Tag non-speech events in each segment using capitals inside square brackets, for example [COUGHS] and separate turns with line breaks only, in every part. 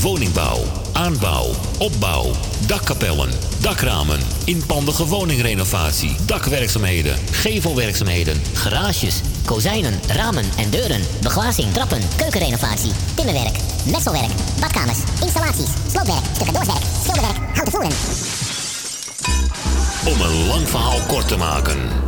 Woningbouw, aanbouw, opbouw, dakkapellen, dakramen, inpandige woningrenovatie, dakwerkzaamheden, gevelwerkzaamheden,
garages, kozijnen, ramen en deuren, beglazing, trappen, keukenrenovatie, timmerwerk, messelwerk, badkamers, installaties, sloopwerk, stucadoorswerk, schilderwerk, houten voeren.
Om een lang verhaal kort te maken.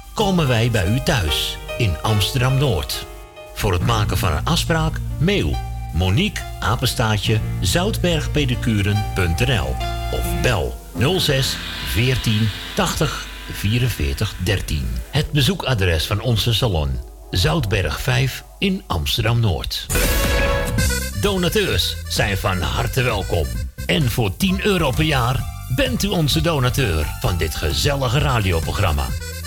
komen wij bij u thuis in Amsterdam Noord. Voor het maken van een afspraak, mail Monique apenstaatje zoutbergpedicuren.nl of bel 06 14 80 44 13. Het bezoekadres van onze salon Zoutberg 5 in Amsterdam Noord. Donateurs zijn van harte welkom. En voor 10 euro per jaar bent u onze donateur van dit gezellige radioprogramma.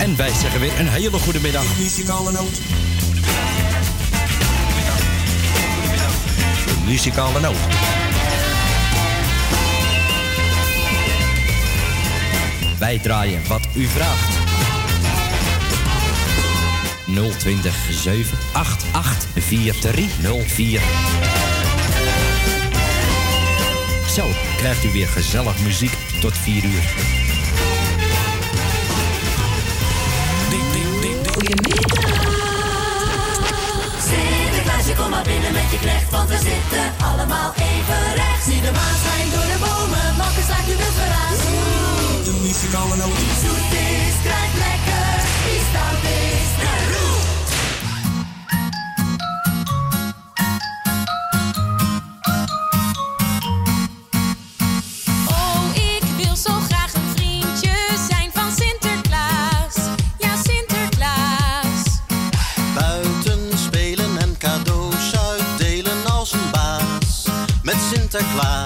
En wij zeggen weer een hele goede middag.
Muzikale noot.
De muzikale noot. Wij draaien wat u vraagt. 020 788 4304. Zo krijgt u weer gezellig muziek tot 4 uur.
Sinterklaasje, kom maar binnen met je knecht, want we zitten allemaal even rechts. Zie de maan schijnt door de bomen, makkers slaat u wild verraad.
De muzikale noot.
Wie zoet is, krijgt lekker. Wie stout is,
met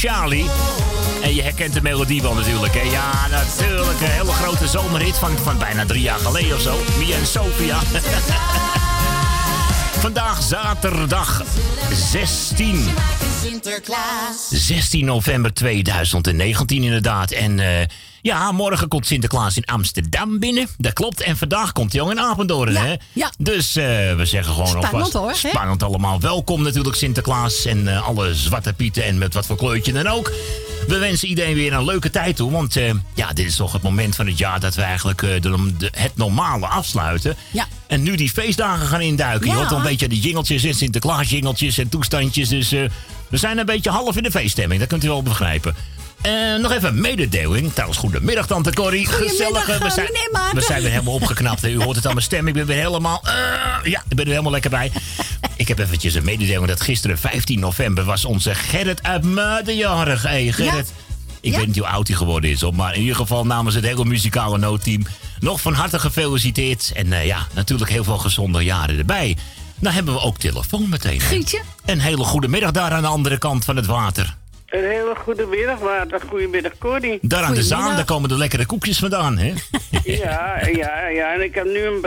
Charlie. En je herkent de melodie wel natuurlijk. Hè? Ja, natuurlijk. Een hele grote zomerhit van, van bijna drie jaar geleden of zo. Mia en Sophia. [LAUGHS] Vandaag zaterdag 16.
Sinterklaas.
16 november 2019 inderdaad. En eh, ja, morgen komt Sinterklaas in Amsterdam binnen. Dat klopt. En vandaag komt hij ook in Apeldoorn, hè?
ja.
Dus eh, we zeggen gewoon
Spannend,
alvast...
hoor, hè?
Spannend allemaal. Welkom natuurlijk Sinterklaas en eh, alle zwarte pieten en met wat voor kleurtje dan ook. We wensen iedereen weer een leuke tijd toe. Want eh, ja, dit is toch het moment van het jaar dat we eigenlijk de, de- het normale afsluiten.
Ja.
En nu die feestdagen gaan induiken. Je
Ja.
hoort al een beetje de jingeltjes en Sinterklaas jingeltjes en toestandjes. Dus we zijn een beetje half in de feeststemming. Dat kunt u wel begrijpen. Eh, nog even een mededeling. Trouwens, goedemiddag, Tante Corrie. Gezellig. We
eh,
zijn, we zijn weer helemaal opgeknapt. U hoort het aan mijn stem. Ik ben weer helemaal... eh, ja, ik ben er helemaal lekker bij. Ik heb eventjes een mededeling dat gisteren, 15 november, was onze Gerrit uit Muiden jarig. Hey, Gerrit. Ik
Ja.
weet niet hoe oud hij geworden is, hoor, maar in ieder geval namens het hele muzikale noodteam nog van harte gefeliciteerd. En eh, ja, natuurlijk heel veel gezonde jaren erbij. Nou hebben we ook telefoon meteen. hè? Een hele goede middag daar aan de andere kant van het water.
Een hele goede middag, Maarten. Goedemiddag, Corrie.
Daar aan de zaan, daar komen de lekkere koekjes vandaan, hè? [LAUGHS]
Ja, ja, ja. En ik heb nu een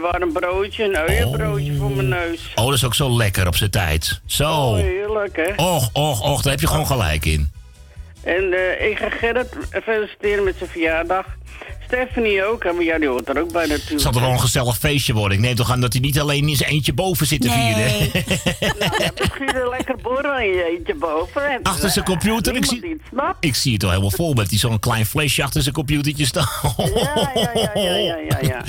warm broodje, een uienbroodje voor mijn neus.
Oh, dat is ook zo lekker op zijn tijd. Zo.
Oh, heerlijk, hè?
Och, och, och, daar heb je gewoon gelijk in.
En eh, ik ga Gerrit feliciteren met zijn verjaardag. Stephanie ook, maar ja, die hoort er ook bij
Het
natuurlijk.
zal toch wel een gezellig feestje worden. Ik neem toch aan dat hij niet alleen in zijn eentje boven zit te
Nee.
vieren. [LAUGHS]
Ja, misschien een lekker borrel in je eentje boven. En,
Achter zijn computer, ik zie-
het.
Ik zie het al helemaal vol met die zo'n klein flesje achter zijn computertje staan.
Ja, ja, ja, ja, ja, ja, ja. [LAUGHS]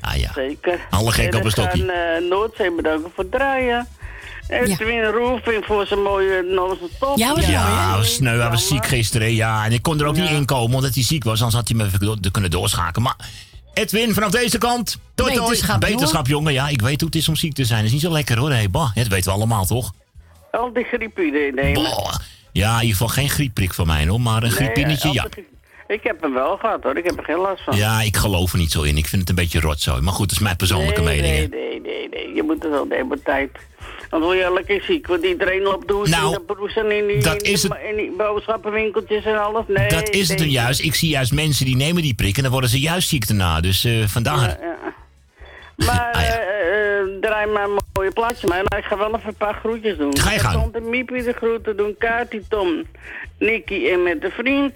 Ah ja.
Zeker.
Alle gek
En
op een
ik ga
stokje.
eh, Noordzee bedanken voor het draaien. En
Ja.
Twin Roofing voor zijn mooie non-stop.
Ja, was
Ja, was sneu, hij was ziek gisteren. Ja, en ik kon er ook niet in komen omdat hij ziek was. Anders had hij me even do- kunnen doorschakelen. Maar Edwin, vanaf deze kant. Toi, toi.
Beterschap,
Beterschap, jongen. Ja, ik weet hoe het is om ziek te zijn. Dat is niet zo lekker, hoor. Hey, bah, dat weten we allemaal, toch?
Al die griepie nemen.
Boah. Ja, in ieder geval geen griepprik van mij, hoor. Maar een griepinetje,
Nee,
ja.
Ik heb hem wel gehad hoor, ik heb er geen last van.
Ja, ik geloof er niet zo in. Ik vind het een beetje rotzooi. Maar goed, dat is mijn persoonlijke
nee,
mening.
Nee, nee, nee, nee, je moet er wel de hele tijd. Dan word je lekker ziek, want iedereen loopt door
Nou,
in de broes en in die,
dat
in,
is het-
in die boodschappenwinkeltjes en alles. Nee,
Dat is het juist. Ik zie juist mensen die nemen die prik en dan worden ze juist ziek daarna. Dus eh, vandaar.
Ja, ja. Maar [LAUGHS]
Ah, ja.
eh, eh, draai maar een mooie plaatje maar. Maar ik ga wel even een paar groetjes doen.
Ga je gang.
Tante Miepie de groeten doen. Kati, Tom, Nicky en met de vriend.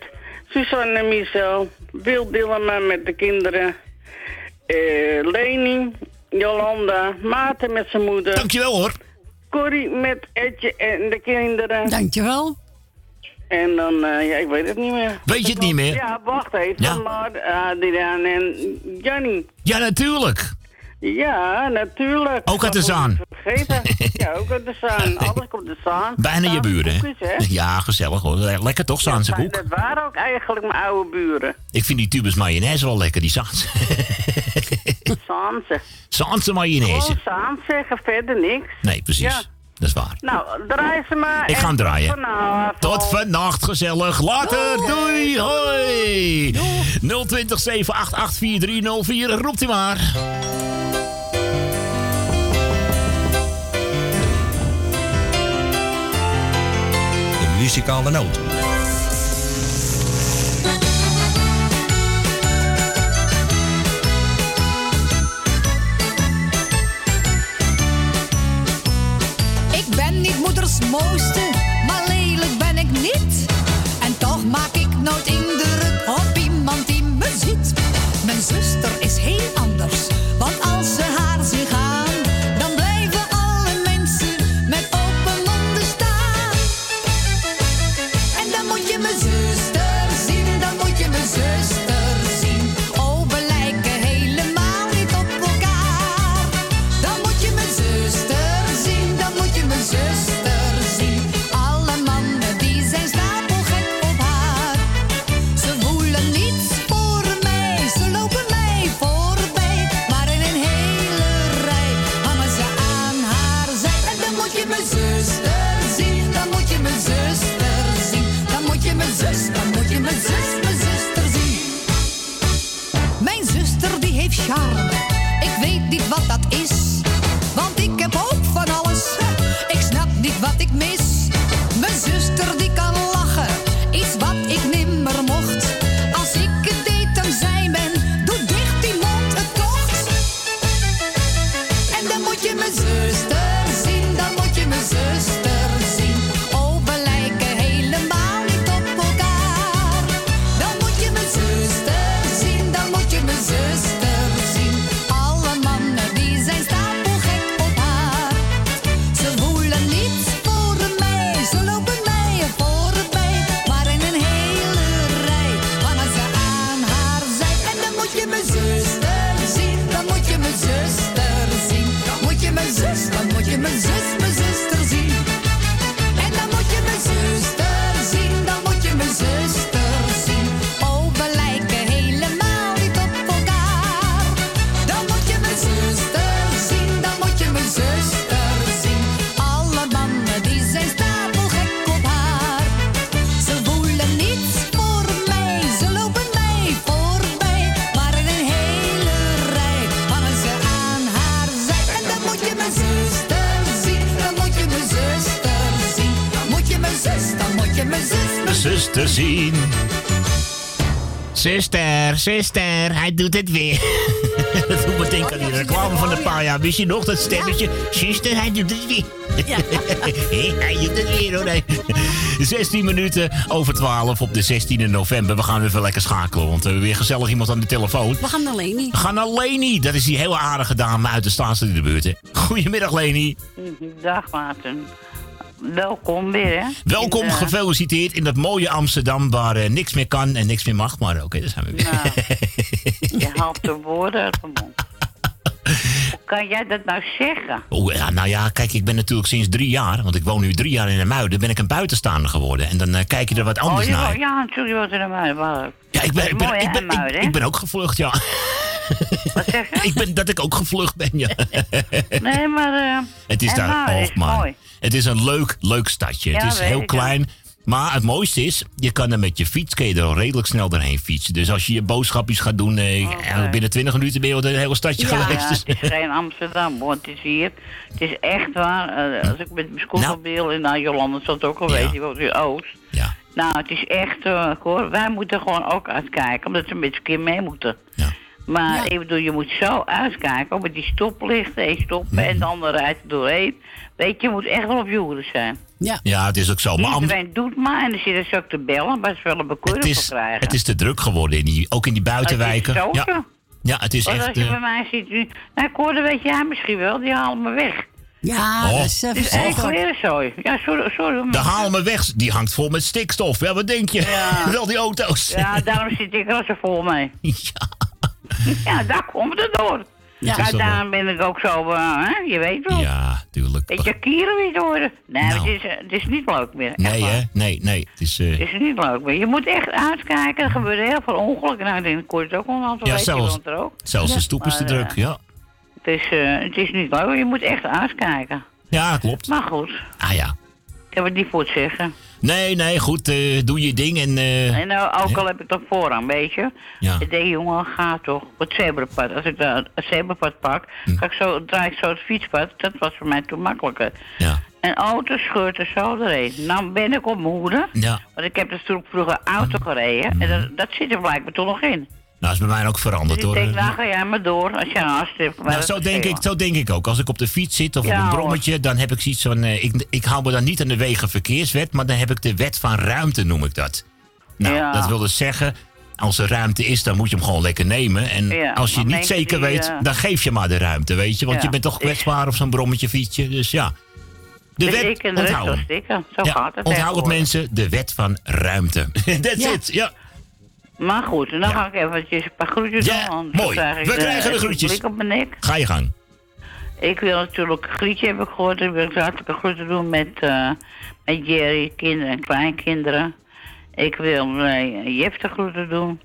Suzanne en Michel. Wil Dillema met de kinderen. eh Leni, Jolanda, Maarten met zijn moeder.
Dankjewel hoor.
Corrie met Etje en de kinderen.
Dankjewel.
En dan, eh, ja, ik weet het niet meer.
Weet je het niet meer?
Ja, wacht even.
Ja.
Maar Adriaan en Jannie.
Ja, natuurlijk.
Ja, natuurlijk.
Ook uit de Zaan.
Vergeten. [LAUGHS] Ja, ook uit de Zaan. Alles komt de Zaan.
Bijna je buren, hè? Ja, gezellig hoor. Lekker toch, Zaanse koek?
Dat waren ook eigenlijk mijn oude buren.
Ik vind die tubes mayonaise wel lekker, die Zaanse. [LAUGHS]
Zaanse.
Zaanse mayonaise.
Gewoon Zaan zeggen, verder niks.
Nee, precies.
Ja.
Dat is waar.
Nou, draai ze maar.
Ik ga hem
en
draaien.
tot vanavond.
Tot vannacht, gezellig. Later, doei, hoi. 020 788 4304, roept u maar.
De muzikale noot.
Maar lelijk ben ik niet. En toch maak ik nooit indruk
te zien. Zuster, zuster, hij doet het weer. [LAUGHS] dat doet me denken aan die reclame van een paar jaar. Wist je nog dat stemmetje? Zuster, hij doet het weer. [LAUGHS] hij doet het weer hoor. Nee. 16 minuten over 12 op de 16e november. We gaan even lekker schakelen, want we hebben weer gezellig iemand aan de telefoon.
We gaan naar Leni.
We gaan naar Leni. Dat is die hele aardige dame uit de Staatstad buurt. hè. Goedemiddag Leni.
Dag Maarten. Welkom weer, hè?
Welkom,
In, eh,
gefeliciteerd in dat mooie Amsterdam waar eh, niks meer kan en niks meer mag. Maar oké, daar zijn we weer. [LAUGHS]
Je haalt de woorden uit de mond. Hoe kan jij dat nou zeggen?
Oeh, ja, nou ja, kijk, ik ben natuurlijk sinds drie jaar, want ik woon nu drie jaar in de Muiden, ben ik een buitenstaander geworden. En dan eh, kijk je er wat anders
oh, je,
naar.
ja, natuurlijk, je woont in de Muiden. maar-
Ja, ik ben, ik ben,
mooi,
ik ben, ik ben ook gevlucht, ja.
Wat zeg je?
ik ben dat ik ook gevlucht ben, ja. [LAUGHS]
Nee, maar... eh,
Het is daar Hoogmaan.
mooi.
Het is een leuk, leuk stadje.
Ja,
het is
weet
heel klein. Maar het mooiste is, je kan er met je fiets je er redelijk snel doorheen fietsen. Dus als je je boodschapjes gaat doen, eh, ja, binnen 20 minuten ben je al het hele stadje
Ja,
geweest.
Het is geen Amsterdam, hoor. Het is hier. Het is echt waar. eh, als ik met mijn scootmobiel in nou, Jolanda zat ook al weten, die woont in Oost.
Ja.
Nou, het is echt, hoor. Wij moeten gewoon ook uitkijken, omdat ze met z'n keer mee moeten. Maar ik bedoel, je moet zo uitkijken, ook met die stoplichten, één stoppen en de andere rijdt er doorheen. Weet je, je moet echt wel op je hoede zijn.
Ja.
ja, het is ook zo. Maar
Iedereen doet maar en dan zitten ze ook te bellen, maar ze willen een bekeuring voor krijgen.
het is te druk geworden, in die, ook in die buitenwijken.
Het is zo,
ja. ja, het is
Want
echt...
als je
eh,
bij mij ziet nu, nou ik hoorde, weet jij misschien wel, die halen me weg.
Ja,
Oh.
dat is
Het is echt weer zo. Ja, sorry, sorry.
de haal me weg, die hangt vol met stikstof. Ja, wat denk je?
Ja. [LAUGHS]
Wel die auto's.
Ja, daarom zit ik er zo vol mee. [LAUGHS] Ja. Daar komt het door.
Ja.
Ja, daarom ben ik ook zo, eh, hè, je weet wel.
Ja, tuurlijk.
Beetje kieren weer worden. Nee,
Nou.
het, is, eh, het is niet leuk meer.
Nee, hè? Nee, nee. Het is... eh,
Het is niet leuk meer. Je moet echt uitkijken. Er gebeuren heel veel ongelukken. Nou, hoor het ook al een aantal
ja,
weken,
zelfs,
want er ook.
zelfs de stoep is te druk,
eh,
ja.
Het is, eh, het is niet leuk. Je moet echt uitkijken.
Ja, klopt.
Maar goed,
Ah ja.
ik heb het niet voor te zeggen.
Nee, nee, goed. eh, doe je ding en... eh,
En nou, ook al heb ik toch voorrang, weet je.
Ja.
Ik denk, jongen, ga toch op het zebrapad. Als ik daar het zebrapad pak,
Hm.
ga ik zo, draai ik zo het fietspad. Dat was voor mij toen makkelijker.
Ja.
En auto scheurt er zo doorheen. Nou ben ik op mijn hoede.
Ja.
Want ik heb natuurlijk vroeger auto gereden. En dat, dat zit er blijkbaar toch nog in.
Nou, is bij mij ook
Dus
veranderd,
ik
hoor.
denk, nou ga jij maar door. Als je een haast hebt.
Nou, zo denk, ik, zo denk ik ook. Als ik op de fiets zit of
Ja,
op een
hoor.
brommetje, dan heb ik zoiets van... eh, ik, ik hou me dan niet aan de wegenverkeerswet, maar dan heb ik de wet van ruimte, noem ik dat. Nou,
Ja.
dat wil dus zeggen, als er ruimte is, dan moet je hem gewoon lekker nemen. En
Ja,
als je niet zeker
die,
weet,
eh,
dan geef je maar de ruimte, weet je. Want
Ja.
je bent toch kwetsbaar op zo'n brommetje, fietsje. Dus ja, de
Dus
wet,
ik en de rest
onthoud
was
hem.
stikken. Zo
Ja,
gaat het
onthoud het mensen, de wet van ruimte. [LAUGHS] That's
Ja.
it, ja.
Maar goed, en dan ga ik eventjes een paar groetjes
Ja,
doen. anders
mooi.
krijg ik
We krijgen de
een
groetjes.
blik op mijn nek.
Ga je gang.
Ik wil natuurlijk een grietje heb ik gehoord. Ik wil hartelijke groeten doen met, eh, met Jerry, kinderen en kleinkinderen. Ik wil uh, Jef de groeten doen.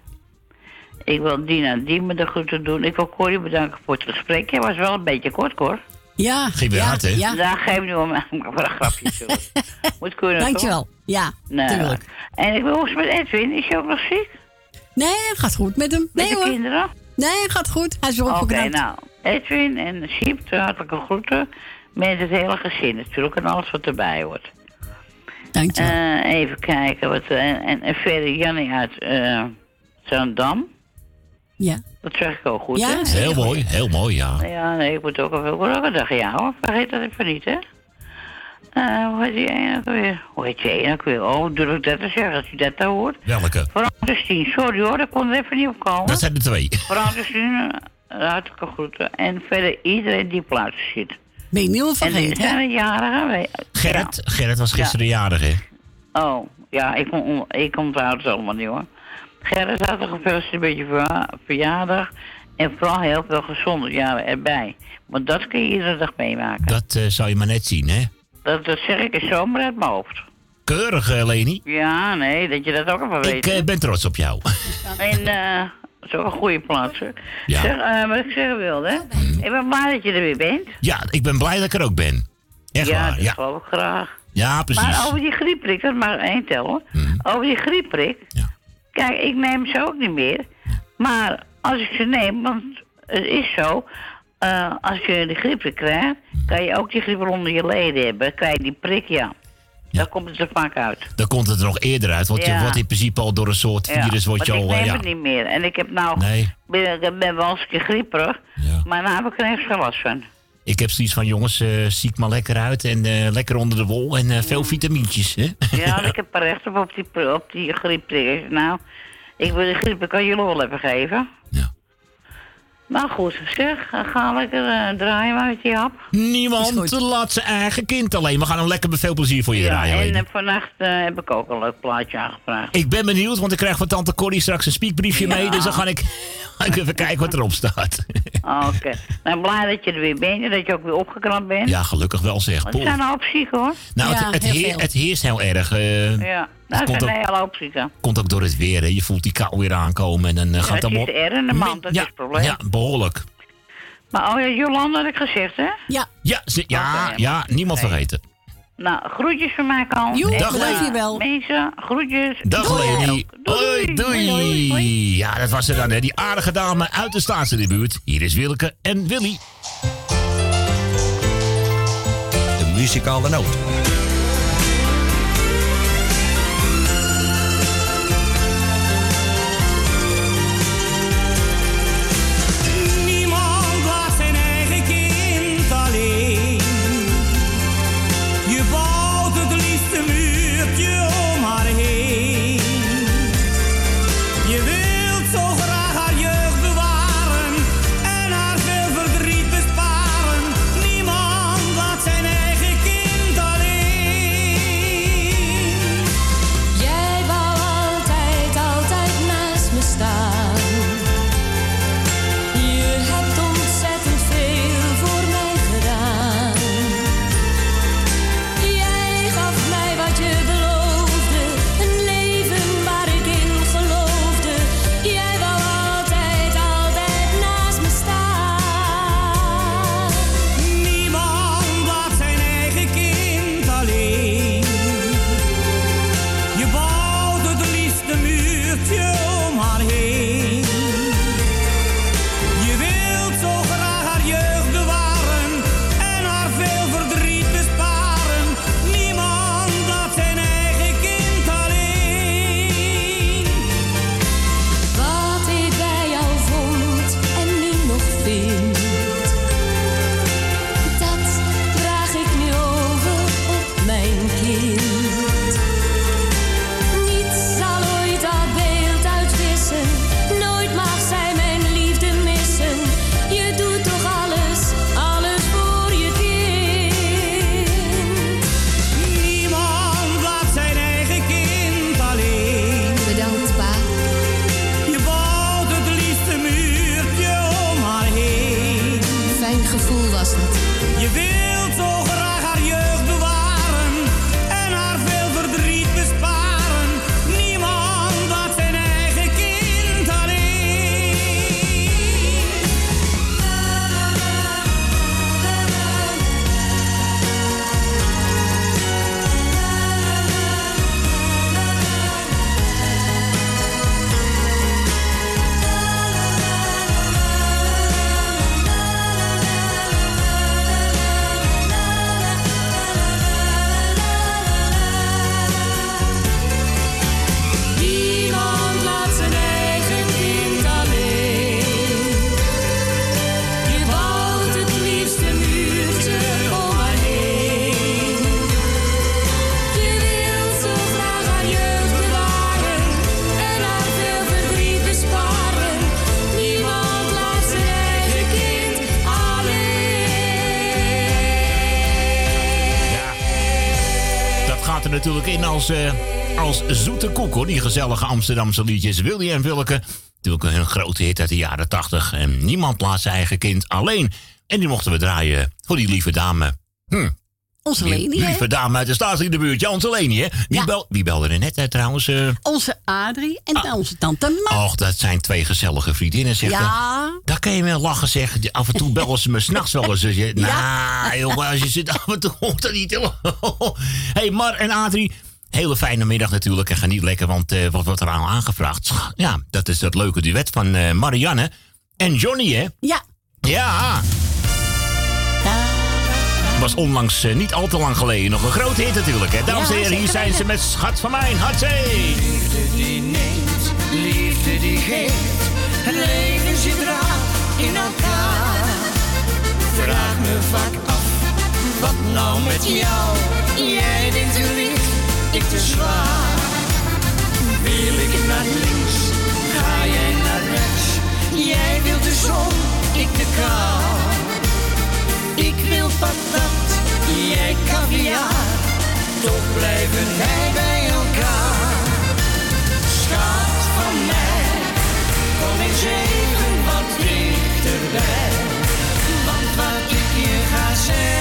Ik wil Dina en Diemen de groeten doen. Ik wil Corrie bedanken voor het gesprek. Jij was wel een beetje kort, Cor.
Ja.
Weer
ja,
hard, hè?
Ja.
Daar geef nu om maar een grapje. Moet kunnen, toch?
Dankjewel. Ja,
Nee.
tuurlijk.
En ik wil het met Edwin. Is hij ook nog ziek?
Nee, gaat goed met hem.
Met
Nee
de
hoor.
kinderen?
Nee, gaat goed. Hij is weer
Oké,
opgeknapt.
nou. Edwin en Siep, hartelijke groeten. Met het hele gezin natuurlijk en alles wat erbij hoort.
Dankjewel.
Eh, even kijken. Wat, eh, en, en, en verder Jannie uit eh Zandam.
Ja.
Dat zeg ik ook goed,
Ja,
hè?
Heel mooi, heel mooi, ja.
Ja, nee, ik moet ook even... Ik moet ook een dag ja, hoor. Vergeet dat even niet, hè? Eh, hoe heet die ene ook weer? Hoe heet die ene ook weer? Oh, durf ik dat te zeggen als je dat nou hoort?
Welke?
Francis Tien, sorry hoor, daar kon er even niet op komen.
Dat zijn er twee.
Francis Tien, eh, hartelijke groeten. En verder iedereen die op plaats zit.
Ben je niet al
En
vergeten,
zijn
hè?
er jarigen? We-
Gerrit, Gerrit was gisteren jarig, hè?
Oh, ja, ik, on- ik onthoud het allemaal niet hoor. Gerrit had een gefeliciteerd met je verja- verjaardag. En vooral heel veel gezonde jaren erbij. Want dat kun je iedere dag meemaken.
Dat eh, zou je maar net zien, hè?
Dat, dat zeg ik eens zomaar uit mijn hoofd.
Keurig, eh, Leni.
Ja, nee, dat je dat ook even weet.
Ik eh, ben trots op jou. [LAUGHS]
En eh, dat is ook een goede plaats. hè.
Ja.
Zeg, eh, wat ik zeggen wilde, hè? Ik ben blij dat je er weer bent.
Ja, ik ben blij dat ik er ook ben. Echt
ja,
waar,
dat
ja.
geloof ik graag.
Ja, precies.
Maar over die griepprik, dat mag één tellen. Over die griepprik. Kijk, ik neem ze ook niet meer. Maar als ik ze neem, want het is zo. Eh, als je die griepprik krijgt, kan je ook die griep onder je leden hebben. Krijg je die prik, ja. Daar komt het er vaak uit.
Dan komt het er nog eerder uit. Want je
Ja.
wordt in principe al door een soort
Ja,
virus... Wordt je al,
ik
eh,
neem
ja.
het niet meer. En ik heb nou...
Nee.
Ben, ik ben wel eens een keer grieperig. Maar nou heb ik er geen last van.
Ik heb zoiets van, jongens, eh ziek maar lekker uit. En eh, lekker onder de wol. En veel vitamintjes, hè?
Ja, ik heb er recht op, op die, op die griepprikkers. Nou, ik wil die griep, ik kan jullie wel even geven.
Ja.
Nou goed, zeg, ga lekker eh, draaien maar met die hap.
Niemand laat zijn eigen kind alleen. We gaan hem lekker met veel plezier voor je
Ja,
draaien.
en vannacht eh, heb ik ook een leuk plaatje aangevraagd.
Ik ben benieuwd, want ik krijg van tante Corrie straks een spiekbriefje
Ja.
mee. Dus dan ga ik, ga [LAUGHS] ik even kijken wat erop staat.
Oké. Nou, blij dat je er weer bent en dat je ook weer opgeknapt bent.
Ja, gelukkig wel zeg.
Er zijn een hoop zieken hoor.
Nou, het, het, heer- het heerst heel erg. eh,
Ja, er
komt,
zijn een
ook,
hele hoop zieken.
komt ook door het weer. Hè. Je voelt die kou weer aankomen. En dan eh,
Ja,
gaat
het
het
is er in de maand, dat
ja,
is het probleem.
Ja, behoorlijk.
Maar oh ja, Jolanda had ik gezegd hè?
Ja.
Ja, ze- ja, ja niemand vergeten.
Nou, groetjes van mij kant.
Joe,
En,
Dag, Leni.
wel.
Mensen, groetjes.
Dag
Doei.
Leni. Hoi, doei. Ja, dat was er dan, hè. Die aardige dame uit de Staatse in de buurt. Hier is Willeke en Willy.
De muzikale noot.
Hoor. Die gezellige Amsterdamse liedjes. Willy en Willeke. Natuurlijk een grote hit uit de jaren tachtig. En niemand laat zijn eigen kind alleen. En die mochten we draaien voor die lieve dame. Hm.
Onze Leni?
Lieve dame uit de staatsliederbuurt. Ja, onze Leni, hè? Wie, bel, wie belde er net eh, trouwens? eh?
Onze Adrie en onze tante Ma.
Och, dat zijn twee gezellige vriendinnen, zeg.
Ja.
Daar kan je wel lachen, zeg. Die- Af en toe bellen ze me [LAUGHS] s'nachts wel eens. Je, Nou, jongen, als je zit af en toe [LAUGHS] hoort dat niet. hey, Mar en Adrie. Hele fijne middag natuurlijk. En geniet lekker, want eh, wat wordt er aan aangevraagd? Ja, dat is dat leuke duet van eh, Marianne en Johnny, hè?
Ja.
Ja. Was onlangs, eh, niet al te lang geleden, nog een grote hit natuurlijk. Hè? Dames en heren, hier zijn ze met Schat van Mijn. Hatzee!
Liefde die neemt, liefde die geeft. Het leven zit raar in elkaar. Vraag me vaak af, wat nou met jou? Jij denkt te licht, ik te zwaar. Wil ik naar links, ga jij naar rechts. Jij wilt de zon, ik de kou. Ik wil patat, jij caviar. Toch blijven wij bij elkaar. Schat van mij, kom eens even wat dichterbij. Want wat ik je ga zeggen,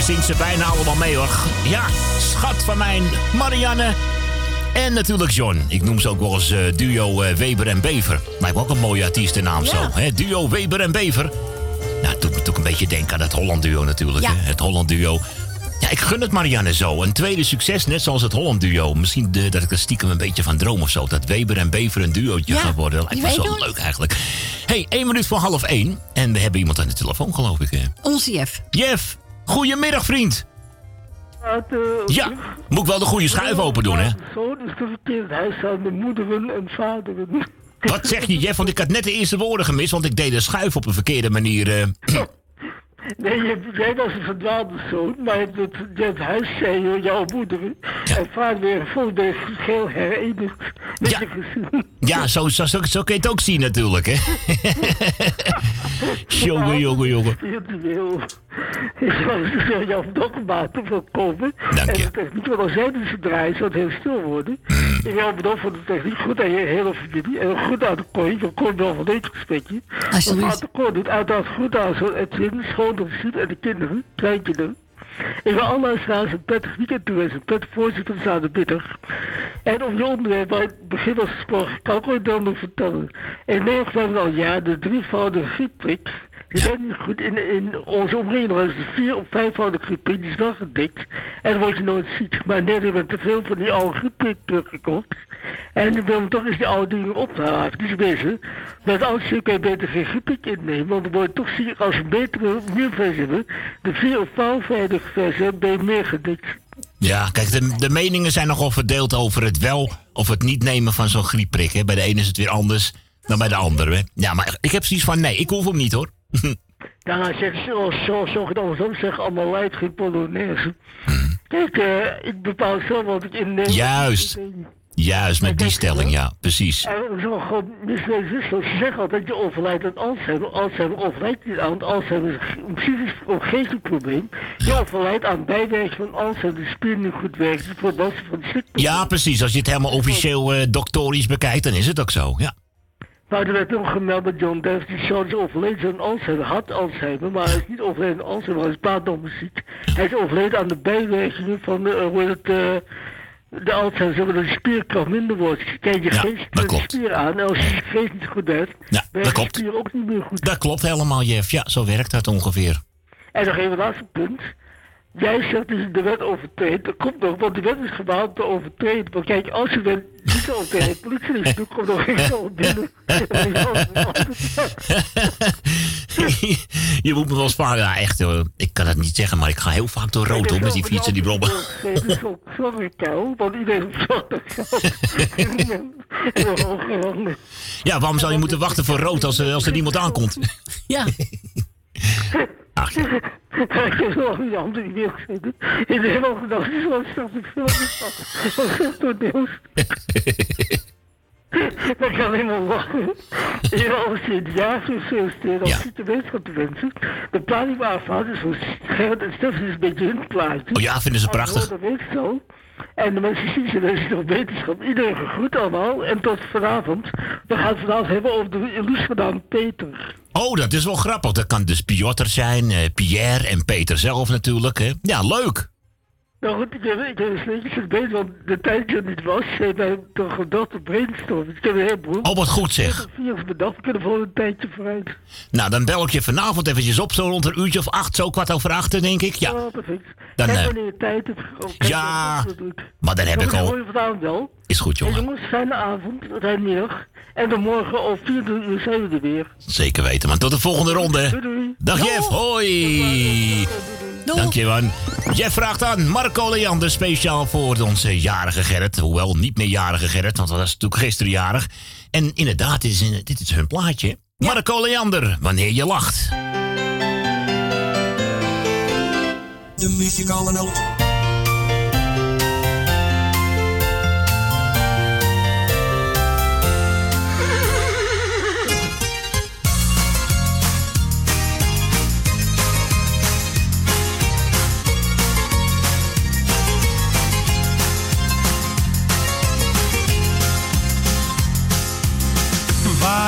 je zingt ze bijna allemaal mee hoor. Ja, schat van mijn Marianne. En natuurlijk John. Ik noem ze ook wel eens eh, duo eh, Weber en Bever. Lijkt me ook een mooie artiestennaam zo. Hè? Duo Weber en Bever. Nou, het doet me natuurlijk een beetje denken aan het Holland duo natuurlijk.
Ja.
Hè? Het Holland duo. Ja, ik gun het Marianne zo. Een tweede succes, net zoals het Holland duo. Misschien de- dat ik er stiekem een beetje van droom of zo. Dat Weber en Bever een duootje
Ja,
gaan worden. Lijkt me zo leuk eigenlijk. hey, één minuut voor half één. En we hebben iemand aan de telefoon geloof ik.
Onze Jeff.
Jeff, goedemiddag vriend. Ja, moet ik wel de goede schuif open doen, hè?
Zoon is de verkeerd huis aan de moederen en vaderen. [LAUGHS]
Wat zeg je, Jeff? Want ik had net de eerste woorden gemist, want ik deed de schuif op een verkeerde manier. eh. [COUGHS]
Nee, je, jij was een verdwaalde zoon, maar het, het, huis zei jouw moeder en vader weer vol deze geel herenigd gezin. [LAUGHS]
ja, zo, zo, zo, zo kun je het ook zien natuurlijk, hè? [LAUGHS] jongen, jongen, jongen.
Ik zou zo jouw document voorkomen.
Dank
En de techniek, want als jij dus draaien, zou het heel stil worden. Ik wil bedanken voor de techniek, goed aan je hele familie. En goed aan de kooi, we komen wel van dit gesprekje.
Alsjeblieft.
Aan de kooi doet uiteraard goed aan zo'n Edwin, schoondochter en de kinderen, kleinkinderen. Ik wil alle luisteraars een prettig weekend toewensen, een prettig voorzitter van de middag. En op je onderwerp, waar het begin was gesproken, kan ik ooit dan nog vertellen. In Nederland al jaren de drievoudige griepprik. Die niet goed in, in onze omgeving. is de vier of vijfvoudige griepprik, die is wel gedikt. En dan word je nooit ziek. Maar nee, we hebben te veel van die oude griepprik teruggekocht. En dan willen we toch eens die oude dingen ophalen. Dus wezen, met oud stuk kun je beter geen griepprik innemen. Want dan word je toch ziek als een betere nieuwe versie hebben. De vier of vijfvoudige versie ben je meer gedikt.
Ja, kijk, de, de meningen zijn nogal verdeeld over het wel of het niet nemen van zo'n griepprik. Bij de ene is het weer anders dan bij de andere. Hè. Ja, maar ik heb zoiets van, nee, ik hoef hem niet hoor. [LAUGHS]
Ja, nou zeg zo, zo, zo het andersom zeggen, allemaal lijdt geen Polonaise. Kijk, eh, ik bepaal zelf wat ik inneem.
Juist. Juist, met die stelling, ja, precies.
En zo mislezen is zo. Ze zeggen altijd je overlijdt aan Alzheimer. Alzheimer overlijdt niet aan, want Alzheimer is een psychisch of geestelijk probleem. Je overlijdt aan bijwerking van Alzheimer, de spier niet goed werkt, het verbanden van de ziekte.
Ja, precies. Als je het helemaal officieel eh doktorisch bekijkt, dan is het ook zo, ja.
Maar er werd nog gemeld dat John Davis, die zoon is overleden aan Alzheimer, had Alzheimer, maar hij is niet overleden aan Alzheimer, hij is paardommuziek. Hij is overleden aan de bijwerkingen van de, eh, hoe het, eh, de Alzheimer, zodat de spierkracht minder wordt. Kijk je geest de spier aan en als je je geest niet goed hebt,
Ja,
de
klopt.
spier ook niet meer goed.
Dat klopt helemaal, Jeff. Ja, zo werkt dat ongeveer.
En nog even een laatste punt. Jij zegt dus de wet overtreedt. Dat komt nog, want de wet is gebouwd om te overtreden. Maar kijk, als je wet niet overtreedt, politie is, dan komt nog geen zo binnen. [LAUGHS]
je moet me wel sparen. Ja, echt, ik kan het niet zeggen, maar ik ga heel vaak door rood hoor, met die fietsen die brommen.
Nee, het is zo, kou, want iedereen is [LAUGHS]
Ja, waarom zou je moeten wachten voor rood als, er- als er [LAUGHS] niemand aankomt?
Ja.
Ach, ja.
Ik heb wel die handen niet meer gezeten. Ik heb wel gedacht, is wel een straffe film. Wat zegt door deels? Dan kan helemaal lachen. Ja, als je het jaar zo solliciteert, als je de wetenschap te wensen. De plaat die we aanvaarden van Gerrit en Stef is een beetje hun plaatje.
Oh ja, vinden ze
Maar
prachtig.
Dat weet ik zo. En de mensen zien ze, is toch wetenschap. Iedereen gegroet allemaal. En tot vanavond. We gaan het vanavond hebben over de illusie van Peter.
Oh, dat is wel grappig. Dat kan dus Piotr zijn, eh, Pierre en Peter zelf natuurlijk. Hè? Ja, leuk.
Nou goed, ik heb, ik heb een sleetje bezig, want de tijd er niet was, heeft mij toch gedacht op brainstorm. Ik heb een heleboel.
Oh, wat goed zeg.
Ik heb er vier bedacht, we kunnen voor een tijdje vooruit.
Nou, dan bel ik je vanavond eventjes op, zo rond een uurtje of acht, zo kwart over acht, denk ik. Ja,
Oh, perfect.
Dan,
Kijk
eh,
wanneer je tijd hebt. Oh,
ja, maar dan heb ik al...
vanavond wel.
Is goed,
En
jongen.
jongens, fijne avond, fijne middag. En dan morgen om 24 uur zijn we er weer.
Zeker weten, maar tot de volgende ronde. Dag Jeff, hoi. Dank je, man. Jeff vraagt aan Marco Leander speciaal voor onze jarige Gerrit. Hoewel niet meer jarige Gerrit, want dat was natuurlijk gisteren jarig. En inderdaad, dit is, dit is hun plaatje. Marco Leander, wanneer je lacht.
De muzikale noot.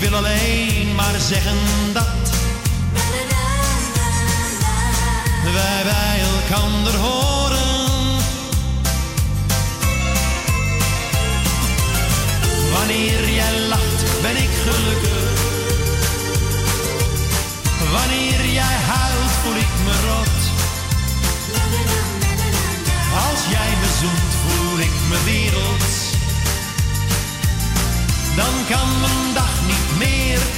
Wil alleen maar zeggen dat wij bij elkander horen. Wanneer jij lacht, ben ik gelukkig. Wanneer jij huilt, voel ik me rot. Als jij me zoent, voel ik me wereld. Dan kan mijn dag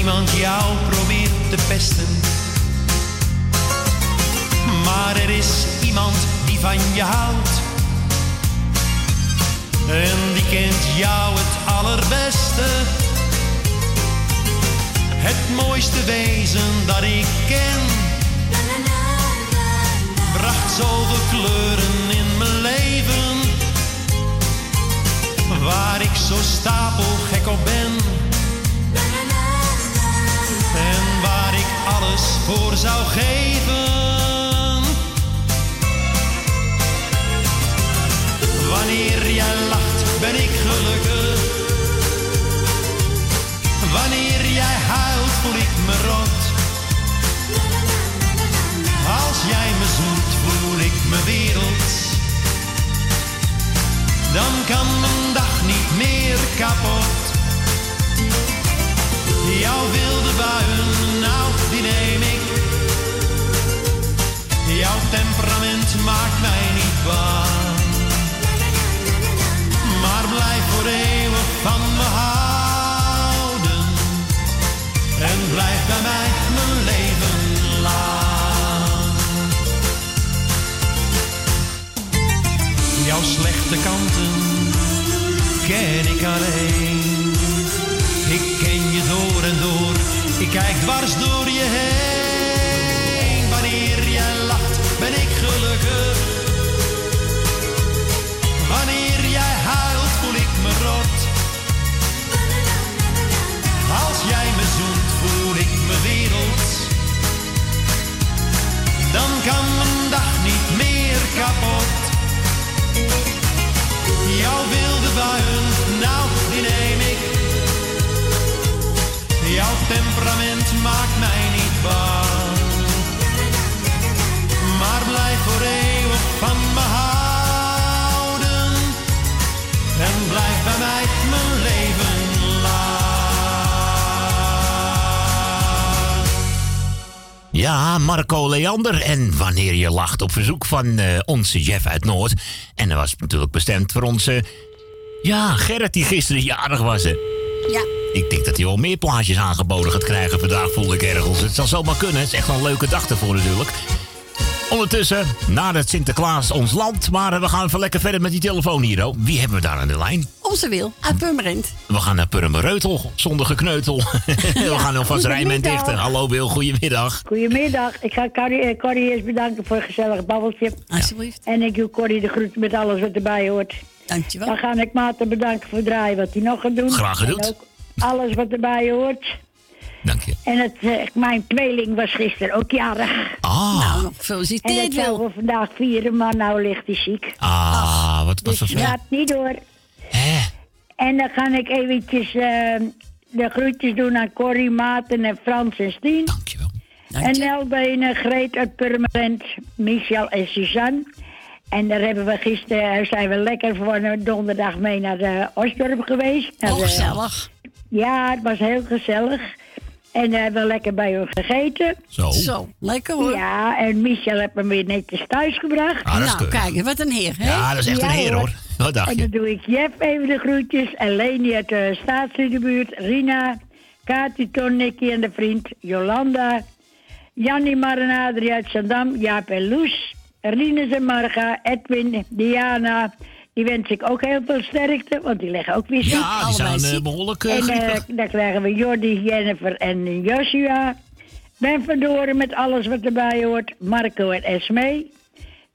iemand jou probeert te pesten. Maar er is iemand die van je houdt. En die kent jou het allerbeste. Het mooiste wezen dat ik ken. Bracht zoveel kleuren in mijn leven. Waar ik zo stapelgek op ben en waar ik alles voor zou geven. Wanneer jij lacht, ben ik gelukkig. Wanneer jij huilt, voel ik me rot. Als jij me zoent, voel ik me wereld. Dan kan mijn dag niet meer kapot. Jouw wilde buien, nou die neem ik. Jouw temperament maakt mij niet bang. Maar blijf voor eeuwig van me houden. En blijf bij mij mijn leven lang. Jouw slechte kanten ken ik alleen. Kijk dwars door je heen. Wanneer jij lacht, ben ik gelukkig. Wanneer jij huilt, voel ik me rot. Als jij me zoent, voel ik me wereld. Dan kan mijn dag niet meer kapot. Jouw wilde buien, nou ik. Jouw temperament maakt mij niet bang. Maar blijf voor eeuwig van me houden. En blijf bij mij mijn leven lang.
Ja, Marco Leander. En wanneer je lacht op verzoek van eh, onze Jeff uit Noord. En dat was natuurlijk bestemd voor onze... Ja, Gerrit die gisteren jarig was. Hè.
Ja.
Ik denk dat hij wel meer plaatjes aangeboden gaat krijgen vandaag, voel ik ergens. Het zal zomaar kunnen. Het is echt wel een leuke dag ervoor natuurlijk. Ondertussen, nadat Sinterklaas ons land. Maar we gaan even lekker verder met die telefoon hier. Oh. Wie hebben we daar aan de lijn?
Onze wil, uit Purmerend.
We gaan naar Purmereutel, zonder gekneutel. [LAUGHS] we gaan alvast Rijnmond
goedemiddag.
dichten. Hallo Wil, goedemiddag.
Goedemiddag. Ik ga Corrie, eh, Corrie eerst bedanken voor een gezellig babbeltje.
Alsjeblieft.
En ik doe Corrie de groeten met alles wat erbij hoort.
Dankjewel.
Dan ga ik Maarten bedanken voor het draaien wat hij nog gaat doen.
Graag gedaan.
En alles wat erbij hoort.
Dank je.
En het, eh, mijn tweeling was gisteren ook jarig.
Ah.
Nou,
En
gefeliciteerd
dat zouden
Wil.
we vandaag vieren, maar nou ligt hij ziek.
Ah, wat was
Dus
dat voor...
gaat niet door. En dan ga ik eventjes eh, de groetjes doen aan Corrie, Maarten en Frans en Stien.
Dankjewel.
En Nelbenen, Greet uit Purmerend, Michel en Suzanne. En daar hebben we gisteren, zijn we lekker voor donderdag mee naar de Osdorp geweest. Naar
Oh,
de-
gezellig.
Ja, het was heel gezellig. En daar hebben we lekker bij hun gegeten.
Zo.
Zo, lekker hoor.
Ja, en Michel heeft me weer netjes thuis gebracht.
Ah, dat is
nou,
keurig.
kijk, wat een heer, hè?
Ja, dat is echt een heer hoor. Wat dacht
En
je?
dan doe ik Jeff even de groetjes. En Leni uit de staatsstudiebuurt. Rina, Kati, Ton, Nicky en de vriend. Jolanda. Jannie, Mar en Adrie uit Zandam. Jaap en Loes. Rinus en Marga. Edwin, Diana. Die wens ik ook heel veel sterkte. Want die liggen ook weer ziek.
Ja, die zijn eh, behoorlijk eh,
En eh, dan krijgen we Jordi, Jennifer en Joshua. Ben Verdoren met alles wat erbij hoort. Marco en Esme.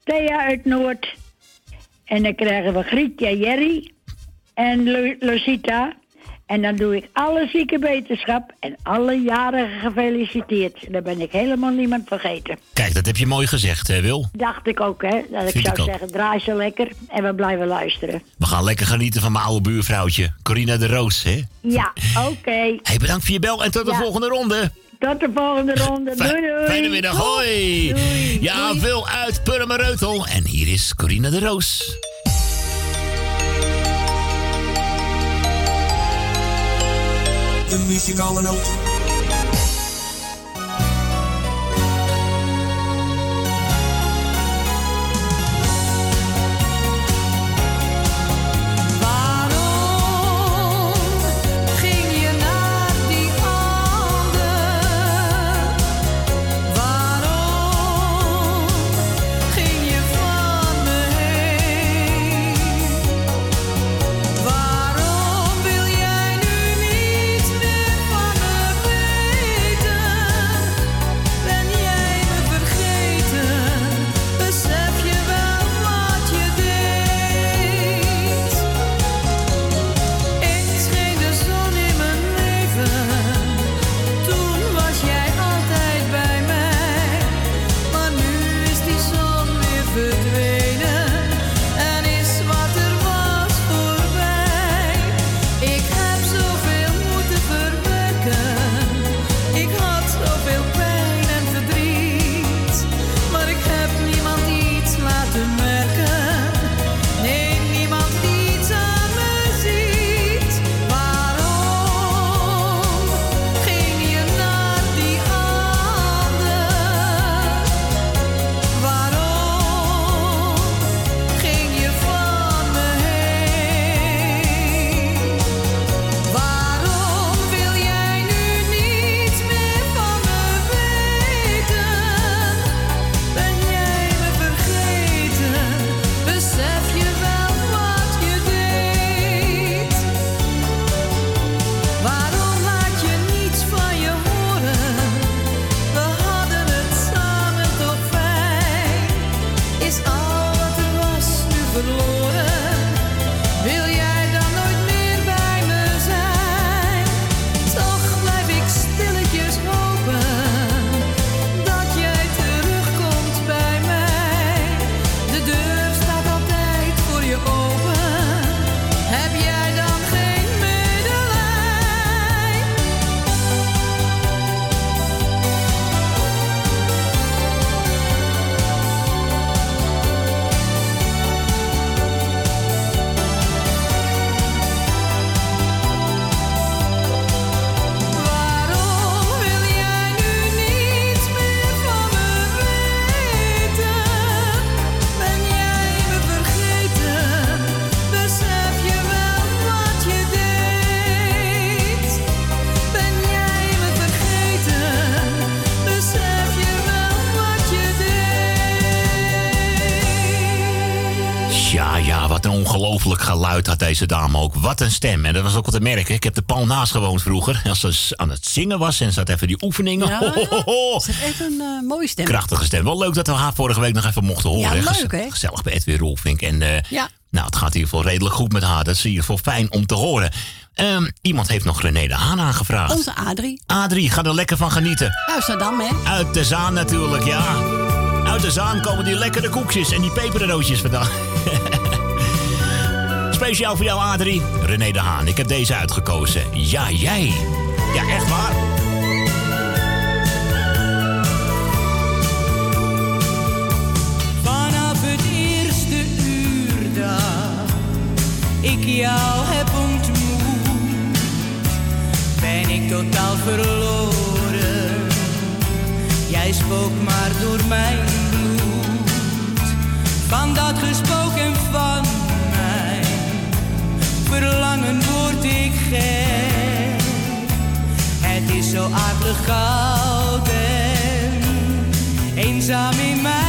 Thea uit Noord. En dan krijgen we Grietje en Jerry. En Lu- Lucita. En dan doe ik alle zieke wetenschap en alle jarigen gefeliciteerd. Daar ben ik helemaal niemand vergeten.
Kijk, dat heb je mooi gezegd, hè, Wil.
Dacht ik ook, hè. Dat ik zou
ik
zeggen, draai ze lekker en we blijven luisteren.
We gaan lekker genieten van mijn oude buurvrouwtje, Corina de Roos, hè?
Ja, oké. [LAUGHS]
Hey, bedankt voor je bel en tot de volgende ronde.
Tot de volgende [LAUGHS] ronde. Doei, doei.
Fijne middag, hoi. ja, Wil uit Purmereutel. En hier is Corina de Roos.
De muzikale noot.
Waarom
deze dame ook. Wat een stem. En dat was ook wat te merken. Ik heb de pal naast gewoond vroeger. Als ze aan het zingen was en ze had even die oefeningen.
Ja,
Ho, ho, ho, ho.
Ze heeft echt een eh, mooie stem.
Krachtige stem. Wel leuk dat we haar vorige week nog even mochten horen.
Ja,
hè.
leuk,
Gez-
hè?
Gezellig bij Edwin Rolfink. En eh,
Ja.
nou, het gaat ieder geval redelijk goed met haar. Dat is ieder geval fijn om te horen. Ehm, iemand heeft nog René de Haan aangevraagd.
Onze Adrie.
Adrie, ga er lekker van genieten.
Amsterdam, hè?
Uit de Zaan natuurlijk, ja. Uit de Zaan komen die lekkere koekjes en die peperroodjes vandaan. Speciaal voor jou, Adrie. René de Haan, ik heb deze uitgekozen. Ja, jij. Ja, echt waar.
Vanaf het eerste uur dat ik jou heb ontmoet, ben ik totaal verloren. Jij spook maar door mijn bloed. Van dat gesproken van verlangen word ik gek. Het is zo akelig koud en eenzaam in mijn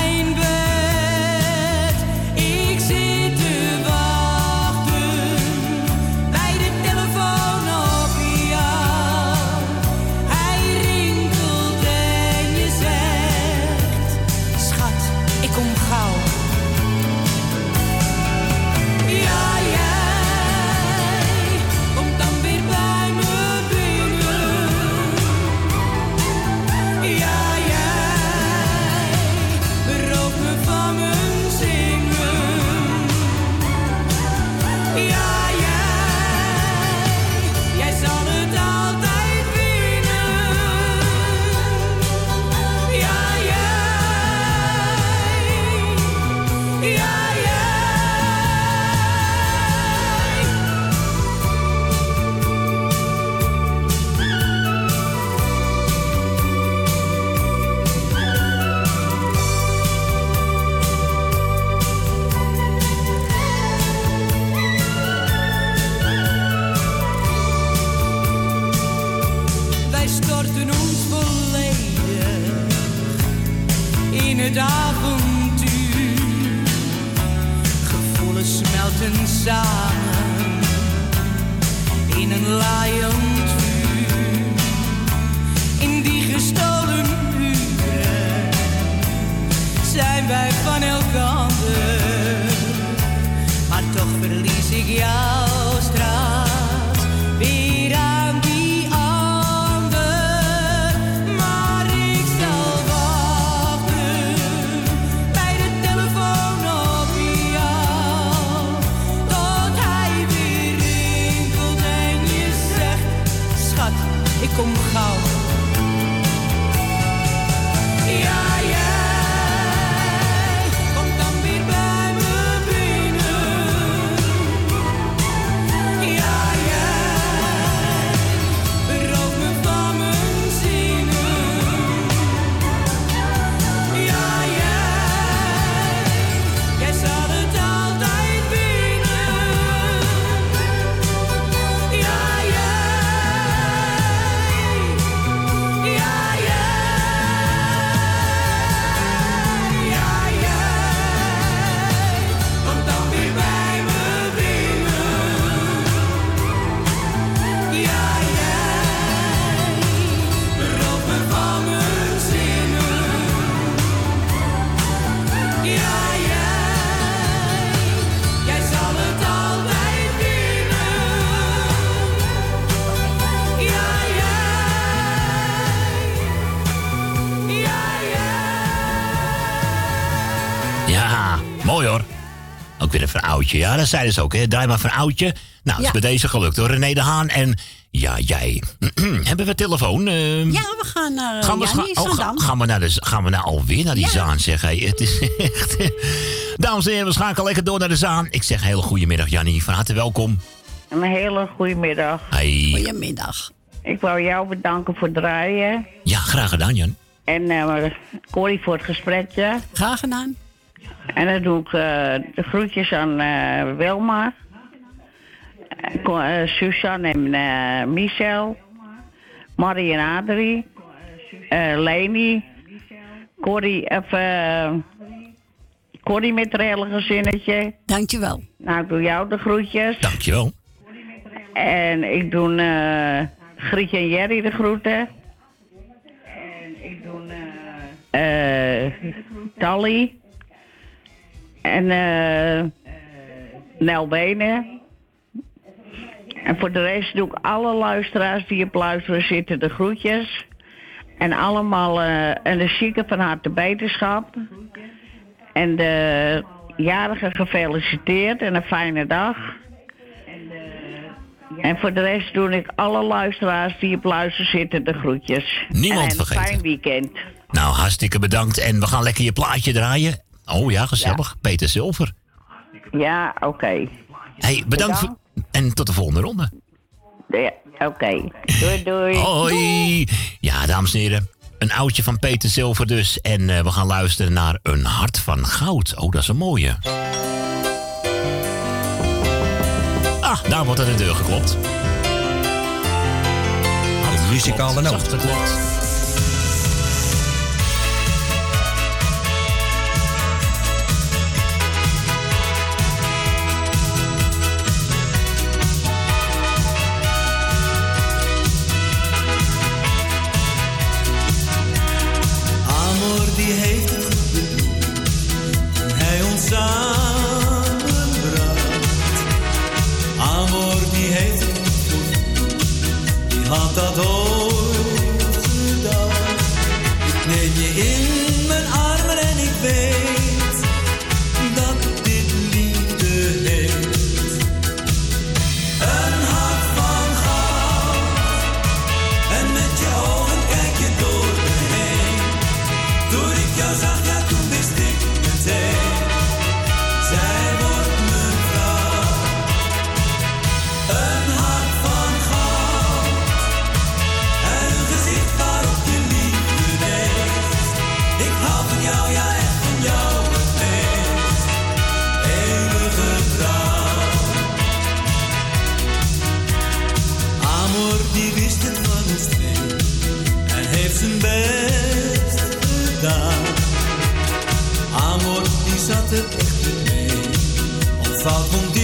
Ja,
dat zeiden ze ook. Hè. Draai maar van oudje. Nou, is
Ja.
bij deze gelukt hoor. René de Haan en ja, jij. [CLEARS THROAT] Hebben we telefoon? Ehm,
Ja, we gaan naar
Gaan we, ga- oh, ga- gaan, we naar de, gaan we nou alweer naar die
Ja.
Zaan, zeg hij. Het is [LAUGHS] echt... Dames en heren, we schakelen lekker door naar de Zaan. Ik zeg hele goedemiddag, Jannie. Van harte welkom.
Een hele goede middag.
Hey.
Goedemiddag.
Ik wou jou bedanken voor het draaien.
Ja, graag gedaan, Jan.
En eh Corrie voor het gesprekje.
Graag gedaan.
En dan doe ik eh, de groetjes aan eh, Wilma. Eh, Suzanne en Michel. Marie en Adrie. eh Leni. Corrie, of, eh, Corrie met haar hele gezinnetje.
Dankjewel.
Nou, ik doe jou de groetjes.
Dankjewel.
En ik doe eh Grietje en Jerry de groeten. En ik doe eh Tally. En eh Nel Benen. En voor de rest doe ik alle luisteraars die op luisteren zitten de groetjes. En allemaal eh en de zieke van harte beterschap. En de jarige gefeliciteerd en een fijne dag. En voor de rest doe ik alle luisteraars die op luisteren zitten de groetjes.
Niemand
en een
vergeten.
fijn weekend.
Nou, hartstikke bedankt. En we gaan lekker je plaatje draaien. Oh ja, gezellig. Peter Zilver.
Ja, oké.
Hey, bedankt voor... En tot de volgende ronde.
Ja, oké. Doei, doei.
Hoi. Ja, dames en heren. Een oudje van Peter Zilver dus. En eh, we gaan luisteren naar Een Hart van Goud. Oh, dat is een mooie. Ah, daar wordt aan de deur geklopt.
De muzikale noot.
Zacht geklopt.
Die heeft het goed bedoeld toen hij ons samenbracht. Amor die heeft het goed gevoeld, die had dat ooit zat er echt niet mee.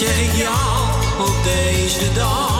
Zeg ik jou op deze dag.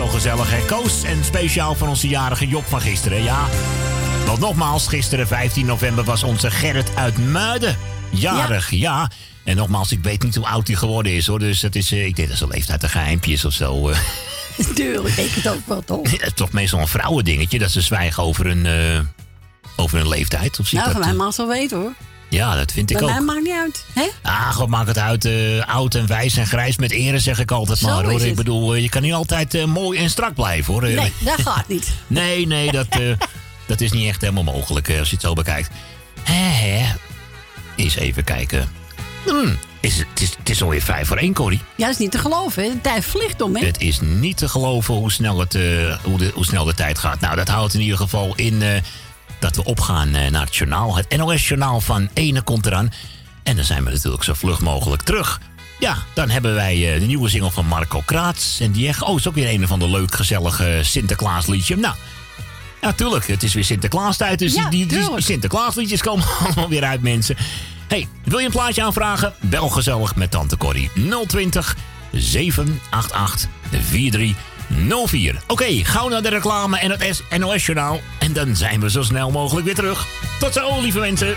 Zo gezellig hè. Koos en speciaal voor onze jarige Job van gisteren, ja. Want nogmaals, gisteren 15 november was onze Gerrit uit Muiden. Jarig, ja. En nogmaals, ik weet niet hoe oud hij geworden is hoor. Dus dat is, eh, ik denk dat zijn leeftijd een geheimpje is of zo. eh. [LAUGHS]
Tuurlijk, ik het ook wel toch.
Het is toch meestal een vrouwendingetje dat ze zwijgen over hun, eh, over hun leeftijd. Of
Nou, van
dat,
mij mag wel weten hoor.
Ja, dat vind ik
Bij
ook.
mij maakt niet uit. Hè?
Ah, god, maak het uit. eh, oud en wijs en grijs met ere, zeg ik altijd
Zo
maar. Hoor. Ik bedoel, eh, je kan niet altijd eh, mooi en strak blijven, hoor.
Nee, dat gaat niet. [LAUGHS]
Nee, nee, dat, [LAUGHS] dat is niet echt helemaal mogelijk als je het zo bekijkt. Hè, hè. Eens even kijken. Hmm, is, het, is, het is alweer vijf voor één, Corrie.
Ja, dat is niet te geloven. De tijd vliegt om, hè?
Het is niet te geloven hoe snel, het, hoe, de, hoe snel de tijd gaat. Nou, dat houdt in ieder geval in dat we opgaan eh, naar het journaal. Het NOS-journaal van Ene komt eraan. En dan zijn we natuurlijk zo vlug mogelijk terug. Ja, dan hebben wij eh, de nieuwe single van Marco Kraats. En die echt, oh, is ook weer een van de leuk, gezellige Sinterklaasliedje. Nou, ja, tuurlijk. Het is weer Sinterklaastijd. Dus
Ja,
die, die. Sinterklaasliedjes komen [LAUGHS] allemaal weer uit, mensen. hey, wil je een plaatje aanvragen? Bel gezellig met Tante Corrie. 020 788 4304. Oké, gauw naar de reclame en het NOS-journaal. En dan zijn we zo snel mogelijk weer terug. Tot zo, lieve mensen.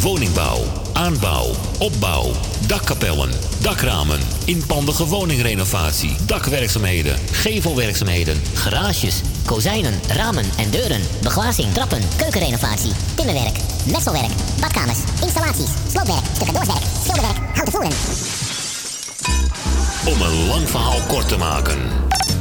Woningbouw, aanbouw, opbouw, dakkapellen, dakramen, inpandige woningrenovatie, dakwerkzaamheden, gevelwerkzaamheden,
Garages, kozijnen, ramen en deuren. Beglazing, trappen, keukenrenovatie, timmerwerk, messelwerk, badkamers, installaties, sloopwerk, stucadoorswerk, schilderwerk, houten voeren.
Om een lang verhaal kort te maken.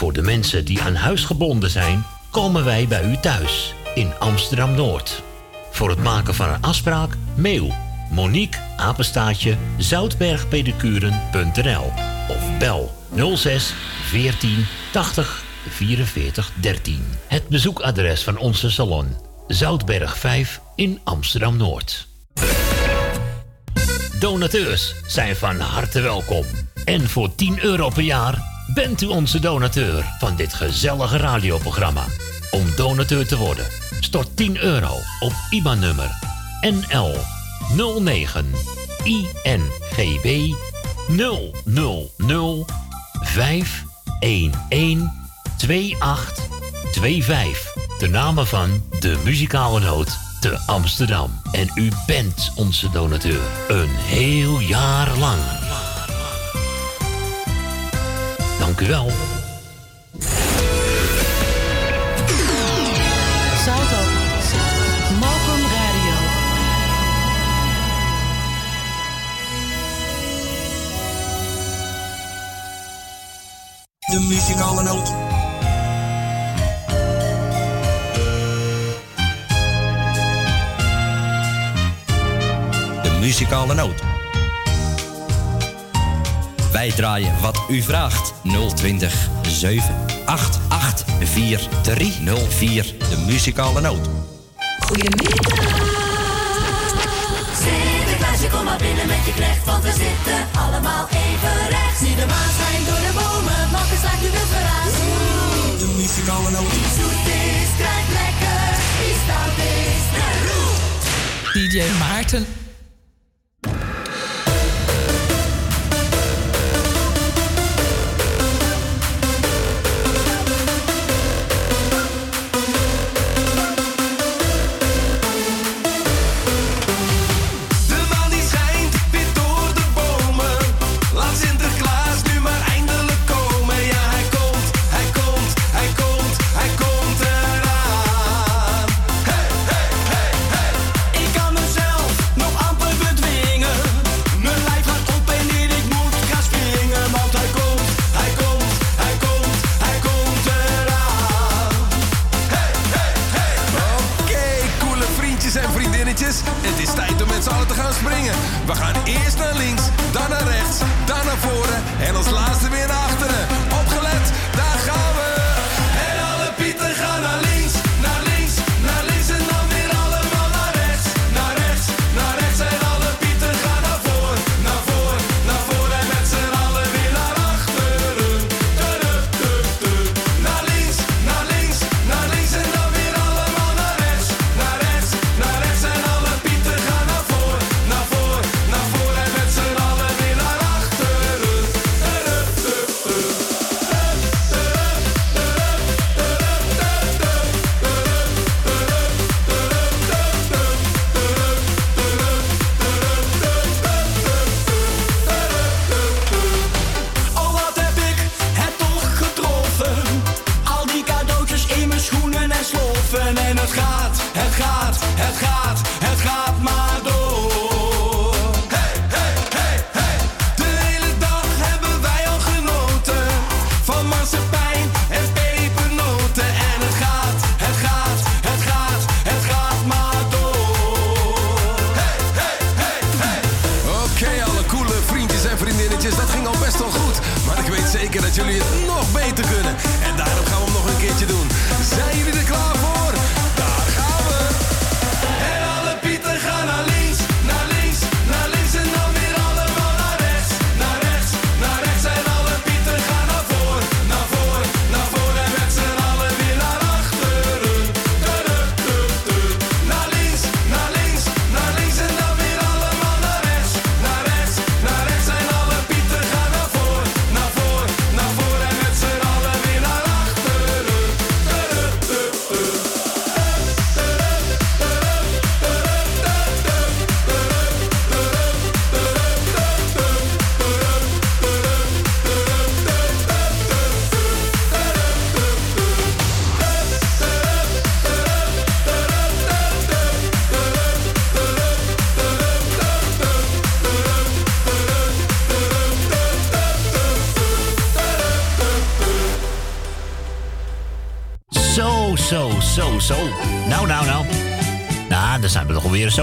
Voor de mensen die aan huis gebonden zijn, komen wij bij u thuis in Amsterdam Noord. Voor het maken van een afspraak, mail Monique Apenstaatje zoutbergpedicuren.nl of bel 06 14 80 44 13. Het bezoekadres van onze salon Zoutberg 5 in Amsterdam Noord. Donateurs zijn van harte welkom. En voor 10 euro per jaar bent u onze donateur van dit gezellige radioprogramma. Om donateur te worden, stort 10 euro op IBAN-nummer NL 09 INGB 000 511 2825. De namen van de muzikale noot te Amsterdam. En u bent onze donateur. Een heel jaar lang. Dank u wel.
Salto. Mokum Radio.
De muzikale noot.
De muzikale noot. Wij draaien wat u vraagt. 020 788 4304. De muzikale noot.
Sinterklaasje, kom maar binnen met je knecht, want we zitten allemaal even recht. Zie de maan schijnt door de bomen, makkers lijkt u wild geraas.
De muzikale noot.
Wie zoet is, krijgt lekker. Wie stout is, naar roep.
DJ Maarten.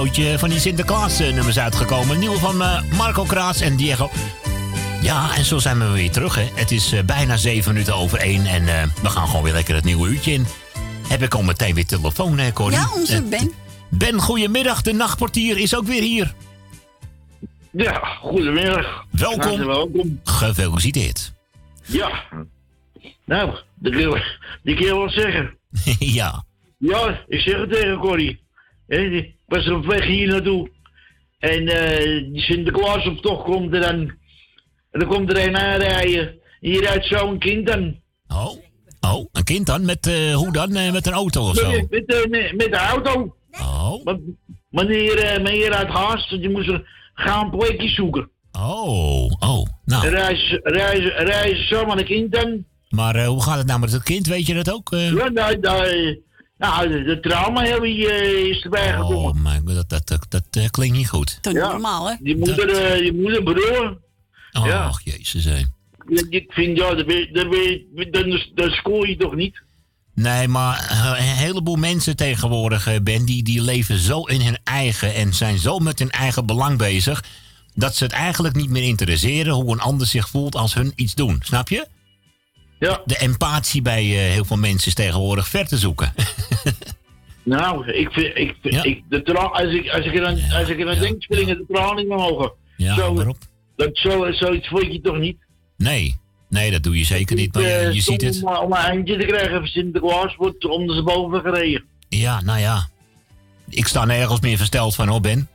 Zootje van die Sinterklaas-nummers uitgekomen. Nieuwe van eh, Marco Kraas en Diego. Ja, en zo zijn we weer terug, hè. Het is eh, bijna zeven minuten over één en eh, we gaan gewoon weer lekker het nieuwe uurtje in. Heb ik al meteen weer telefoon, hè, Corrie?
Ja, onze Ben.
Ben, goedemiddag. De nachtportier is ook weer hier.
Ja, goedemiddag.
Welkom.
Welkom.
Gefeliciteerd.
Ja. Nou, dat wil, die je wel zeggen. [LAUGHS]
ja.
Ja, ik zeg het tegen Corrie. Was op weg hier naartoe. En eh die Sinterklaas op tocht komt er dan. En dan komt er een aanrijden. Hier rijdt zo'n kind dan.
Oh, oh, een kind dan? Met, eh, hoe dan? Eh, met een auto of zo?
Met, met, eh, met, met de auto.
Oh.
Want meneer, eh, meneer uit Haast, die moest gaan een plekje zoeken.
Oh, oh. Nou,
Reizen, reizen, reizen zomaar een kind dan.
maar eh, hoe gaat het nou met het kind? Weet je dat ook? eh?
Ja, nou, nou, nou de, trauma heb je, eh, is erbij gekomen.
Oh mijn god, dat, dat, dat, dat eh, klinkt niet goed.
Toch
Ja.
normaal, hè?
Die moeder, eh, die moeder broer.
Oh,
Ja.
jezus, hé.
Ik- Ik vind, ja, dat, scoor je toch niet?
Nee, maar eh, een heleboel mensen tegenwoordig, eh, Ben, die, die leven zo in hun eigen en zijn zo met hun eigen belang bezig, dat ze het eigenlijk niet meer interesseren hoe een ander zich voelt als hun iets doen. Snap je?
Ja.
De empathie bij eh, heel veel mensen is tegenwoordig ver te zoeken. [LAUGHS]
Nou, ik vind, ik, ik, de tra als ik, als ik er aan, als ik er aan denk, springen de tranen in mijn ogen.
Ja,
zo,
waarop?
Dat, zo, zoiets voel je toch niet?
Nee, nee, dat doe je zeker niet. Maar je,
Eh,
je ziet het.
Om, om een eindje te krijgen van Sinterklaas wordt ondersteboven gereden.
Ja, nou ja. Ik sta nergens meer versteld van, hoor, Ben.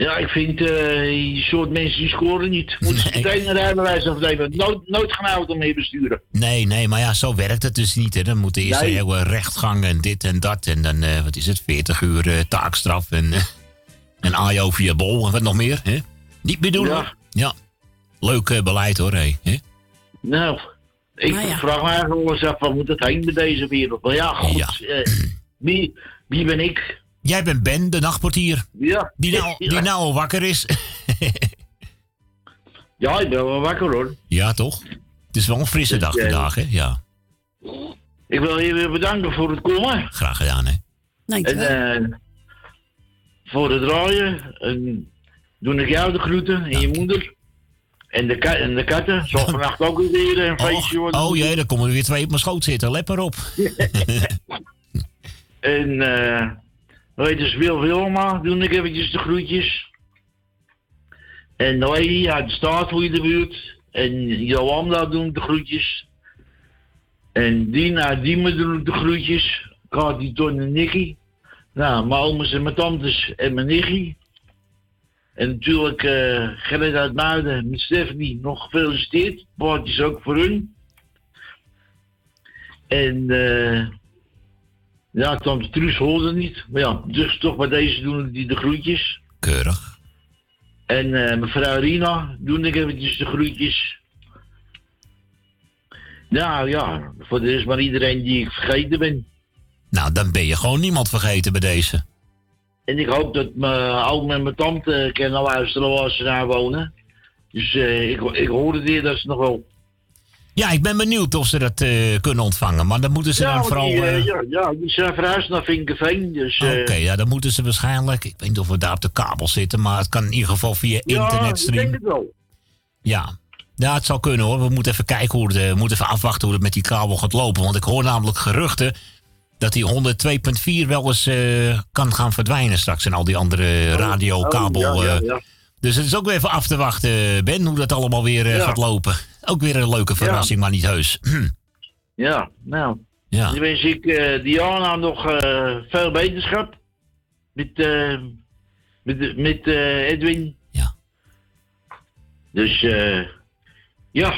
Ja, ik vind eh, die soort mensen die scoren niet. Moeten ze meteen een rijbewijs afnemen. Nooit, nooit geen auto mee besturen.
Nee, nee, maar ja, zo werkt het dus niet. Hè. Dan moet eerst
Nee.
een hele rechtgang en dit en dat. En dan, eh, wat is het, 40 uur eh, taakstraf en, en AJO via bol en wat nog meer. Hè? Niet meer doen,
Ja.
Ja. Leuk beleid, hoor. Hé. Hè?
Nou, ik
Nou ja.
vraag me eigenlijk wel eens af, waar moet het heen met deze wereld? Maar ja, goed. wie, wie ben ik?
Jij bent Ben, de nachtportier.
Ja.
Die nou,
Ja.
nou al wakker is. [LAUGHS]
Ja, ik ben wel wakker hoor.
ja, toch? Het is wel een frisse dag vandaag, hè? Ja.
Ik wil je weer bedanken voor het komen.
Graag gedaan, hè?
En eh, voor het draaien. En doe ik jou de groeten en je moeder. En de, ka- en de katten. Zal [LAUGHS] vannacht ook weer een feestje worden.
Oh jee, dan komen er weer twee op mijn schoot zitten. Let maar op. [LAUGHS]
En eh weet je, Wil Wilma, doe ik eventjes de groetjes. En Noé uit de je de buurt. En Jolanda doen de groetjes. En Dina Diemen doen de groetjes. Kati, Ton en Nicky. Nou, mijn ooms en mijn tantes en mijn nichtje. En natuurlijk eh Gerrit uit Muiden met Stephanie nog gefeliciteerd. Paardjes ook voor hun. En eh ja, tante Truus hoorde niet. Maar ja, dus toch bij deze doen die de groetjes.
Keurig.
En eh, mevrouw Rina doe ik eventjes de groetjes. Nou ja, voor de rest maar iedereen die ik vergeten ben.
Nou, dan ben je gewoon niemand vergeten bij deze.
En ik hoop dat mijn oom en mijn tante kunnen luisteren waar ze daar wonen. Dus eh, ik, ik hoorde weer dat ze nog wel...
Ja, ik ben benieuwd of ze dat eh, kunnen ontvangen. Maar dan moeten ze dan vooral...
die, eh,
eh,
ja, ja, die zijn verhuisd naar Vinkenveen. Dus,
Oké, ja, dan moeten ze waarschijnlijk... Ik weet niet of we daar op de kabel zitten, maar het kan in ieder geval via
ja, ik denk het wel.
Ja. ja, het zal kunnen hoor. We moeten even kijken hoe het, we moeten even afwachten hoe het met die kabel gaat lopen. Want ik hoor namelijk geruchten dat die 102.4 wel eens kan gaan verdwijnen straks. En al die andere
oh, ja,
eh.
ja.
Dus het is ook weer even af te wachten, Ben, hoe dat allemaal weer gaat lopen. Ook weer een leuke verrassing, maar niet heus. [CLEARS THROAT]
Ja, nou.
Ja.
Dan wens ik eh, Diana nog eh, veel beterschap. Met, eh, met, met eh, Edwin.
Ja.
Dus eh, ja.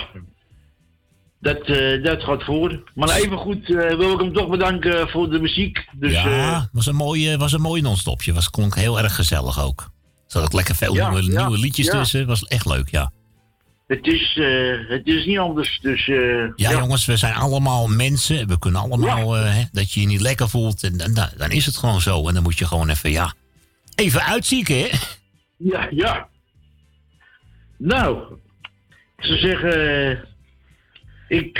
Dat, dat gaat voor. Maar even goed wil ik hem toch bedanken voor de muziek. Dus,
ja, was een mooi, was een mooi non-stopje. Was klonk heel erg gezellig ook. Zat ook lekker veel
Ja,
nieuwe,
ja,
nieuwe liedjes tussen. Was echt leuk, ja.
Het, is, eh, het is niet anders. Dus, eh,
Ja, jongens, we zijn allemaal mensen. We kunnen allemaal, eh, hè, dat je je niet lekker voelt. En, dan- dan, is het gewoon zo. En dan moet je gewoon even, ja, even uitzieken, hè?
Ja, ja. Nou, ik zou zeggen, ik,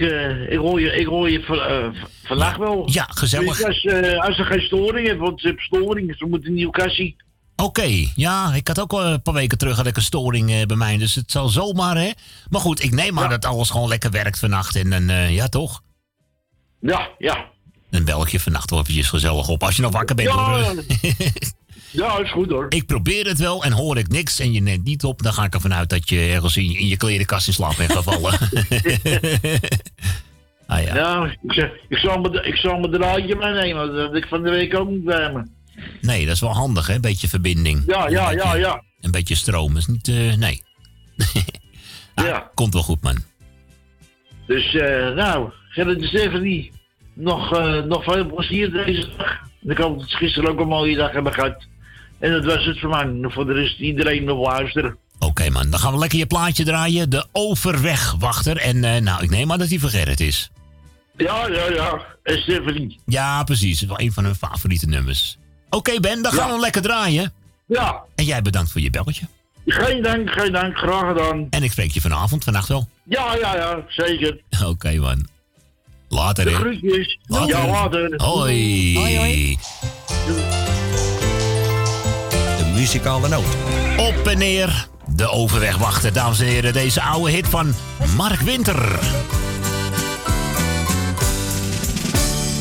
ik hoor je, ik hoor je van, vandaag wel.
Ja, gezellig.
Dus als, als er geen storing is, want ze hebben storing, ze moeten een nieuw kassie.
Oké, ja, ik had ook al een paar weken terug had ik een storing eh, bij mij, dus het zal zomaar, hè. Maar goed, ik neem aan dat alles gewoon lekker werkt vannacht en dan, eh, ja toch?
Ja, ja.
Dan bel ik je vannacht wel eventjes gezellig op, als je nog wakker bent.
Ja, [LAUGHS] ja, is goed hoor.
Ik probeer het wel en hoor ik niks en je neemt niet op, dan ga ik ervan uit dat je ergens in, in je klerenkast in slaap bent gevallen. [LAUGHS] ah ja.
Ja, ik, zeg, ik, zal me, ik zal me draadje meenemen, dat ik van de week ook niet bij me.
Nee, dat is wel handig, hè? Een beetje verbinding.
Ja, ja, ja, ja.
Een beetje stroom is niet, eh, nee. [LAUGHS] Ah,
Ja.
Komt wel goed, man.
Dus, eh nou, Gerrit de Stephanie, nog, eh, nog veel plezier deze dag. Ik hoop dat ze gisteren ook een mooie dag hebben gehad. En dat was het voor mij. Voor de rest iedereen nog luisteren.
Oké, man. Dan gaan we lekker je plaatje draaien. De Overwegwachter. En nou, ik neem aan dat die van Gerrit is.
Ja, ja, ja. En Stephanie.
Ja, precies. Het is wel een van hun favoriete nummers. Oké, Ben, dan gaan we lekker draaien.
Ja.
En jij bedankt voor je belletje.
Geen dank, geen dank. Graag gedaan.
En ik spreek je vanavond, vannacht wel.
Ja, ja, ja. Zeker. [LAUGHS]
Oké, man. Later,
De
hè.
groetjes.
Later.
Ja, later.
Hoi.
Hoi, hoi.
De muzikale noot.
Op en neer. De Overwegwachter, dames en heren. Deze oude hit van Mark Winter.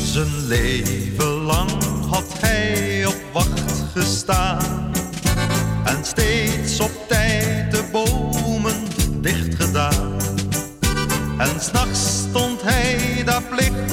Zijn leven lang had hij op wacht gestaan. En steeds op tijd de bomen dicht gedaan. En s'nachts stond hij daar plichtsgetrouw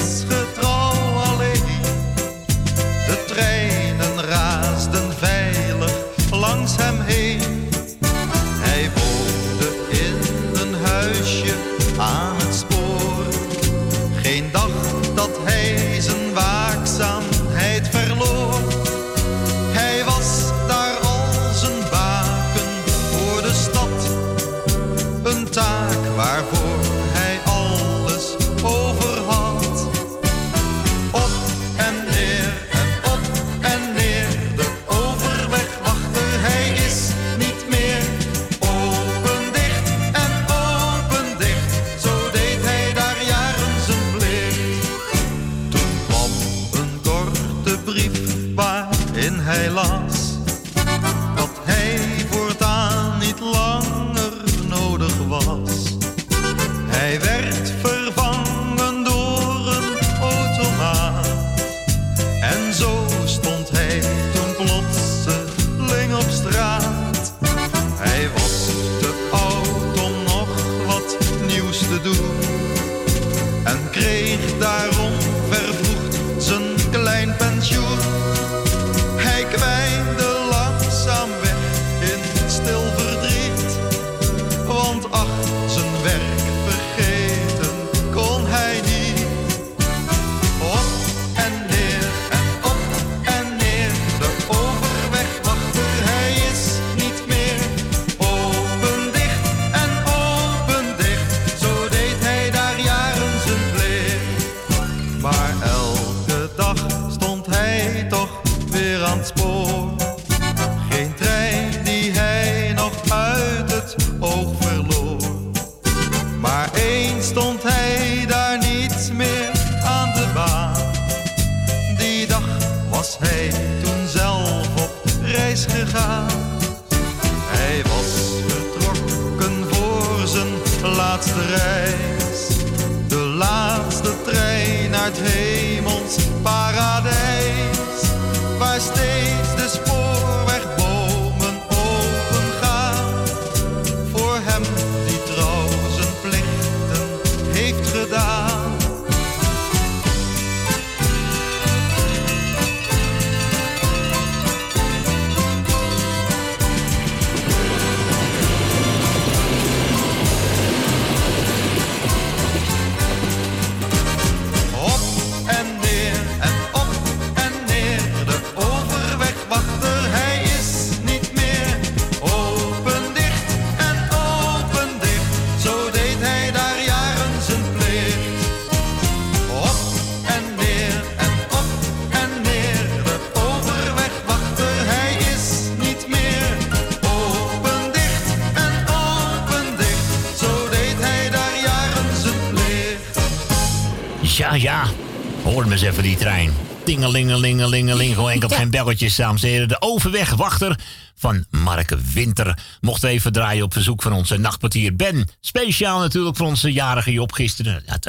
Tingelingelingelingeling. Gewoon enkel geen belletjes, dames en heren. De overwegwachter van Marke Winter mocht even draaien op verzoek van onze nachtpartier Ben. Speciaal natuurlijk voor onze jarige Job gisteren. Ja,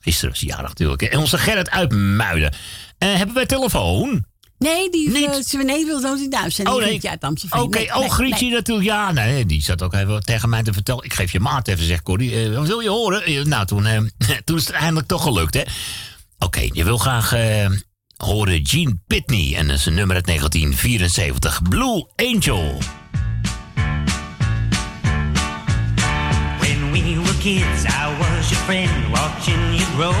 gisteren was hij jarig natuurlijk. En onze Gerrit uit Muiden. Eh, hebben wij telefoon?
Nee, die eh, ze nee, wil niet uitzenden.
Oh,
Die
nee.
Grietje uit Amstelveen.
Oké,
Nee,
oh Grietje
nee.
natuurlijk. Ja, nee, die zat ook even tegen mij te vertellen. Ik geef je maat even, zegt Corrie. Eh, wat wil je horen? Eh, nou, toen, eh, [LAUGHS] toen is het eindelijk toch gelukt, hè? Oké, je wil graag eh, horen Gene Pitney. En een nummer uit 1974. Blue Angel.
When we were kids, I was your friend, watching you grow.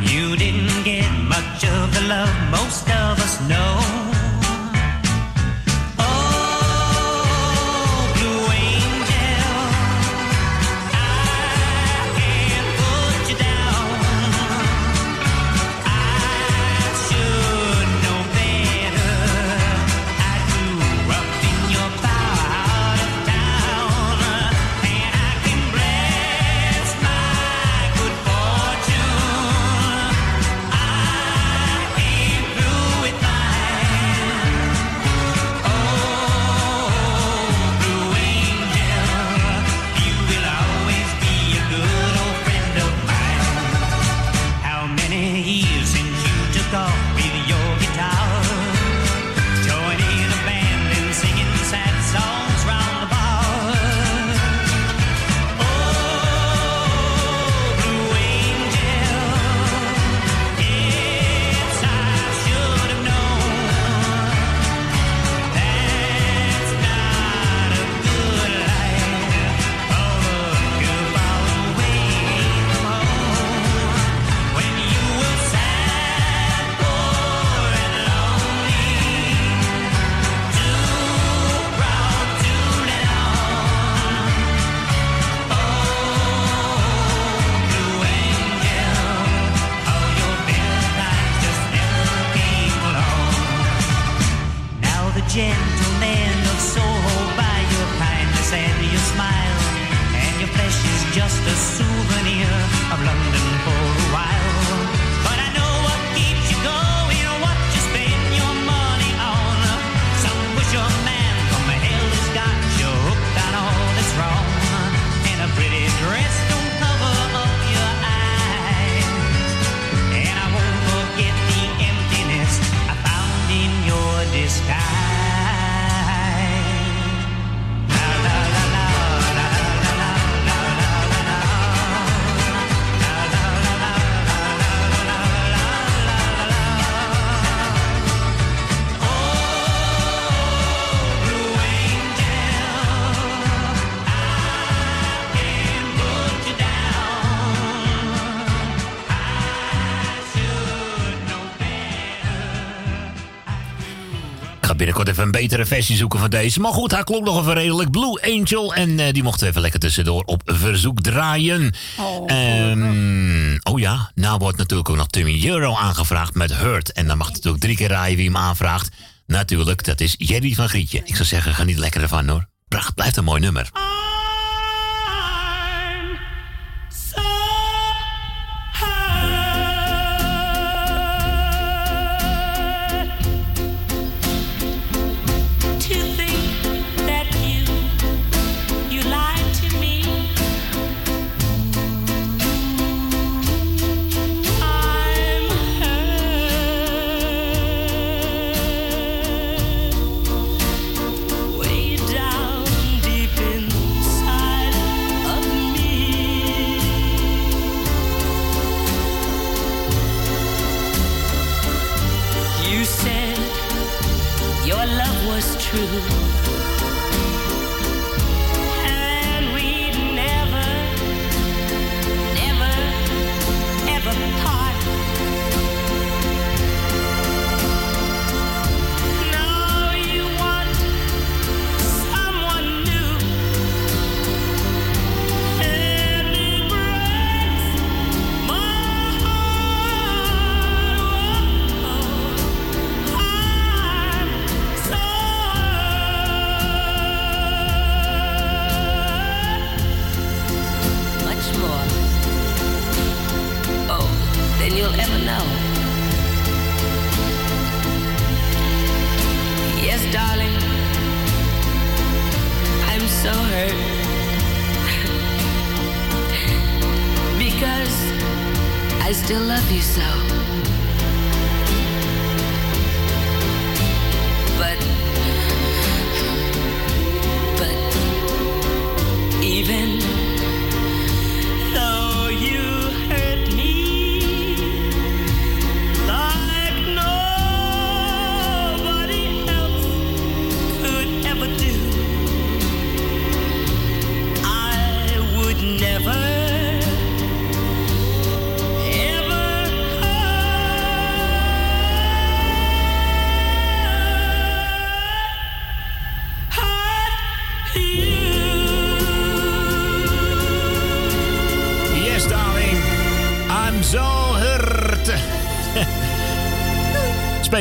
You didn't get much of the love most of us know.
Betere versie zoeken van deze. Maar goed, hij klonk nog even redelijk. Blue Angel. En eh, die mochten we even lekker tussendoor op verzoek draaien. Ehm, oh ja, nou wordt natuurlijk ook nog Timmy Euro aangevraagd met Hurt. En dan mag natuurlijk drie keer raaien wie hem aanvraagt. Natuurlijk, dat is Jerry van Grietje. Ik zou zeggen, geniet lekker ervan hoor. Pracht, blijft een mooi nummer.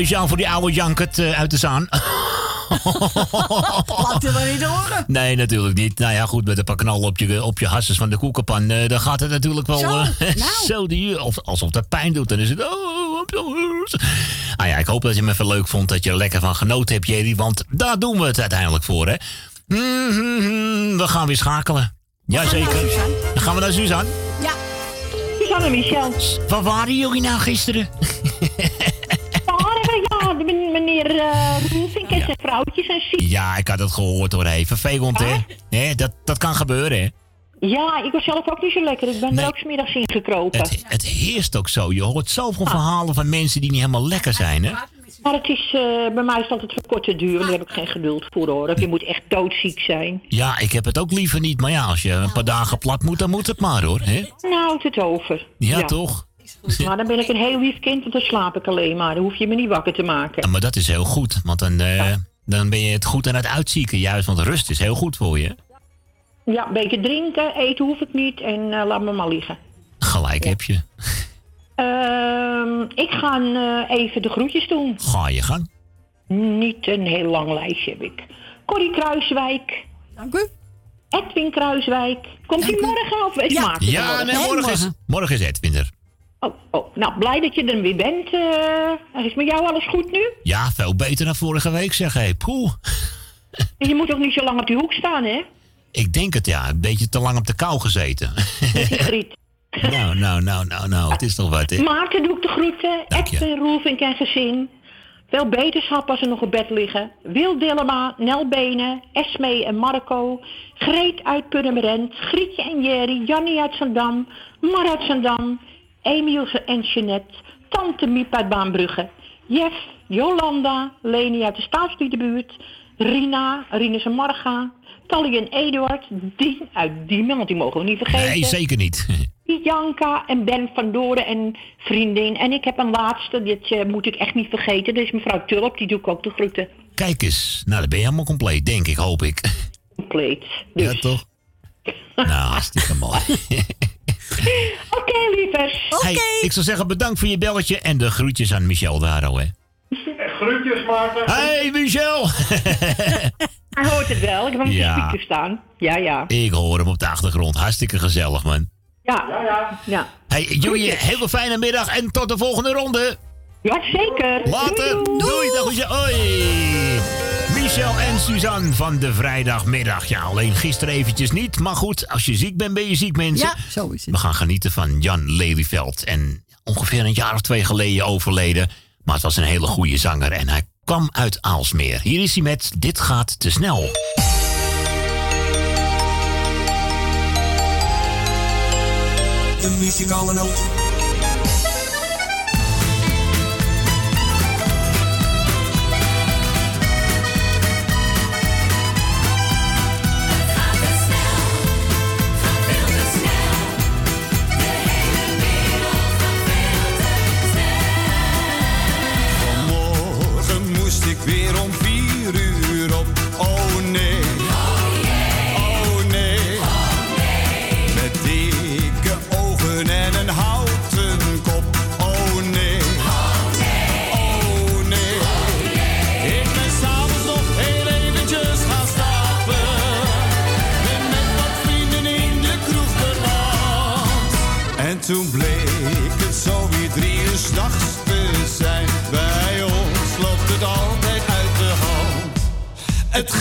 Speciaal voor die oude jankert eh, uit de zaan. [LAUGHS]
Laat je wel niet horen.
Nee, natuurlijk niet. Nou ja, goed, met een paar knallen op je, op je hasses van de koekenpan... eh, dan gaat het natuurlijk wel
Zo, [LAUGHS] nou.
zo die, of, alsof dat pijn doet. Dan is het... Oh, hurt. Ah ja, ik hoop dat je me even leuk vond, dat je er lekker van genoten hebt, Jerry. Want daar doen we het uiteindelijk voor, hè. Mhm, we gaan weer schakelen. Jazeker. Dan gaan we naar Suzanne.
Ja.
Suzanne en Michel.
Waar waren jullie nou gisteren?
Zijn en ziek.
Ja, ik had het gehoord hoor. Hey, vervelend, hè? Nee, dat, dat kan gebeuren, hè?
Ja, ik was zelf ook niet zo lekker. Ik ben er ook smiddags in gekropen.
Het, het heerst ook zo. Je hoort zoveel verhalen van mensen die niet helemaal lekker zijn, hè?
Maar het is, eh, bij mij is het altijd voor korte duur. en Daar heb ik geen geduld voor hoor. Je moet echt doodziek zijn.
Ja, ik heb het ook liever niet. Maar ja, als je een paar dagen plat moet, dan moet het maar, hoor. Hè?
Nou, het het over.
Ja, toch? [LAUGHS]
Maar dan ben ik een heel lief kind en dan slaap ik alleen maar. Dan hoef je me niet wakker te maken.
Ja, maar dat is heel goed. Want dan, eh, dan ben je het goed aan het uitzieken. Juist, want rust is heel goed voor je.
Ja, een beetje drinken, eten hoef ik niet en eh, laat me maar liggen.
Gelijk heb je.
Ehm, ik ga eh, even de groetjes doen.
Ga je gang.
Niet een heel lang lijstje heb ik. Corrie Kruiswijk.
Dank u.
Edwin Kruiswijk. Komt hij morgen of is Maarten
Ja, nee, morgen is, morgen is Edwin er.
Oh, oh, nou, blij dat je er weer bent. eh. is met jou alles goed nu?
Ja, veel beter dan vorige week, zeg hé. Poeh.
Je moet ook niet zo lang op die hoek staan, hè?
Ik denk het, ja. Een beetje te lang op de kou gezeten. [LAUGHS]
Griet.
nou, nou, nou, nou, nou. Het is toch wat, hè?
Maarten doe ik de groeten. Edwin, Roelvink en gezin. Veel beterschap als ze nog op bed liggen. Wil Dillema, Nel Benen, Esme en Marco. Greet uit Purmerend. Grietje en Jerry. Jannie uit Zandam. Mar uit Zandam. Emiel en Jeanette. Tante Miep uit Baanbrugge. Jeff, Jolanda, Leni uit de Staatsbiedenbuurt. Rina, Rinus en Marga. Tally en Eduard. Dien uit Diemen, want die mogen we niet vergeten.
Nee, zeker niet. [LAUGHS]
Janka en Ben van Doren en vriendin. En ik heb een laatste, dit eh, moet ik echt niet vergeten. Dat is mevrouw Tulp, die doe ik ook de groeten.
Kijk eens. Nou, dan ben je helemaal compleet, denk ik, hoop ik.
Compleet.
Ja, toch? [LAUGHS] nou, hartstikke mooi. [LAUGHS] [LAUGHS]
Oké, lievers.
Hey, ik zou zeggen bedankt voor je belletje en de groetjes aan Michel Daro, hè.
Groetjes, Maarten.
Hey, Michel! [LAUGHS]
Hij hoort het wel, ik heb hem op
Ja.
de speaker staan. Ja, ja.
ik hoor hem op de achtergrond. Hartstikke gezellig, man.
Ja, ja, ja. ja.
Hey, jullie, hele fijne middag en tot de volgende ronde.
Ja, zeker.
Later.
Doei,
Doei,
doei.
dag Michel. Hoi. Michel en Suzanne van de vrijdagmiddag. Ja, alleen gisteren eventjes niet. Maar goed, als je ziek bent, ben je ziek, mensen.
Ja, zo is het.
We gaan genieten van Jan Lelyveld. En ongeveer een jaar of twee geleden overleden. Maar het was een hele goede zanger en hij kwam uit Aalsmeer. Hier is hij met Dit gaat te snel.
De muzikale noot.
toen bleek het zo weer drie uur s'nachts te zijn. Bij ons loopt het altijd uit de
hand. Het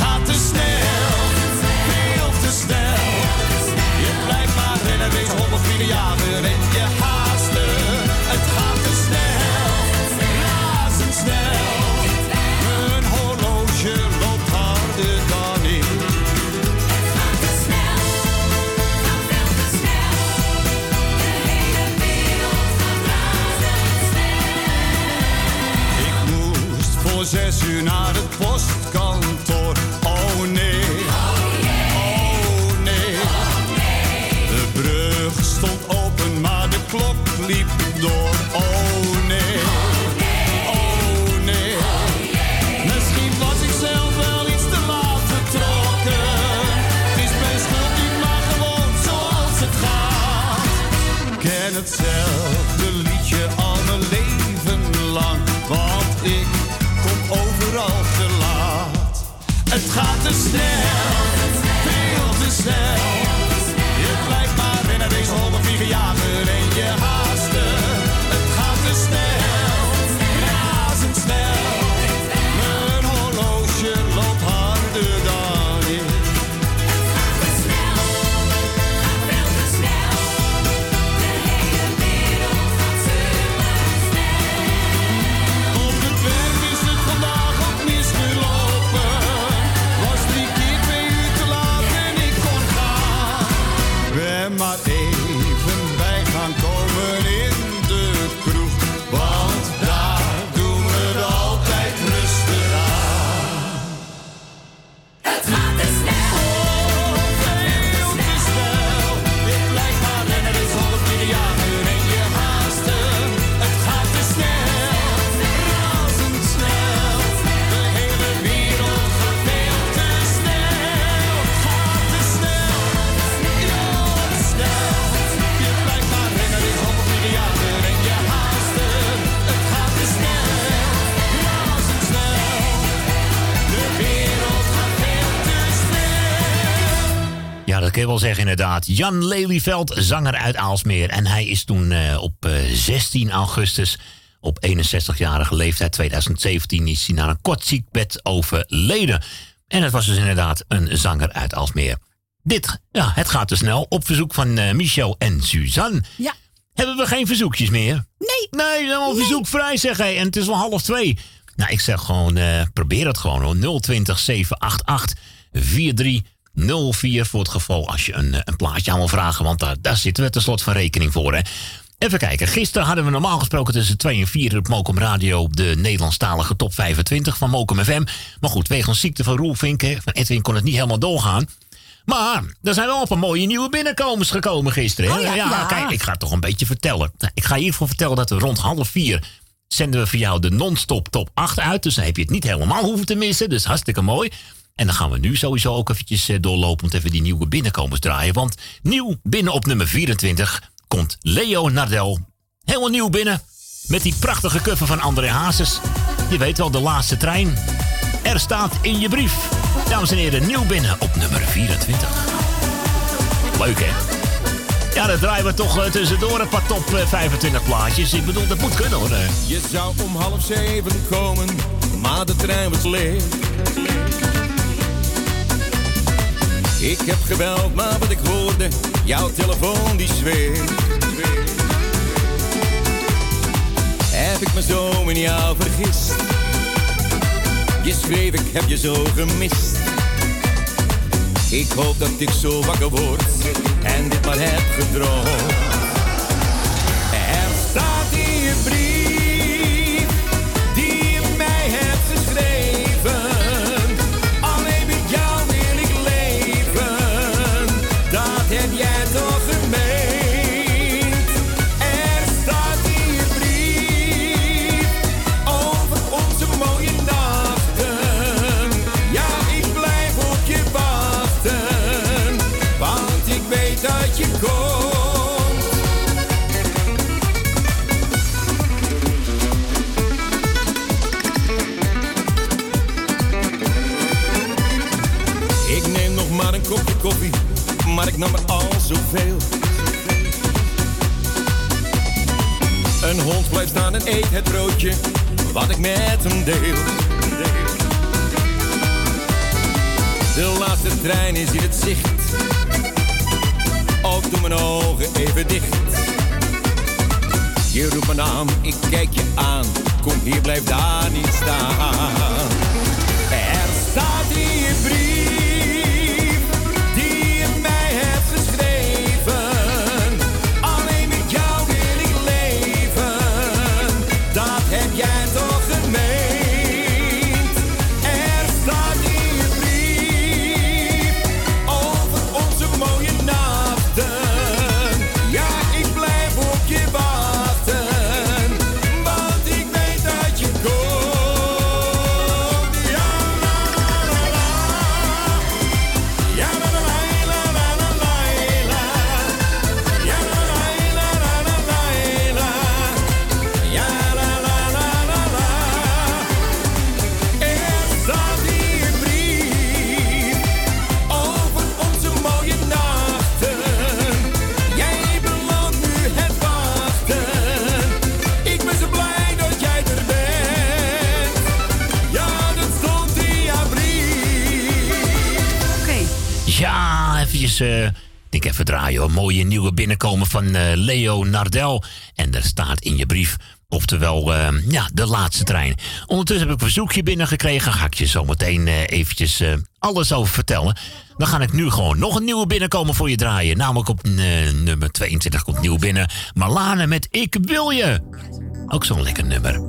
naar het postkantoor. Het gaat te
dat kun je wel zeggen inderdaad. Jan Lelyveld, zanger uit Aalsmeer. En hij is toen eh, op eh, 16 augustus, op 61-jarige leeftijd, 2017, is hij naar een kort ziekbed overleden. En het was dus inderdaad een zanger uit Aalsmeer. Dit, ja, het gaat te snel. Op verzoek van eh, Michel en Suzanne.
Ja.
Hebben we geen verzoekjes meer?
Nee.
Nee, helemaal verzoekvrij zeg hij. En het is wel half twee. Nou, ik zeg gewoon, eh, probeer het gewoon hoor. 020 788 4304 voor het geval als je een, eh, een plaatje aan wil vragen. Want daar, daar zitten we tenslotte van rekening voor. Hè. Even kijken. Gisteren hadden we normaal gesproken tussen 2 en 4 op Mokum Radio de Nederlandstalige top 25 van Mokum FM. Maar goed, wegens ziekte van Roel Vinken, van Edwin kon het niet helemaal doorgaan. Maar er zijn wel een paar mooie nieuwe binnenkomers gekomen gisteren.
Oh ja, ja.
kijk, ik ga het toch een beetje vertellen. Nou, Ik ga je hiervoor vertellen dat we rond half vier zenden we voor jou de non-stop top 8 uit. Dus dan heb je het niet helemaal hoeven te missen. Dus hartstikke mooi. En dan gaan we nu sowieso ook eventjes eh, doorlopend even die nieuwe binnenkomers draaien. Want nieuw binnen op nummer 24 komt Leo Nardel. Helemaal nieuw binnen. Met die prachtige cover van André Hazes. Je weet wel, de laatste trein. Er staat in je brief. Dames en heren, nieuw binnen op nummer 24. Leuk hè? Ja, dan draaien we toch eh, tussendoor een paar top eh, 25 plaatjes. Ik bedoel, dat moet kunnen hoor. eh.
Je zou om half zeven komen, maar de trein was leeg. Ik heb gebeld, maar wat ik hoorde, jouw telefoon die zweert. Heb ik me zo in jou vergist? Je schreef, ik heb je zo gemist. Ik hoop dat ik zo wakker word en dit maar heb gedroomd. Kopje koffie, maar ik nam er al zoveel. Een hond blijft staan en eet het broodje wat ik met hem deel. De laatste trein is in het zicht. Ook doe mijn ogen even dicht. Je roept mijn naam, ik kijk je aan. Kom hier, blijf daar niet staan.
Mooie nieuwe binnenkomen van eh, Leo Nardel. En er staat in je brief, oftewel, eh, ja, de laatste trein. Ondertussen heb ik een verzoekje binnengekregen. Ga ik je zo meteen eh, eventjes alles over vertellen. Dan ga ik nu gewoon nog een nieuwe binnenkomen voor je draaien. Namelijk op nummer 22 komt nieuw binnen. Marlane met Ik Wil Je. Ook zo'n lekker nummer.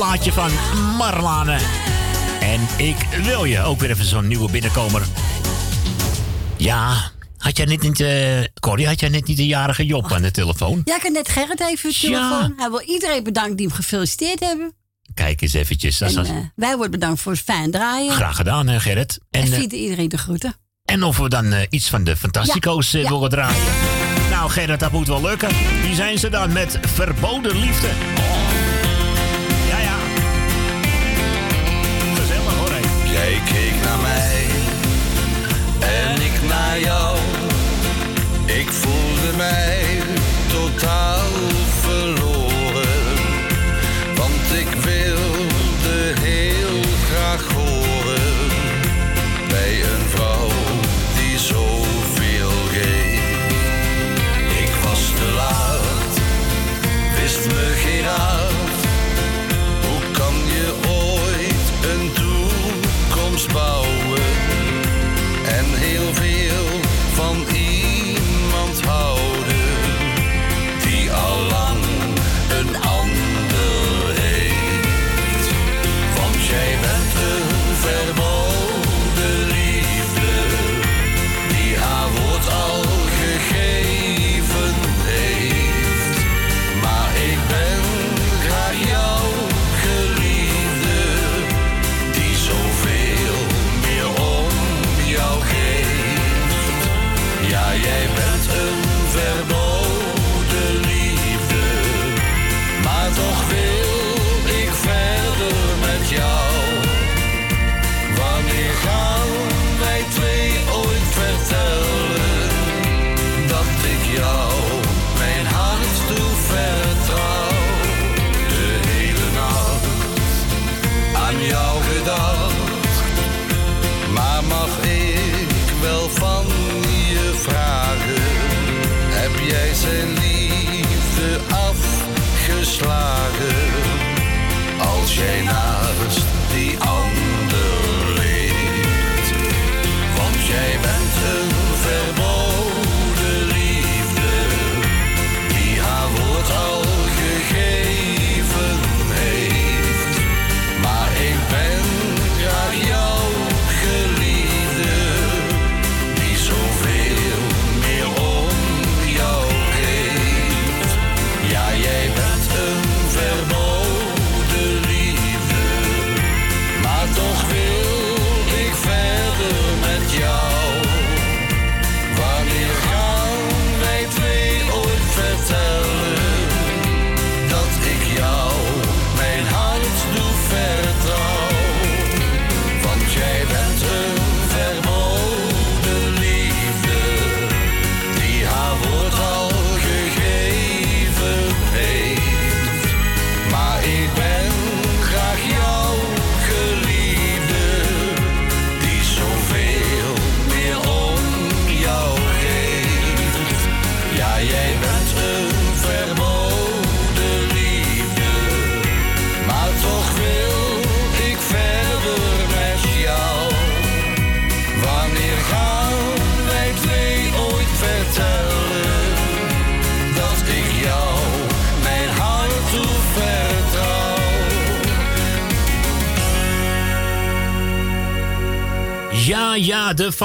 Plaatje van Marlane. En ik wil je. Ook weer even zo'n nieuwe binnenkomer. Ja, had jij net niet... eh Corrie, had jij net niet de jarige Job aan de telefoon?
Ja, ik had net Gerrit even de
Ja.
telefoon. Hij wil iedereen bedankt die hem gefeliciteerd hebben.
Kijk eens eventjes.
En eh, wij worden bedankt voor het fijn draaien.
Graag gedaan, hè, Gerrit.
En,
En, eh,
iedereen de groeten.
en of we dan iets van de Fantastico's
ja.
willen draaien. Nou, Gerrit, dat moet wel lukken. Hier zijn ze dan met Verboden Liefde.
Jij keek naar mij en ik naar jou. Ik voelde mij totaal verloren. Want ik wilde heel graag horen bij een vrouw die zoveel geeft. Ik was te laat, wist me geen raad. Toekomst bouwen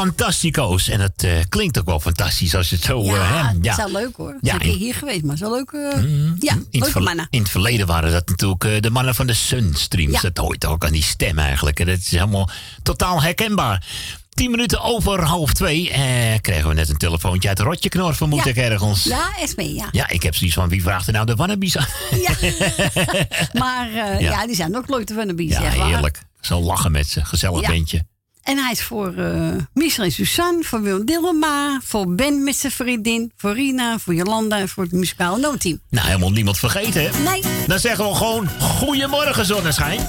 Fantastico's. En het eh, klinkt ook wel fantastisch als je het zo...
Ja,
eh, hè, ja.
is wel leuk hoor.
Ja,
Ja,
in-
hier geweest, maar zo leuk. eh, ja,
In het,
leuke mannen.
in het verleden waren dat natuurlijk de mannen van de Sunstreams.
Ja.
Dat hoort ook aan die stem eigenlijk. En dat is helemaal totaal herkenbaar. Tien minuten over half twee eh, kregen we net een telefoontje uit Rotjeknor, vermoed
Ja.
ik ergens.
Ja, Esme, ja.
Ja, ik heb zoiets van, wie vraagt er nou de wannabes aan? [LAUGHS]
Maar eh,
Ja.
ja. die zijn ook leuk te vinden bij
Ja,
maar.
heerlijk. Zo lachen met ze. Gezellig
Ja.
bandje.
En hij is voor eh Michel en Suzanne, voor Wil Dillema, voor Ben met zijn vriendin, voor Rina, voor Jolanda en voor het muzikale noodteam.
Nou, helemaal niemand vergeten, hè?
Nee.
Dan zeggen we gewoon, goedemorgen zonneschijn.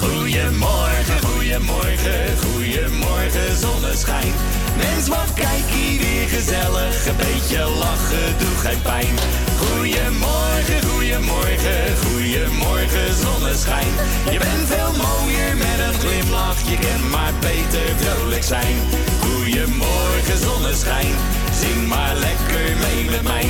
Goedemorgen, goedemorgen, goedemorgen zonneschijn. Mens, wat kijk hier weer gezellig, een beetje lachen doe geen pijn. Goedemorgen, goedemorgen, goedemorgen zonneschijn. Je bent veel mooier met een glimlach, je kan maar beter vrolijk zijn. Goedemorgen zonneschijn, zing maar lekker mee met mij.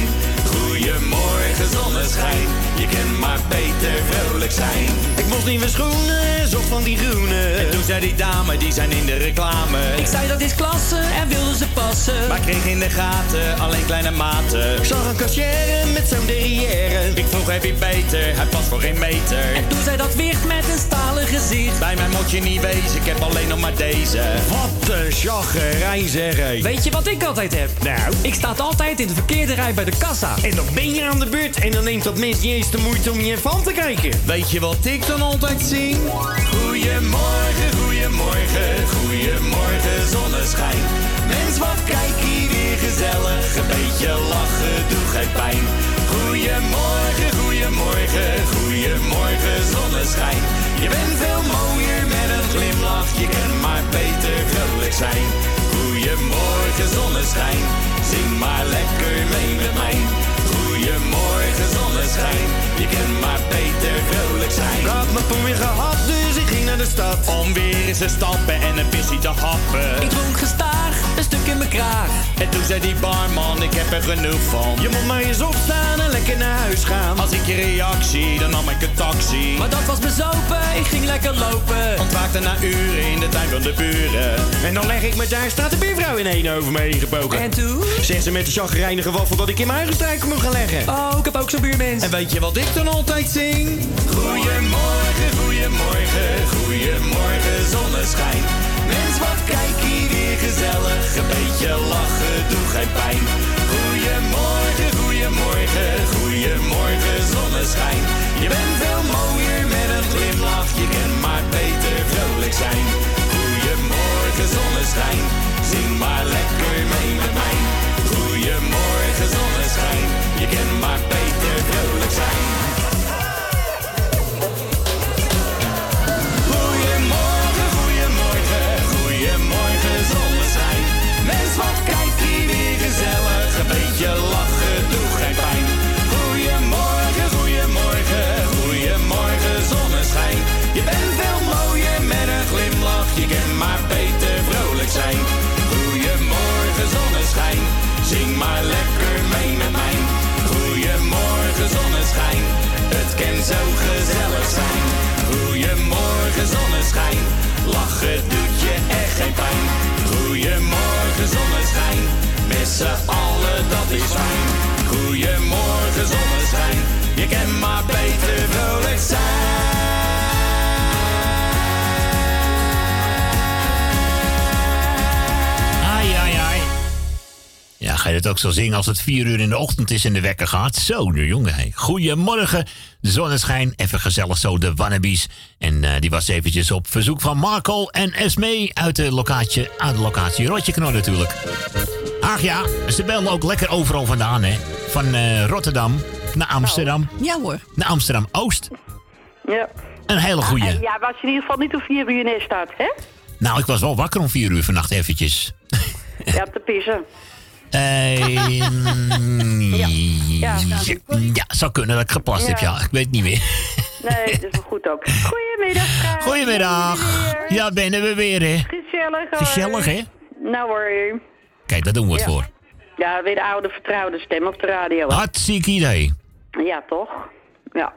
Goedemorgen zonneschijn, je kan maar beter vrolijk zijn.
Ik mocht nieuwe schoenen, zocht van die groene. En toen zei die dame, die zijn in de reclame. Ik zei dat is klasse en wilde ze passen. Maar kreeg in de gaten alleen kleine maten. Ik zag een cashier met zo'n derrière. Ik vroeg heb je beter, hij past voor geen meter. En toen zei dat wicht met een stalen gezicht. Bij mij moet je niet wezen, ik heb alleen nog maar deze. Wat een chaggerijn zeg.
Weet je wat ik altijd heb?
Nou?
Ik sta altijd in de verkeerde rij bij de kassa.
En dan ben je aan de beurt en dan neemt dat mens niet eens de moeite om je even aan te kijken. Weet je wat ik dan altijd zing?
Goedemorgen, goedemorgen, goedemorgen zonneschijn. Mens, wat kijk hier weer gezellig, een beetje lachen doe geen pijn. Goedemorgen, goedemorgen, goedemorgen zonneschijn. Je bent veel mooier met een glimlach, je kan maar beter vrolijk zijn. Goedemorgen zonneschijn, zing maar lekker mee met mij. Je kan maar beter vrolijk zijn.
Ik had mijn poen weer gehad, dus ik ging naar de stad. Om weer eens te stappen en een pissie te happen.
Ik dronk gestaag, een stuk in mijn kraag.
En toen zei die barman, ik heb er genoeg van. Je moet maar eens opstaan en lekker naar huis gaan. Als ik je reactie, dan nam ik een taxi.
Maar dat was bezopen, ik ging lekker lopen.
Ontwaakte na uren in de tuin van de buren. En dan leg ik me daar, staat de buurvrouw in één over me heen gebogen.
En toen?
Zegt ze met de chagrijnige waffel dat ik in mijn eigen struiken moet gaan leggen.
Oh, ik heb ook zo'n buurmens.
En weet je wat ik dan altijd zing?
Goedemorgen, goedemorgen, goedemorgen zonneschijn. Mens, wat kijk hier weer gezellig, een beetje lachen doe geen pijn. Goedemorgen, goedemorgen, goedemorgen zonneschijn. Je bent veel mooier met een glimlach, je kan maar beter vrolijk zijn. Goedemorgen zonneschijn, zing maar lekker mee met mij. Goedemorgen zonneschijn, z'n allen dat is fijn. Goedemorgen zonneschijn, je kan maar beter vrolijk
ai. Ja, ga je het ook zo zingen als het vier uur in de ochtend is en de wekker gaat? Zo, nu jongen. Hey. Goedemorgen, zonneschijn. Even gezellig zo, de Wannabies. En eh, die was eventjes op verzoek van Marco en Esme uit de locatie, uit de locatie natuurlijk. Ach ja, ze belden ook lekker overal vandaan, hè. Van eh, Rotterdam naar Amsterdam.
Ja hoor.
Naar Amsterdam-Oost.
Ja.
Een hele goeie.
En ja, was in ieder geval niet om vier uur nest staat, hè?
Nou, ik was wel wakker om vier uur vannacht eventjes.
Ja, te pissen. [LAUGHS]
Eh, [LAUGHS]
Ja.
ja, ja, zou kunnen dat ik geplast heb, ja. Ik weet het niet meer.
Nee, dat is wel goed ook. Goedemiddag. [LAUGHS]
Goedemiddag. Ja, binnen we weer, hè.
Gezellig hoor.
Gezellig, hè?
Nou hoor.
Kijk, daar doen we het
Ja.
voor.
Ja, weer de oude vertrouwde stem op de radio.
Hartstikke idee.
Ja, toch? Ja.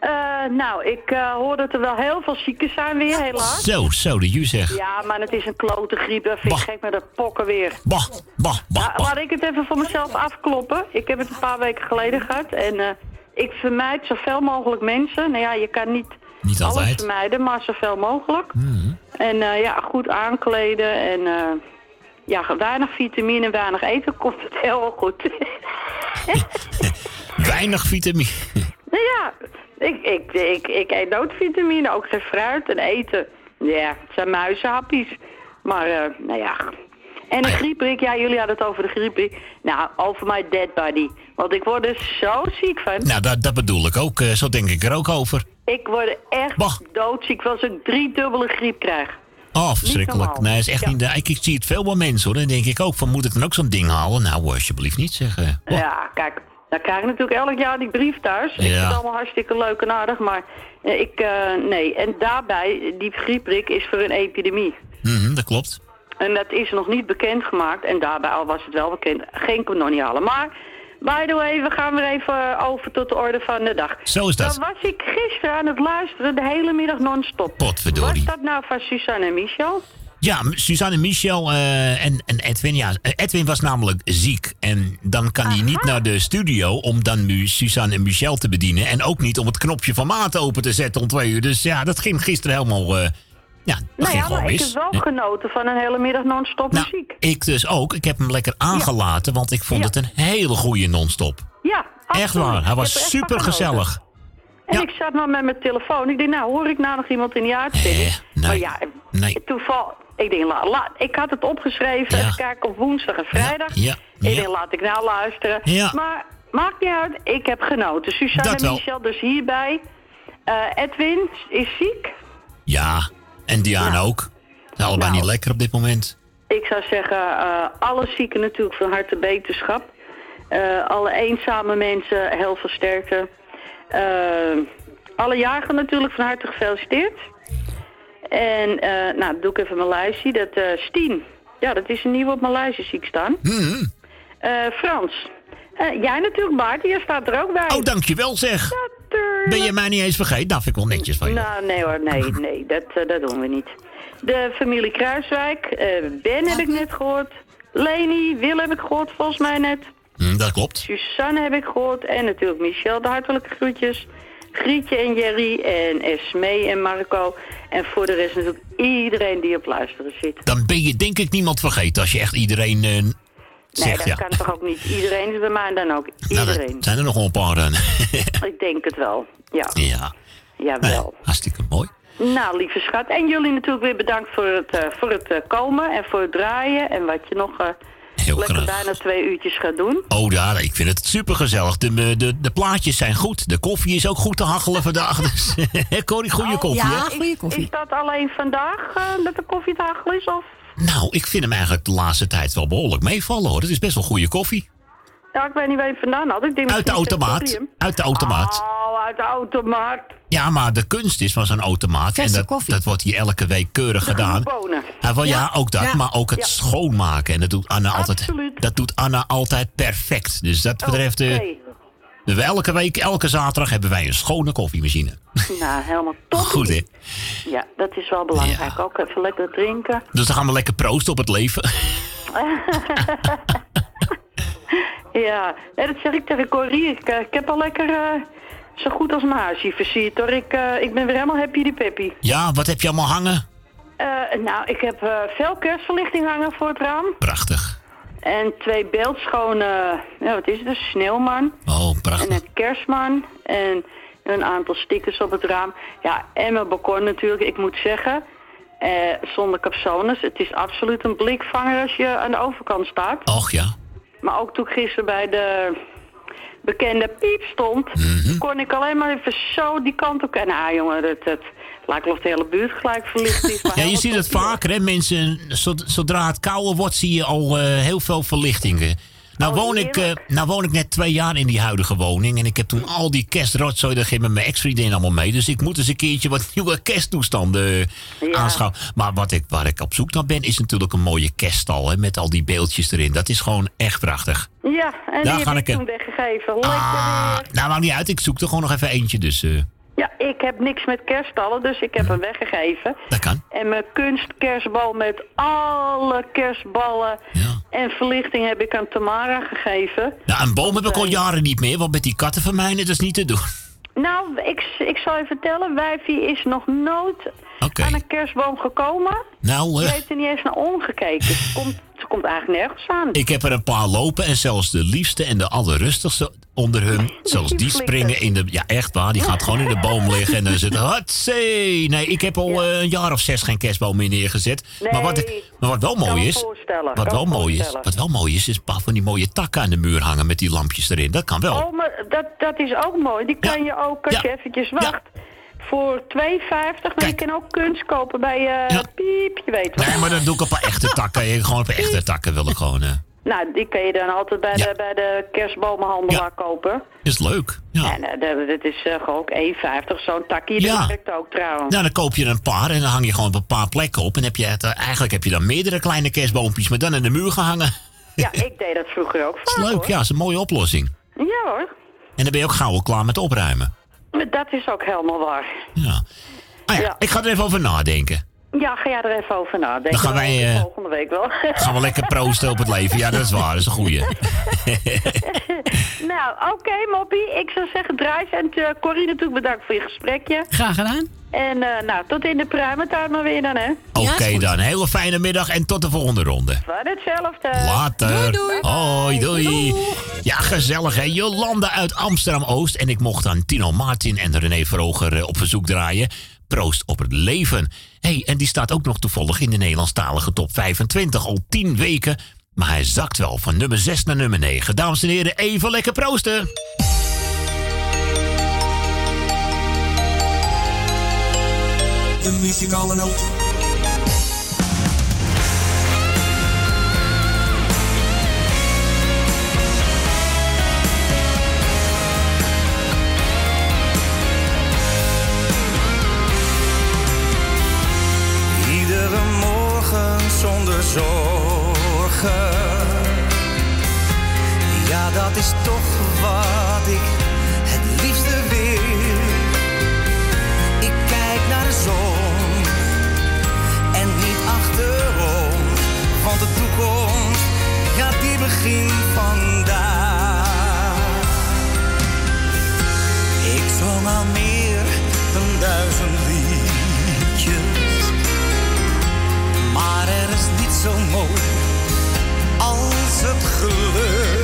Eh, nou, ik eh, hoor dat er wel heel veel zieken zijn weer, helaas.
Zo, zo, de ju zeg.
Ja, maar het is een klote griep. Dat vind ik gek met dat pokken weer.
Bah, bah, bah,
Nou, laat ik het even voor mezelf afkloppen. Ik heb het een paar weken geleden gehad. En eh, ik vermijd zoveel mogelijk mensen. Nou ja, je kan niet,
Niet
alles
altijd.
vermijden, maar zoveel mogelijk.
Mhm.
En ja, goed aankleden en ja, weinig vitamine, weinig eten, komt het heel goed. [LAUGHS]
Weinig vitamine.
nou ja, ik, ik, ik, ik eet nooit vitamine, ook geen fruit en eten. Ja, het zijn muizenhappies. Maar, eh, nou ja. En een griepprik, ja, jullie hadden het over de griepprik. Nou, over my dead body. Want ik word er zo ziek van.
Nou, dat, dat bedoel ik ook. eh, zo denk ik er ook over.
Ik word echt doodziek als ik drie dubbele griep krijg.
Oh, verschrikkelijk. Nee, is echt
Ja.
niet... Ik, ik zie het veel bij mensen hoor. Dan denk ik ook van, moet ik dan ook zo'n ding halen? Nou, alsjeblieft niet zeggen.
Ja, kijk, dan krijg ik natuurlijk elk jaar die brief thuis. Ik vind
Ja.
het allemaal hartstikke leuk en aardig, maar eh, ik, eh, nee. En daarbij, die griepprik is voor een epidemie.
Mhm, dat klopt.
En dat is nog niet bekendgemaakt. En daarbij, al was het wel bekend, geen halen. Maar, by the way, we gaan weer even over tot de orde van de dag.
Zo is dat.
Dan was ik gisteren aan het luisteren, de hele middag non-stop.
Potverdorie.
Was dat nou van Suzanne en Michel?
Ja, Suzanne, Michel eh, en, en Edwin. Ja, eh, Edwin was namelijk ziek. En dan kan hij niet naar de studio om dan nu Suzanne en Michel te bedienen. En ook niet om het knopje van maat open te zetten om twee uur. Dus ja, dat ging gisteren helemaal... eh, ja,
Nou ja, maar ik heb wel
Ja.
genoten van een hele middag non-stop
Nou,
muziek.
Ik dus ook. Ik heb hem lekker aangelaten, want ik vond
Ja.
het een hele goede non-stop.
Ja,
Echt
absoluut.
waar, hij was
er echt
super gezellig.
En ik zat maar met mijn telefoon. Ik dacht, nou, hoor ik nou nog iemand in die uitzending? Maar ja,
nee.
toeval. Ik denk, la, la- ik had het opgeschreven. Even kijken op woensdag en vrijdag.
Ja,
Ik denk, laat ik nou luisteren.
Ja.
Maar maakt niet uit. Ik heb genoten. Suzanne en. Michel dus hierbij. Eh, Edwin is ziek.
Ja, en Diana ook. Ze zijn allebei
Nou.
niet lekker op dit moment.
Ik zou zeggen, eh, alle zieken natuurlijk van harte beterschap. Eh, alle eenzame mensen, heel veel sterkte. Eh, alle jarigen natuurlijk van harte gefeliciteerd. En, nou, doe ik even mijn lijstje. Dat eh Stien, ja, dat is een nieuwe op mijn lijstje, zie ik staan. Eh, Frans. Jij natuurlijk, Bart, jij staat er ook bij.
Oh, dankjewel zeg. Ben je mij niet eens vergeten? Nou, vind ik wel netjes van je.
Nou, nee hoor, nee, [LAUGHS] nee, dat, eh, dat doen we niet. De familie Kruiswijk, eh, Ben heb ik net gehoord. Leni, Wil heb ik gehoord, volgens mij net.
Hm, dat klopt.
Suzanne heb ik gehoord. En natuurlijk Michel, de hartelijke groetjes. Grietje en Jerry en Esmee en Marco. En voor de rest natuurlijk iedereen die op luisteren zit.
Dan ben je denk ik niemand vergeten als je echt iedereen eh,
Nee, dat
ja.
kan toch ook niet. Iedereen is bij mij dan ook.
Nou,
Iedereen.
zijn er nog wel een paar. eh. [LAUGHS]
Ik denk het wel. Ja.
ja,
Jawel.
hartstikke mooi.
Nou, lieve schat. En jullie natuurlijk weer bedankt voor het, eh, voor het eh, komen en voor het draaien. En wat je nog eh, lekker
graag.
bijna twee uurtjes gaat doen.
Oh, ja, ik vind het super gezellig. De, de, de plaatjes zijn goed. De koffie is ook goed te hachelen vandaag. Dus, [LAUGHS] Corrie, goede koffie, hè?
is, is dat alleen vandaag eh, dat de koffie te hachel is? Of?
Nou, ik vind hem eigenlijk de laatste tijd wel behoorlijk meevallen, hoor. Het is best wel goede koffie.
Ja, ik weet niet waar je vandaan had. Ik denk
Uit de automaat. Uit de automaat.
Oh, uit de automaat.
Ja, maar de kunst is van zo'n automaat. En dat, dat wordt hier elke week keurig gedaan.
Bonen.
Ja, wel, ja,
Ja.
ook dat.
Ja.
Maar ook het
Ja.
schoonmaken. En dat doet Anna altijd, dat doet Anna altijd perfect. Dus dat betreft... eh, We elke week, elke zaterdag hebben wij een schone koffiemachine.
Nou, helemaal top. [LAUGHS]
Goed, hè?
Ja, dat is wel belangrijk. Ook even lekker drinken.
Dus dan gaan we lekker proosten op het leven. [LAUGHS]
ja, en dat zeg ik tegen Corrie. Ik, eh, ik heb al lekker eh, zo goed als mijn huisje versierd hoor. Ik, eh, ik ben weer helemaal happy die peppy.
Ja, wat heb je allemaal hangen?
Nou, ik heb veel kerstverlichting hangen voor het raam.
Prachtig.
En twee beeldschone, ja, wat is het, een sneeuwman.
Oh, prachtig.
En een kerstman. En een aantal stickers op het raam. Ja, en mijn balkon natuurlijk. Ik moet zeggen, eh, zonder capsones. Het is absoluut een blikvanger als je aan de overkant staat.
Och ja.
Maar ook toen ik gisteren bij de bekende piep stond...
Mhm.
kon ik alleen maar even zo die kant op... En nou jongen, dat, dat lijkt wel of de hele buurt gelijk verlicht is. [LAUGHS] maar
Ja, je ziet het vaker, hè? Mensen, zod- zodra het kouder wordt, zie je al eh, heel veel verlichtingen. Nou,
Oh,
woon ik, eh, nou woon ik net twee jaar in die huidige woning. En ik heb toen al die kerstrotzooi, daar ging met mijn ex-vriendin allemaal mee. Dus ik moet eens een keertje wat [LAUGHS] nieuwe kersttoestanden eh, aanschouwen. Maar wat ik, waar ik op zoek naar ben, is natuurlijk een mooie kerststal. Hè, met al die beeldjes erin. Dat is gewoon echt prachtig.
Ja, en
Daar
die
ga
heb ik
ik,
toen weggegeven.
Ah, nou, maakt niet uit. Ik zoek er gewoon nog even eentje. Dus,
Ja, ik heb niks met kerststallen, dus ik heb hem weggegeven.
Dat kan.
En mijn kunstkerstbal met alle kerstballen en verlichting heb ik aan Tamara gegeven.
Nou, een boom heb ik al jaren niet meer, want met die katten van mij, dat is niet te doen.
Nou, ik, ik zal je vertellen, wijfie is nog nooit aan een kerstboom gekomen.
Nou,
Ze
eh,
heeft er niet eens naar omgekeken. Ze komt, ze komt eigenlijk nergens aan.
ik heb er een paar lopen en zelfs de liefste en de allerrustigste onder hun, [LAUGHS] zelfs die springen in de... Ja, echt waar, die gaat gewoon in de boom liggen en dan zit hatsee. [LAUGHS] Nee, ik heb al eh, een jaar of zes geen kerstboom meer neergezet. maar, wat, maar wat wel mooi is, wat wel mooi is, wat wel mooi is, is een paar van die mooie takken aan de muur hangen met die lampjes erin. Dat kan wel.
Oh, maar dat, dat is ook mooi. Die kan je ook, als je eventjes wacht, voor 2,50. Maar je kan ook kunst kopen bij eh Piep, je weet wel.
Nee, maar dan doe ik op echte takken. Gewoon op echte takken wil ik gewoon...
Nou, die kan je dan altijd bij, de, bij de kerstbomenhandelaar kopen.
is leuk. Ja.
En eh, dat, is eh, gewoon ook 1,50. Zo'n takje,
Ja.
dat werkt ook trouwens.
Nou, dan koop je een paar en dan hang je gewoon op een paar plekken op. En heb je het, eigenlijk heb je dan meerdere kleine kerstboompjes, maar dan in de muur gehangen.
Ja, ik deed dat vroeger ook [LAUGHS]
Dat
vaak,
is leuk,
hoor.
ja, dat is een mooie oplossing.
Ja hoor,
En dan ben je ook gauw al klaar met opruimen.
Maar dat is ook helemaal waar.
Ja. Ah ja, ik ga er even over nadenken.
Ja, ga jij er even over nadenken.
Dan gaan wij, eh,
Volgende week wel.
Gaan we lekker proosten op het leven. Ja, dat is waar, dat is een goeie. [LAUGHS]
nou, oké Moppie. Ik zou zeggen draai en uh, Corrie natuurlijk bedankt voor je gesprekje.
Graag gedaan.
En eh, nou, tot in de pruimentuin maar weer dan, hè.
Oké dan, hele fijne middag en tot de volgende ronde.
Van hetzelfde.
Later. Hoi, doei. Ja, gezellig hè. Jolanda uit Amsterdam-Oost. En ik mocht aan Tino Martin en René Vroger eh, op verzoek draaien. Proost op het leven. hey, en die staat ook nog toevallig in de Nederlandstalige top 25. Al 10 weken. Maar hij zakt wel van nummer 6 naar nummer 9. Dames en heren, even lekker proosten.
De muzikale noot.
Iedere morgen zonder zorgen. Ja, dat is toch wat ik het liefste Want de toekomst, ja, die begint vandaag. Ik zong al meer dan duizend liedjes. Maar er is niet zo mooi als het geluk.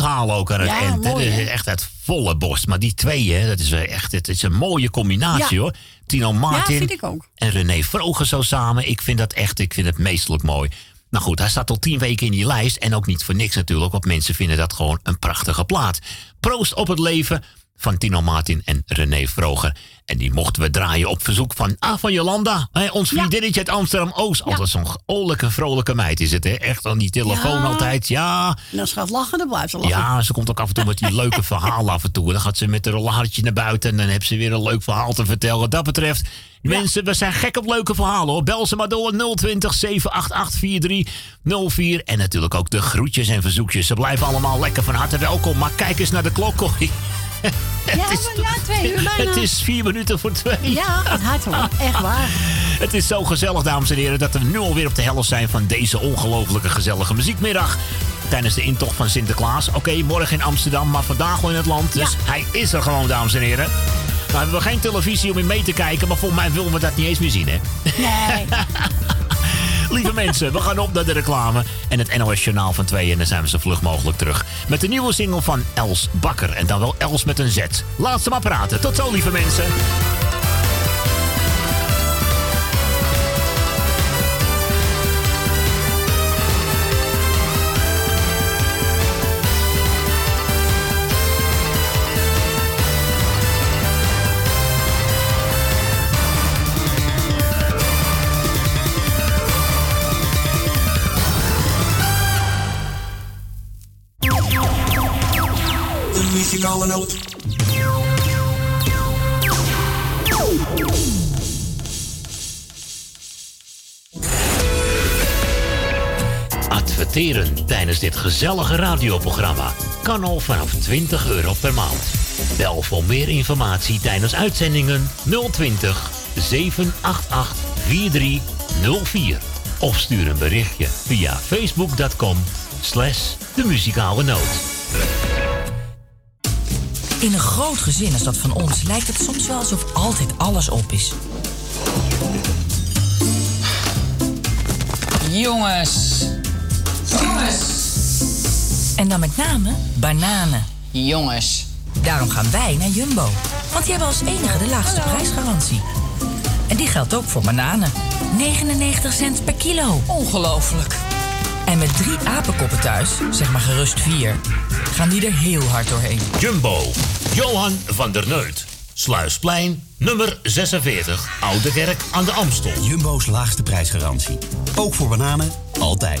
Uithalen ook aan het
Ja,
eind.
mooi,
is echt uit volle borst. Maar die twee, hè, dat is wel echt het is een mooie combinatie
Ja.
hoor. Tino Martin
vind ik ook.
en René Vroger zo samen. Ik vind dat echt, ik vind het meestelijk mooi. Nou goed, hij staat al tien weken in die lijst. En ook niet voor niks natuurlijk, want mensen vinden dat gewoon een prachtige plaat. Proost op het leven van Tino Martin en René Vroger. En die mochten we draaien op verzoek van, ah, van Jolanda. Hè, ons vriendinnetje uit Amsterdam-Oost. Altijd zo'n oorlijke, vrolijke meid is het. Hè? Echt aan die telefoon
Ja.
altijd. Ja,
En als ze gaat lachen, dan blijft ze lachen.
ja, ze komt ook af en toe met die leuke [LAUGHS] verhalen af en toe. Dan gaat ze met een rollartje naar buiten en dan heeft ze weer een leuk verhaal te vertellen. Wat dat betreft, mensen, we zijn gek op leuke verhalen hoor. Bel ze maar door 020 788 4304. En natuurlijk ook de groetjes en verzoekjes. Ze blijven allemaal lekker van harte welkom. Maar kijk eens naar de klok. [LAUGHS]
Ja, maar ja, twee uur bijna.
Het is vier minuten voor twee.
Ja, het hoor. [LAUGHS] Echt waar.
Het is zo gezellig, dames en heren, dat we nu alweer op de helft zijn van deze ongelooflijke gezellige muziekmiddag. Tijdens de intocht van Sinterklaas. Oké, morgen in Amsterdam, maar vandaag wel in het land. Dus hij is er gewoon, dames en heren. Nou hebben we geen televisie om in mee te kijken, maar volgens mij willen we dat niet eens meer zien, hè?
Nee. [LAUGHS]
Lieve mensen, we gaan op naar de reclame en het NOS Journaal van 2 en dan zijn we zo vlug mogelijk terug. Met de nieuwe single van Els Bakker en dan wel Els met een Z. Laat ze maar praten. Tot zo, lieve mensen. Adverteren tijdens dit gezellige radioprogramma kan al vanaf 20 euro per maand. Bel voor meer informatie tijdens uitzendingen 020 788 4304. Of stuur een berichtje via facebook.com slash de muzikale noot.
In een groot gezin als dat van ons lijkt het soms wel alsof altijd alles op is.
Jongens. Jongens.
En dan met name bananen.
Jongens.
Daarom gaan wij naar Jumbo. Want die hebben als enige de laagste prijsgarantie. En die geldt ook voor bananen. 99 cent per kilo.
Ongelooflijk.
En met drie apenkoppen thuis, zeg maar gerust vier, gaan die er heel hard doorheen.
Jumbo, Johan van der Neut. Sluisplein, nummer 46, Oude Kerk aan de Amstel.
Jumbo's laagste prijsgarantie. Ook voor bananen, altijd.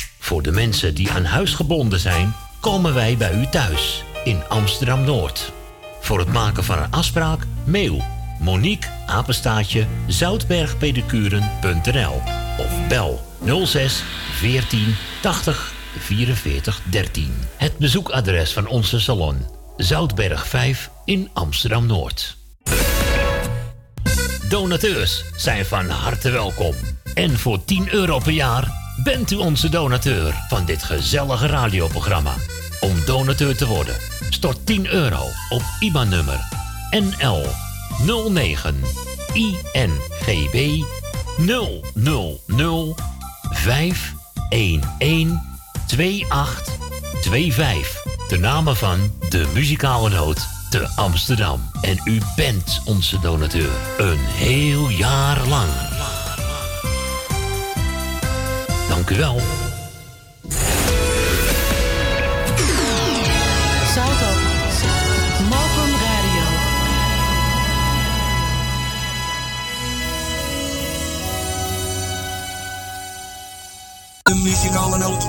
Voor de mensen die aan huis gebonden zijn, komen wij bij u thuis in Amsterdam Noord. Voor het maken van een afspraak, mail Monique apenstaatje zoutbergpedicuren.nl of bel 06 14 80 44 13. Het bezoekadres van onze salon Zoutberg 5 in Amsterdam Noord. Donateurs zijn van harte welkom. En voor 10 euro per jaar bent u onze donateur van dit gezellige radioprogramma. Om donateur te worden, stort 10 euro op IBAN-nummer NL 09 INGB 000 511 2825. De namen van de muzikale noot te Amsterdam. En u bent onze donateur. Een heel jaar lang. Dank u wel.
Salto. Mokum Radio.
De muzikale noot.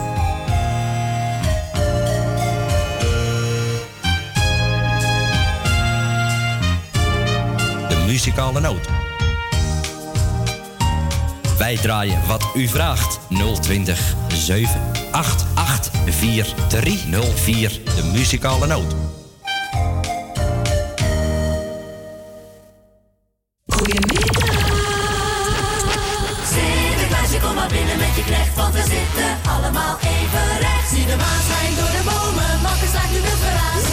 De muzikale noot. Wij draaien wat u vraagt. 020 788 4304. De muzikale noot.
Sinterklaasje, kom maar binnen met je knecht, want we zitten allemaal even recht. Zie de maan schijnt door de bomen, makken slaat nu wild geraas.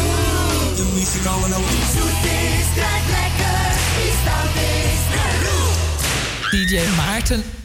De muzikale noot.
Wie zoet is, krijgt lekker. Wie stout is, de roe.
DJ Maarten.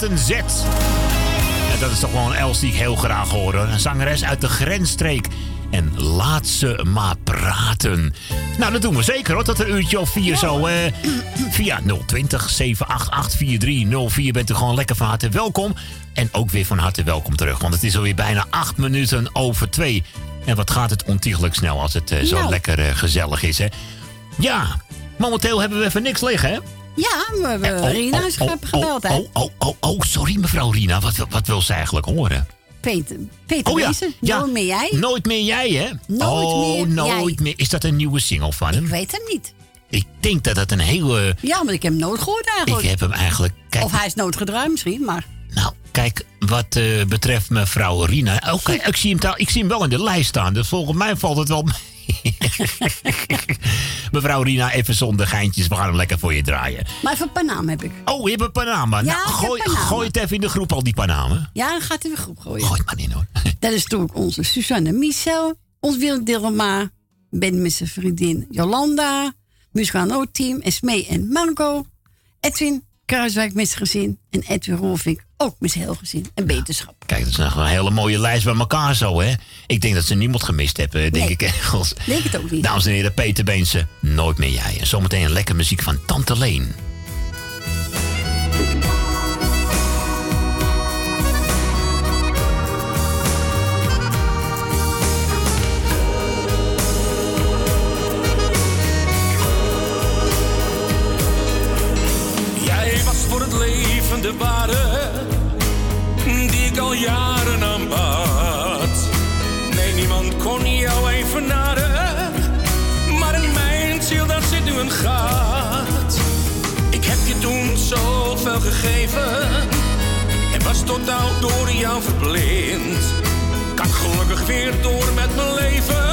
Met een Z. En dat is toch een Els die ik heel graag hoor. Een zangeres uit de grensstreek. En laat ze maar praten. Nou, dat doen we zeker hoor. Tot een uurtje of vier zo. eh, via 020 788 4304 bent u gewoon lekker van harte welkom. En ook weer van harte welkom terug. Want het is alweer bijna acht minuten over twee. En wat gaat het ontiegelijk snel als het eh, zo
Nou.
lekker eh, gezellig is, hè? Ja, momenteel hebben we even niks liggen, hè?
Ja, we hebben
Oh,
Rina
oh, oh,
ge- gebeld, hè?
Oh, oh, oh, oh, sorry mevrouw Rina. Wat, wat wil ze eigenlijk horen?
Peter, Peter
Oh ja,
Wezen,
ja.
Nooit meer jij.
Nooit meer jij, hè?
Nooit
oh,
meer
nooit
jij.
meer. Is dat een nieuwe single van hem?
Ik weet het niet.
Ik denk dat dat een hele...
Ja, maar ik heb hem nooit gehoord
Ik
eigenlijk.
heb hem eigenlijk... Kijk,
Of hij is nooit gedraaid misschien, maar...
Nou, kijk, wat eh, betreft mevrouw Rina... Oké, ik, zie hem ik zie hem wel in de lijst staan. Dus volgens mij valt het wel mee. [LAUGHS] mevrouw Rina, even zonder geintjes. We gaan hem lekker voor je draaien.
Maar even Panama heb ik.
Oh, je hebt een Panama.
Ja,
nou, gooi,
Panama.
gooi het even in de groep, al die Panama.
Ja, dan gaat hij weer groep gooien.
Gooi het maar in, hoor. [LAUGHS]
Dat is natuurlijk onze Suzanne Michel, ons Willem Dilma, Ben met zijn vriendin Jolanda, Muscano Team, Esmee en Marco, Edwin Kruiswijk met zijn gezin en Edwin Rolfink ook met zijn heel gezin en beterschap.
Kijk, dat is nog een hele mooie lijst bij elkaar zo, hè? Ik denk dat ze niemand gemist hebben, denk
Nee.
ik ergens. [LAUGHS]
Denk het ook niet.
Dames en heren, Peter Beense, nooit meer jij. En zometeen lekker muziek van Tante Leen.
De ware die ik al jaren aanbad. Nee, niemand kon jou evenaren, maar in mijn ziel daar zit nu een gat. Ik heb je toen zoveel gegeven en was totaal door jou verblind. Kan gelukkig weer door met mijn leven.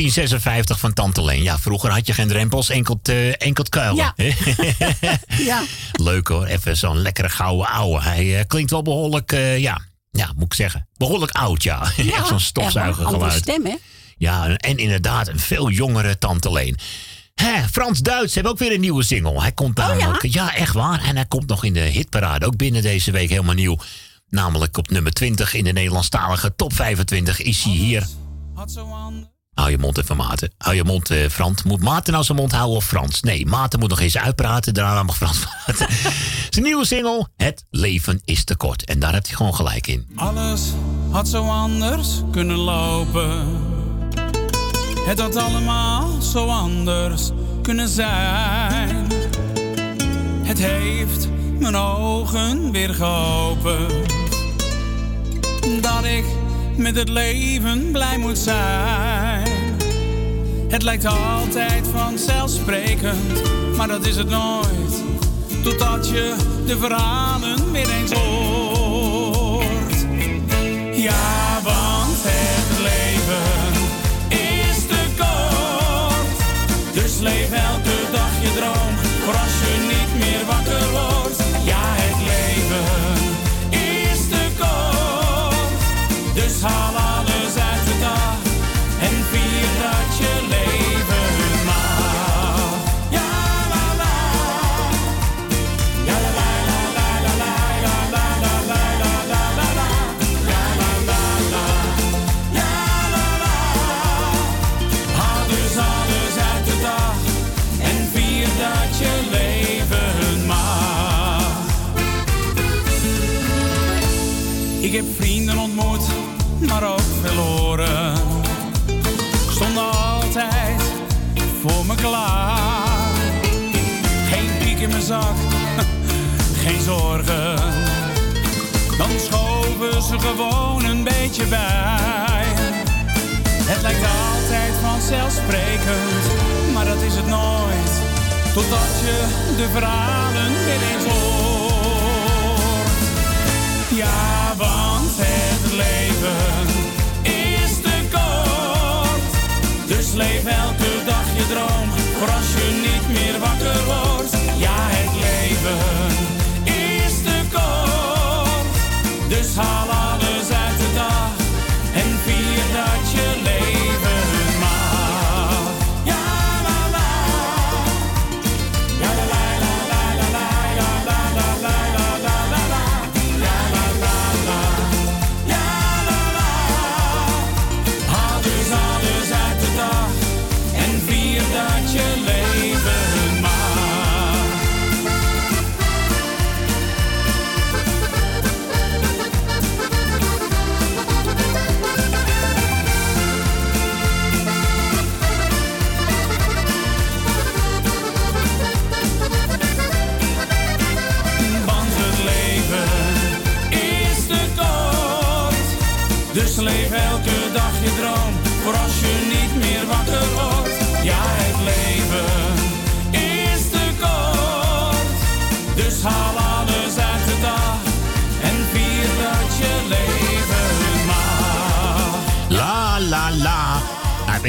1956 van Tante Leen. Ja, vroeger had je geen drempels, enkel, eh, enkel kuilen.
Ja.
hè? [LAUGHS]
Ja.
Leuk hoor, even zo'n lekkere gouden ouwe. Hij eh, klinkt wel behoorlijk, eh, ja, ja, moet ik zeggen, behoorlijk oud, ja. [LAUGHS] Echt zo'n stofzuigergeluid.
Stem, hè?
Ja, en inderdaad een veel jongere Tante Leen. Hè, Frans-Duits hebben ook weer een nieuwe single. Hij komt namelijk, ja? echt waar. En hij komt nog in de hitparade, ook binnen deze week helemaal nieuw. Namelijk op nummer 20 in de Nederlandstalige top 25 is hij hier. Hou je mond even, Maarten. Hou je mond, eh, Frans. Moet Maarten nou zijn mond houden of Frans? Nee, Maarten moet nog eens uitpraten. Daarna mag Frans [LAUGHS] praten. zijn nieuwe single, Het leven is te kort. En daar heeft hij gewoon gelijk in.
Alles had zo anders kunnen lopen. Het had allemaal zo anders kunnen zijn. Het heeft mijn ogen weer geopend. Dat ik met het leven blij moet zijn. Het lijkt altijd vanzelfsprekend, maar dat is het nooit. Totdat je de verhalen weer eens hoort. Ja, Totdat je de verhalen weer eens hoort. Ja, want het leven is te kort. Dus leef elke dag je droom, voor als je niet meer wakker wordt. Ja, het leven is te kort. Dus haal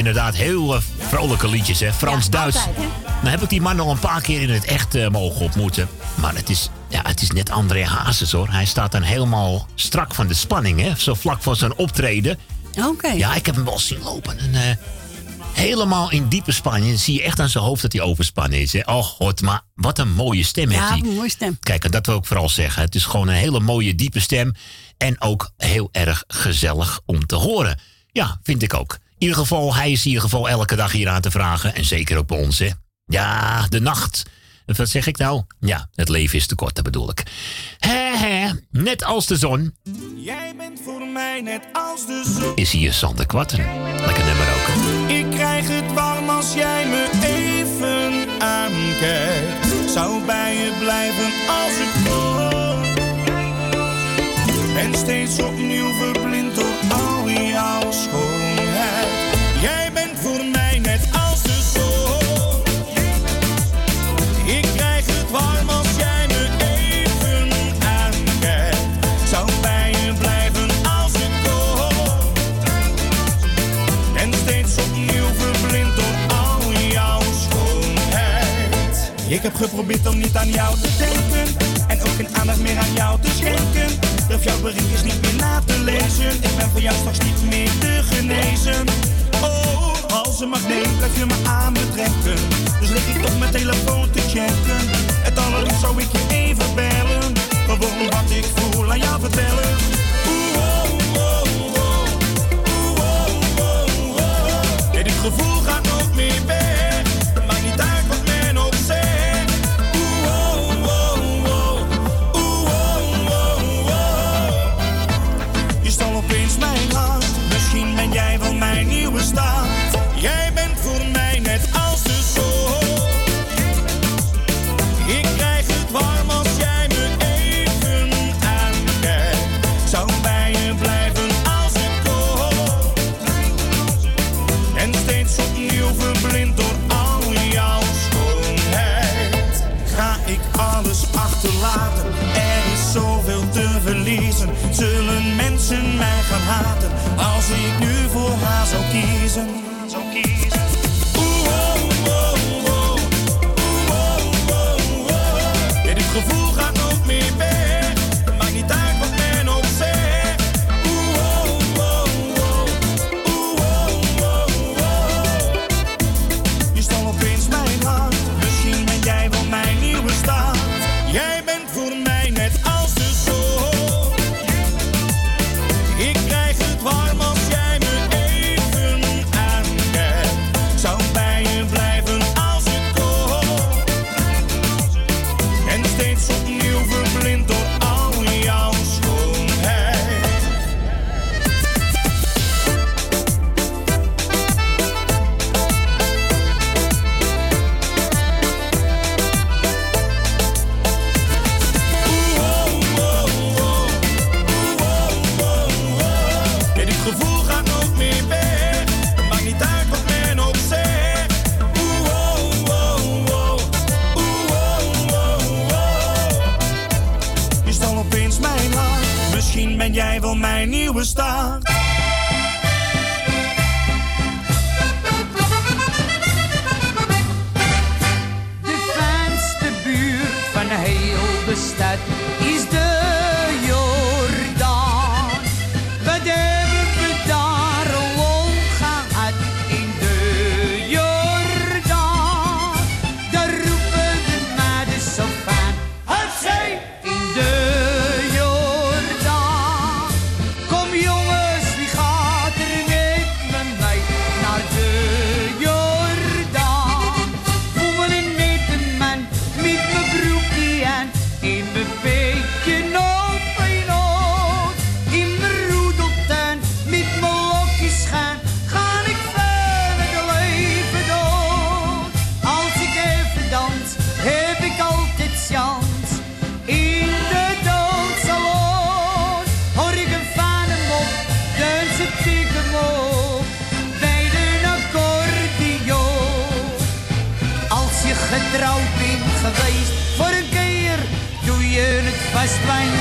inderdaad heel eh, vrolijke liedjes, hè? Frans-Duits.
hè?
Dan heb ik die man nog een paar keer in het echt eh, mogen ontmoeten. Maar het is, ja, het is net André Hazes, hoor. Hij staat dan helemaal strak van de spanning, hè? Zo vlak voor zijn optreden.
Oké.
Ja, ik heb hem wel zien lopen. En, eh, helemaal in diepe spanning. zie je echt aan zijn hoofd dat hij overspannen is. Hè? Oh god, maar wat een mooie stem heeft
Ja,
hij.
een mooie stem.
Kijk, en dat wil ik vooral zeggen. Het is gewoon een hele mooie, diepe stem. En ook heel erg gezellig om te horen. Ja, vind ik ook. In ieder geval, hij is in ieder geval elke dag hier aan te vragen. En zeker ook bij ons, hè. Ja, de nacht. Wat zeg ik nou? Ja, het leven is te kort, dat bedoel ik. Hè, hè, net als de zon
Jij bent voor mij net als de zon.
is hier Sander Kwarten. Lekker nummer ook.
Ik krijg het warm als jij me even aankijkt. Zou bij je blijven als ik kon. En steeds opnieuw verblind Ik heb geprobeerd om niet aan jou te denken. En ook geen aandacht meer aan jou te schenken. Durf jouw berichtjes niet meer na te lezen. Ik ben voor jou straks niet meer te genezen. Oh, als een magneet blijf je me aan betrekken. Dus lig ik op mijn telefoon te checken. Het allerliefst zou ik je even bellen. Gewoon wat ik voel aan jou vertellen.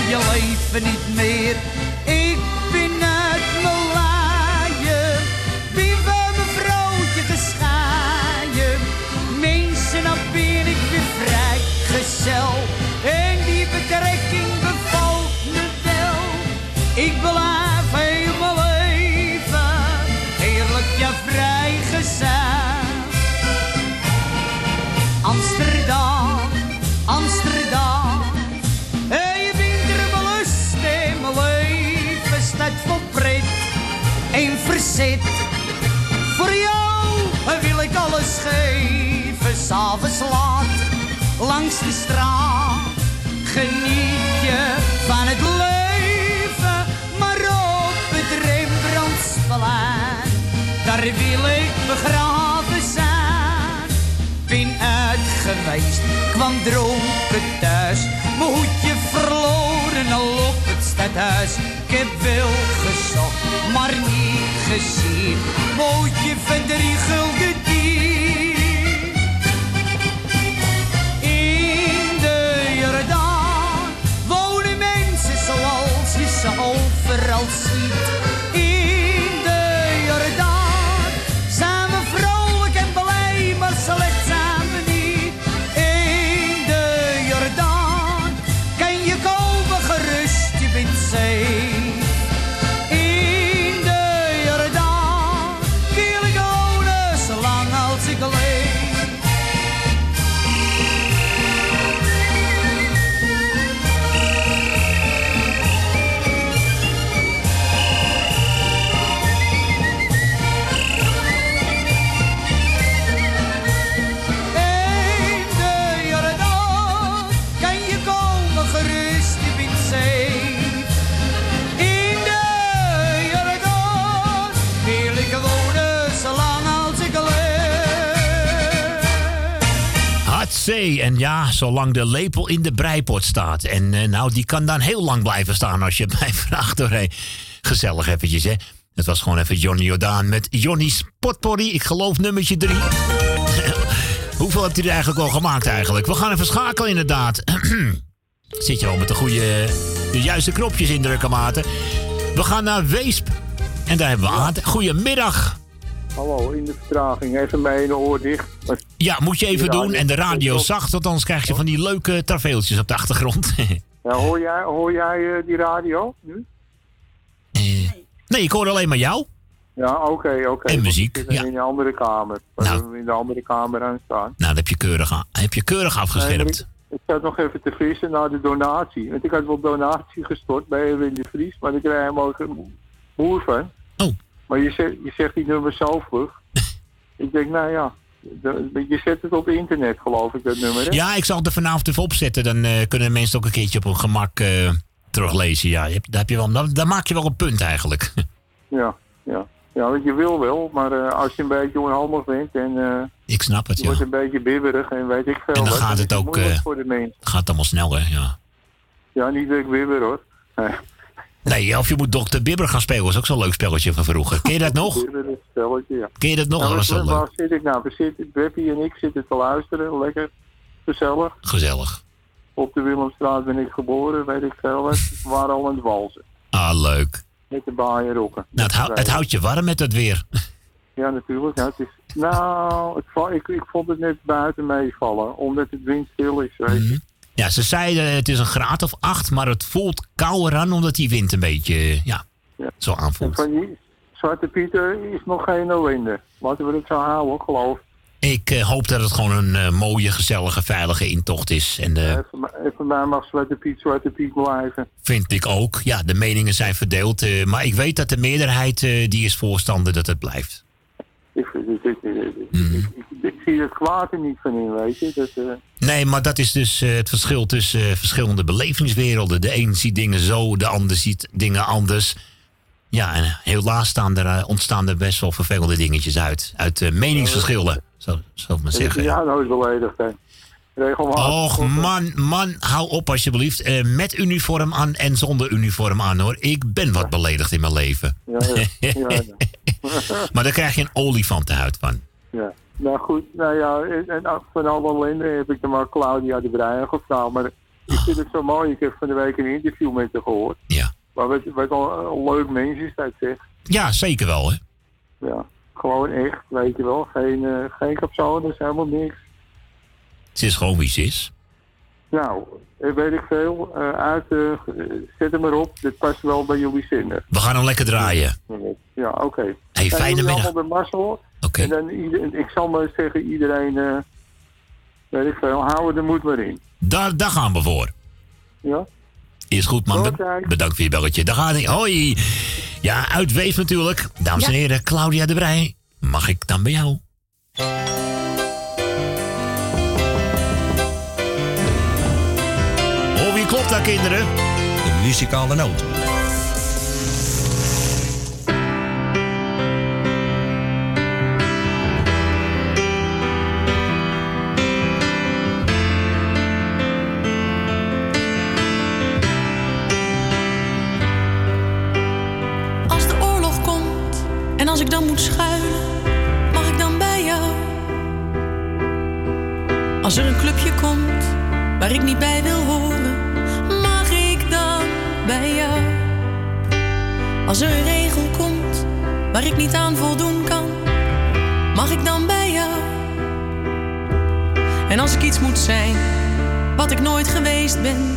Je
leven niet meer. Laat, langs de straat. Geniet je van het leven. Maar op het Rembrandtsplein, daar wil ik begraven zijn ben uit geweest, kwam dronken thuis. Mijn hoedje verloren al op het stadhuis. Ik heb wel gezocht, maar niet gezien. Hoedje van drie overal
ja, zolang de lepel in de breipot staat. En eh, nou, die kan dan heel lang blijven staan als je het [LAUGHS] mij vraagt doorheen. Gezellig eventjes, hè. Het was gewoon even Johnny Jordaan met Johnny's Potpourri. Ik geloof nummertje drie. [LAUGHS] Hoeveel hebt u er eigenlijk al gemaakt eigenlijk? We gaan even schakelen inderdaad. [CLEARS THROAT] Zit je al met de goede, de juiste knopjes indrukken, maten. We gaan naar Weesp. En daar hebben we Aad. Goedemiddag.
Hallo, in de vertraging. Even mijn ene oor dicht.
Ja, moet je even doen. En de radio zacht, want anders krijg je van die leuke tafereeltjes op de achtergrond. [LAUGHS]
Ja, hoor jij, hoor jij eh, die radio nu?
nee, ik hoor alleen maar jou.
Ja, oké, oké.
En muziek,
Ik zit
ja.
in de andere kamer. We hebben in de andere kamer aan staan.
Nou, dat heb je keurig, aan- heb je keurig.
Nee, maar ik, ik zat nog even te vissen naar de donatie. Want ik had wel donatie gestort bij Erwin de Vries, maar ik krijg helemaal geen moer van.
Oh.
Maar je zegt, je zegt die nummer zo vlug. [LAUGHS] ik denk, nou ja, je zet het op internet, geloof ik, dat nummer. Hè?
Ja, ik zal het er vanavond even opzetten. Dan eh, kunnen mensen ook een keertje op hun gemak eh, teruglezen. Ja, je daar, heb je wel, maak je wel een punt eigenlijk. [LAUGHS]
Ja, ja. Ja, want je wil wel, maar eh, als je een beetje onhandig bent en
ik snap het,
je
ja.
wordt een beetje bibberig en weet ik veel.
En dan
wat,
gaat het ook,
voor de mensen.
Gaat allemaal sneller, ja.
Ja, niet dat ik bibber hoor. Nee.
Of je moet Dr. Bibber gaan spelen. Dat is ook zo'n leuk spelletje van vroeger. Ken je dat nog? [LAUGHS]
Spelletje, ja.
Ken je dat nog?
Nou,
Dat was zo
waar, zit ik nou? We zitten, Beppie en ik zitten te luisteren, lekker gezellig.
Gezellig.
Op de Willemstraat ben ik geboren, weet ik veel wat. [LAUGHS] We waren al aan het walsen.
Ah, leuk.
Met de baaien rokken.
Nou, het, hou- het houdt je warm met dat weer. [LAUGHS]
Ja, natuurlijk. Ja, het is, nou, het, ik, ik vond het net buiten meevallen, omdat het windstil is, weet je.
Ja, ze zeiden het is een graad of acht, maar het voelt kouder aan omdat die wind een beetje, eh, ja, zo
En
aanvoelt.
van die Zwarte Pieter is nog geen ellende. Laten we het zo houden, geloof ik.
Eh, hoop dat het gewoon een eh, mooie, gezellige, veilige intocht is. En eh,
En voor mij- en mag Zwarte Piet Zwarte Piet blijven.
vind ik ook. Ja, de meningen zijn verdeeld. eh, maar ik weet dat de meerderheid eh, die is voorstander dat het blijft.
Ik, ik, ik, ik,
Mhm.
ik, ik- ik zie het kwaad er niet van in, weet je. Dat, eh,
Nee, maar dat is dus eh, het verschil tussen eh, verschillende belevingswerelden. De een ziet dingen zo, de ander ziet dingen anders. Ja, en helaas staan er, ontstaan er best wel vervelende dingetjes uit. Uit meningsverschillen, zo, zou ik maar zeggen.
jou nooit beledigd heb. Regelmatig.
Och, man, man, hou op alsjeblieft. Eh, met uniform aan en zonder uniform aan, hoor. Ik ben wat beledigd in mijn leven.
Ja, ja, ja, ja. [LAUGHS] [LAUGHS]
maar daar krijg je een olifantenhuid van.
ja. Nou goed, nou ja, en, en van alle ellende heb ik er maar Claudia de Breyer gevraagd. Maar ik vind het zo mooi. Ik heb van de week een interview met haar gehoord.
Ja.
Maar wat, wat al een leuk mens is dat, zeg.
Ja, zeker wel, hè?
Ja, gewoon echt, weet je wel. Geen, eh geen capsones, helemaal niks.
Ze is gewoon wie ze is.
Nou, weet ik veel. eh, uit, eh, zet hem erop. Dit past wel bij jullie zinnen.
We gaan hem lekker draaien.
Ja, oké.
Hey, fijne middag.
allemaal bij Marcel. En dan ieder, ik zal maar zeggen, iedereen, eh, weet ik veel, houden de moed maar in.
Daar, daar gaan we voor.
Ja?
Is goed, man. Be- bedankt voor je belletje. Daar gaat hij. Hoi. Ja, uit Weef natuurlijk. Dames en heren, Claudia de Brij. Mag ik dan bij jou? Klopt daar, kinderen?
De muzikale noot.
Als de oorlog komt en als ik dan moet schuilen, mag ik dan bij jou? Als er een clubje komt waar ik niet bij wil horen, bij jou? Als er een regel komt waar ik niet aan voldoen kan, mag ik dan bij jou? En als ik iets moet zijn wat ik nooit geweest ben,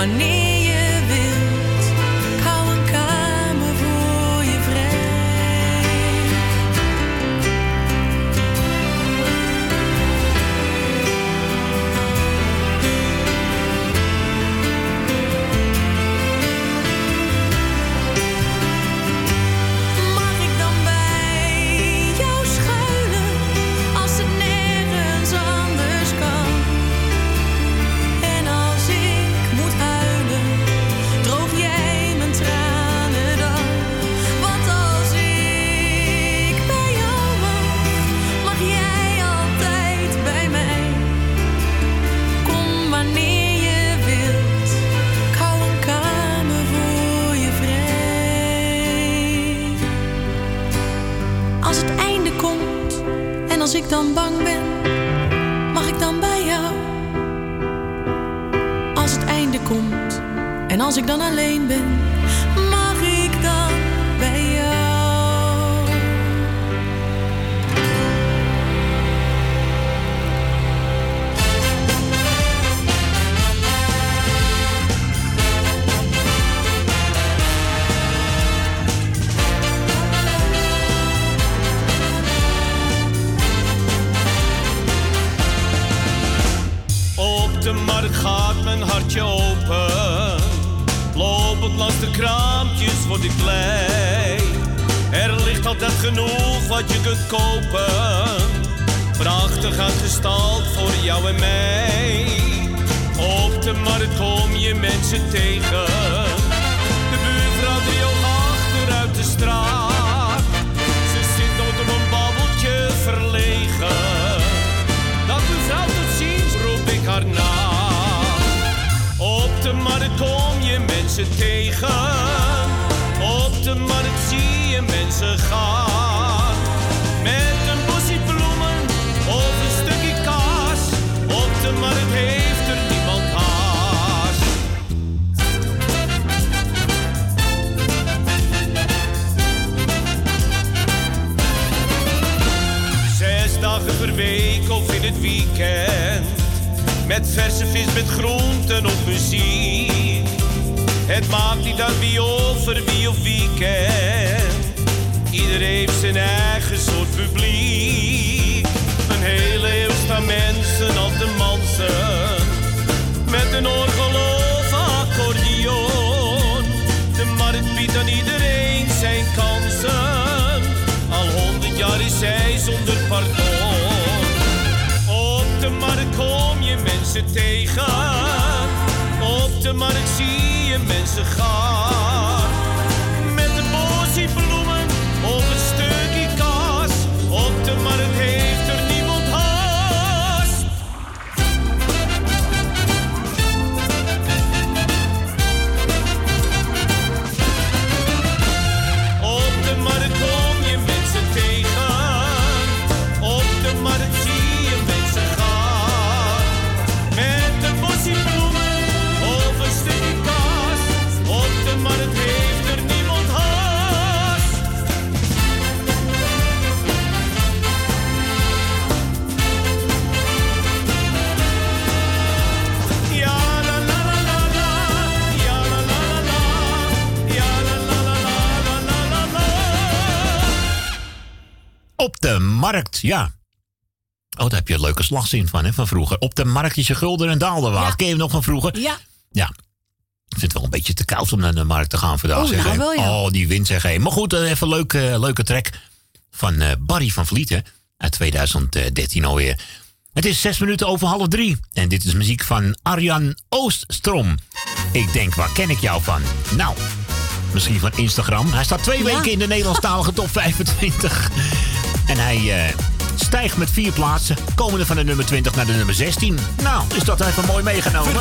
Kom dan bang ben, mag ik dan bij jou? Als het einde komt en als ik dan alleen ben,
genoeg wat je kunt kopen. Prachtig uitgestald voor jou en mij. Op de markt kom je mensen tegen. De buurvrouw die ook achteruit de straat. Ze zit nooit op een babbeltje verlegen. Dag mevrouw, tot ziens, roep ik haar na. Op de markt kom je mensen tegen. Op de
markt zie je mensen gaan. Weekend. Met verse vis, met groenten of muziek. Het maakt niet uit wie over wie of wie kent. Ieder heeft zijn eigen soort publiek. Een hele eeuw staan mensen al te mansen. Met een orgel of accordeon. De markt biedt aan iedereen zijn kansen. Al honderd jaar is zij zonder pardon. De markt kom je mensen tegen. Op de markt zie je mensen gaan. Ja.
Oh, daar heb je een leuke slagzin van, hè, van vroeger. Op de markt is je gulden en daalde waard. Ken je hem nog van vroeger?
Ja.
Ja. Ik vind het wel een beetje te koud om naar de markt te gaan vandaag.
Oh,
zeg,
nou wel, ja.
Oh, die wind zeg. hé. Maar goed, eh, even een leuke, leuke track van eh, Barry van Vlieten. Uit 2013 alweer. Het is zes minuten over half drie. En dit is muziek van Arjan Ooststrom. Ik denk, waar ken ik jou van? Nou, misschien van Instagram. Hij staat twee
Ja.
weken in de Nederlandstalige top 25. En hij eh, stijgt met vier plaatsen. Komende van de nummer 20 naar de nummer 16. Nou, is dat even mooi meegenomen?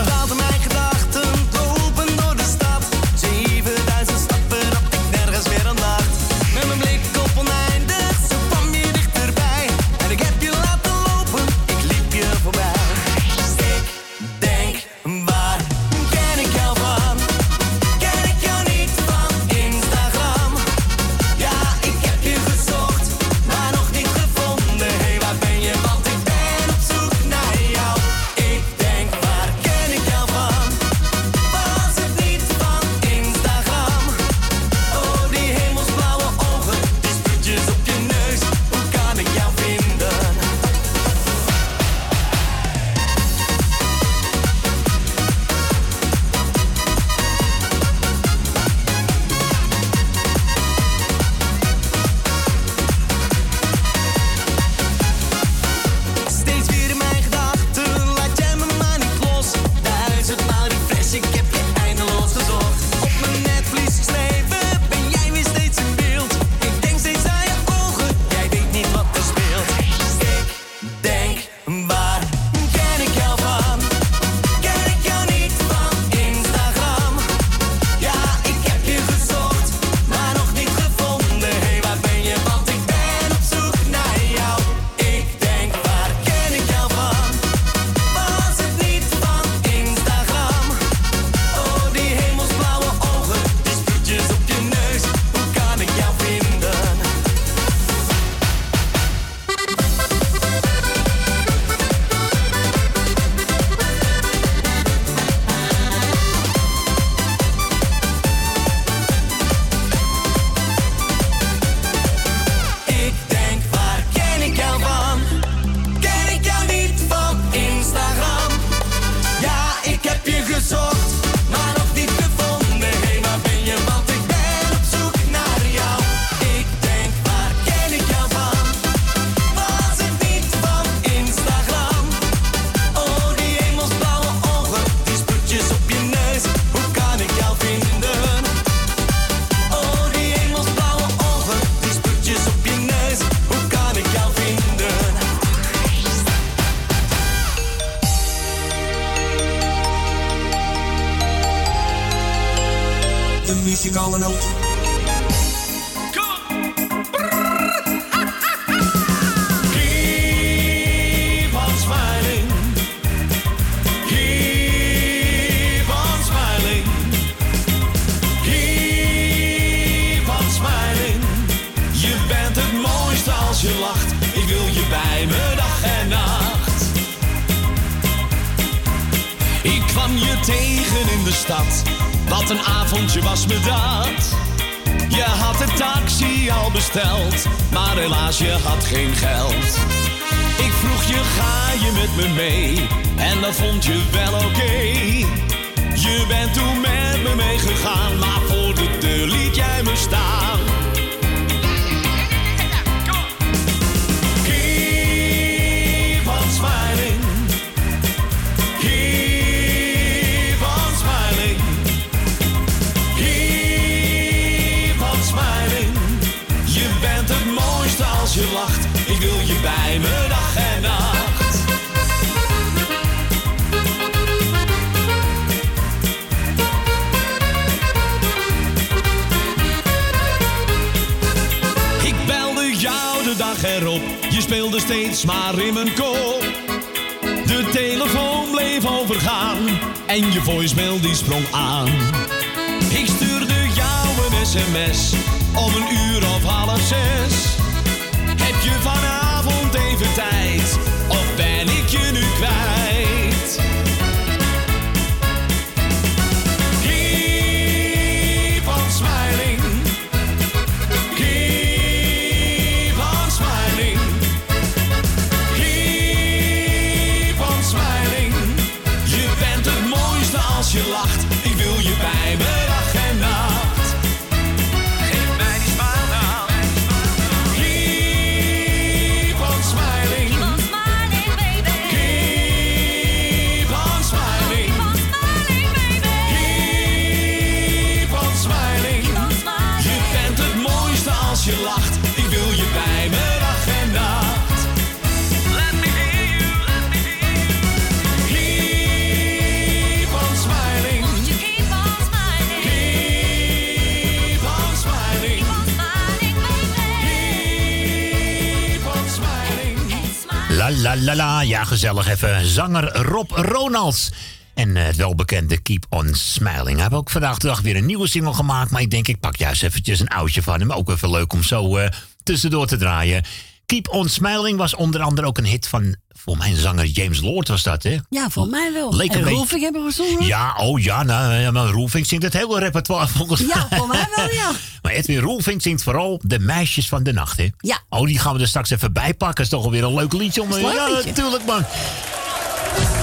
Gezellig even. Zanger Rob Ronalds. En eh, het welbekende Keep On Smiling. Hij heeft ook vandaag de dag weer een nieuwe single gemaakt. Maar ik denk, ik pak juist eventjes een oudje van hem. Ook even leuk om zo eh, tussendoor te draaien. Keep On Smiling was onder andere ook een hit van... Voor mijn zanger James Lord was dat, hè?
Ja, voor mij wel.
Leek
en Rolfing hebben gezongen.
Ja, oh ja, nou, ja, maar Roelvink zingt het hele repertoire volgens mij.
Ja, voor mij wel, ja. [LAUGHS]
Edwin Roelvink zingt vooral De Meisjes van de Nacht, hè?
Ja.
Oh, die gaan we er straks even bij pakken. is toch alweer een leuk liedje om...
Leuk
Ja,
liedje.
natuurlijk, man.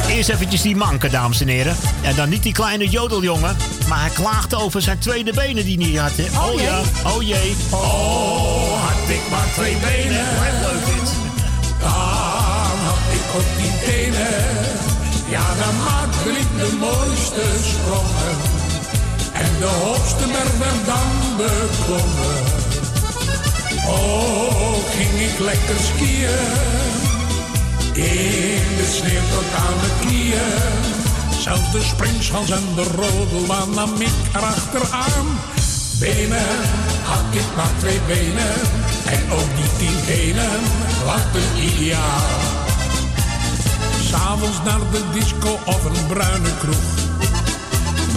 Eerst eventjes die manke, dames en heren. En dan niet die kleine jodeljongen. Maar hij klaagde over zijn tweede benen die hij niet had, hè? Oh, ja, oh jee.
Oh, had ik maar twee benen.
leuk dit.
Dan had ik ook die tenen. Ja, dan maakte ik de mooiste sprongen. En de hoogste berg werd dan beklommen. Oh, ging ik lekker skiën. In de sneeuw tot aan de knieën. Zelfs de springschans en de rodelbaan nam ik erachteraan. Benen had ik maar twee benen. En ook die tien tenen, wat een ideaal. S'avonds naar de disco of een bruine kroeg.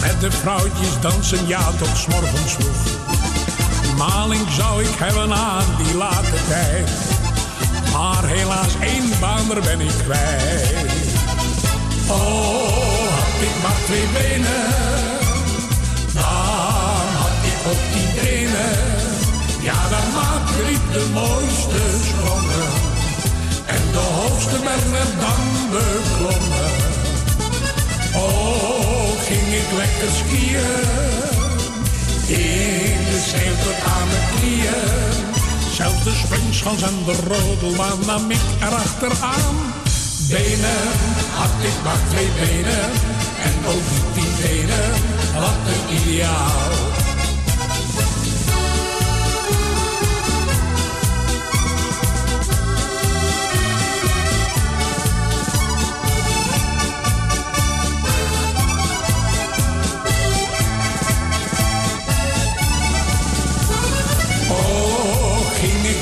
Met de vrouwtjes dansen, ja, tot 's morgens vroeg. Maling zou ik hebben aan die late tijd. Maar helaas één baan, daar ben ik kwijt. Oh, had ik maar twee benen. Dan had ik ook die tenen. Ja, dan maakte ik de mooiste sprongen. En de hoogste berg werd dan beklommen. Oh, ging ik lekker skiën. In de sneeuw tot aan de knieën. Zelfs de springschans en de rodelbaan nam ik erachteraan. Benen had ik maar twee benen. En ook die benen, wat een ideaal.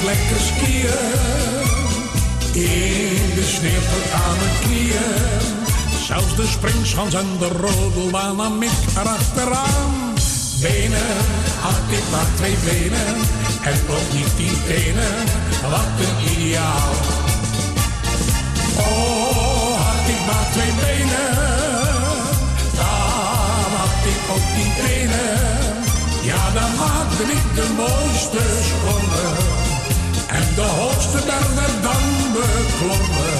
Lekker skiën. In de sneeuw tot aan mijn knieën. Zelfs de springschans en de rodelbaan nam ik erachteraan. Benen had ik maar twee benen en ook niet tien tenen. Wat een ideaal. Oh, had ik maar twee benen, dan had ik ook tien tenen. Ja, dan maakte ik de mooiste sprongen en de hoogste berg werd dan beklommen.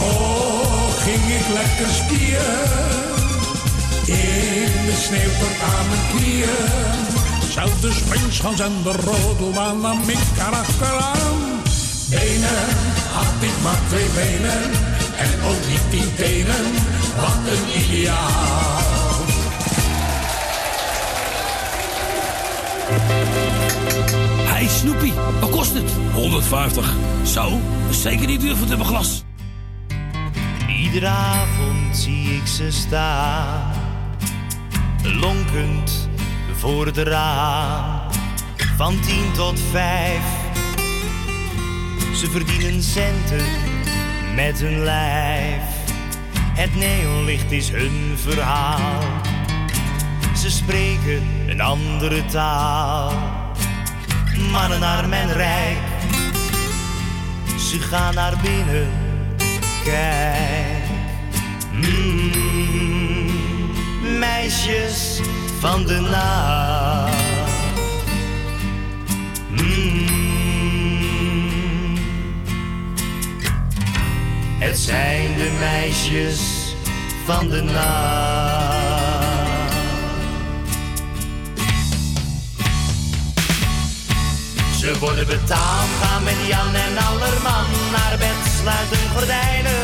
Oh, ging ik lekker skiën in de sneeuw tot aan mijn knieën. Zelfs de springschans en de rodelbaan nam ik erachteraan. Benen had ik maar twee benen en ook niet tien tenen. Wat een ideaal.
Hey Snoepie, wat kost het? 150. Zo, is zeker niet duur voor het glas.
Iedere avond zie ik ze staan, lonkend voor het raam. Van tien tot vijf, ze verdienen centen met hun lijf. Het neonlicht is hun verhaal, ze spreken een andere taal. Mannen naar mijn rijk, ze gaan naar binnen kijk. Mm, meisjes van de nacht. Mm, het zijn de meisjes van de nacht. Ze worden betaald, gaan met Jan en Allerman naar bed, sluiten gordijnen,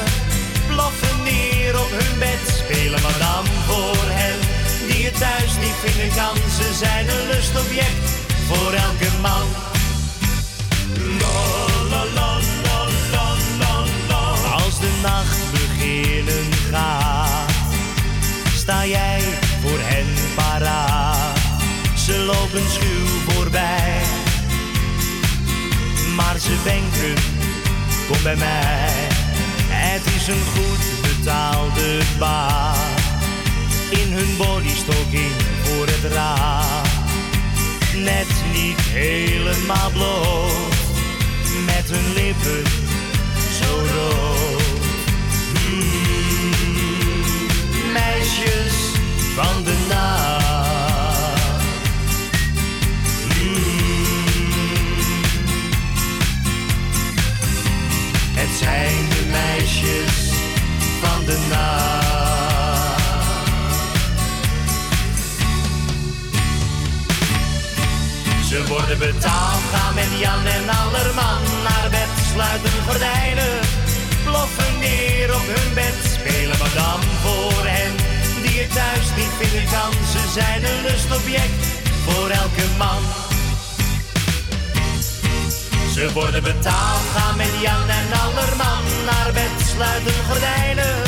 ploffen neer op hun bed, spelen madame voor hen die het thuis niet vinden kan. Ze zijn een lustobject voor elke man. Als de nacht beginnen gaat, sta jij voor hen paraat. Ze lopen schuw voorbij ze denken, kom bij mij. Het is een goed betaalde baan. In hun bodystocking voor het raam. Net niet helemaal bloot, met hun lippen zo rood. Mm, meisjes van de nacht. Zijn de meisjes van de nacht. Ze worden betaald, gaan met Jan en Allerman naar bed, sluiten gordijnen, ploffen neer op hun bed, spelen madame voor hen die het thuis niet vinden kan. Ze zijn een lustobject voor elke man. Ze worden betaald, gaan met Jan en Allerman naar bed, sluiten gordijnen,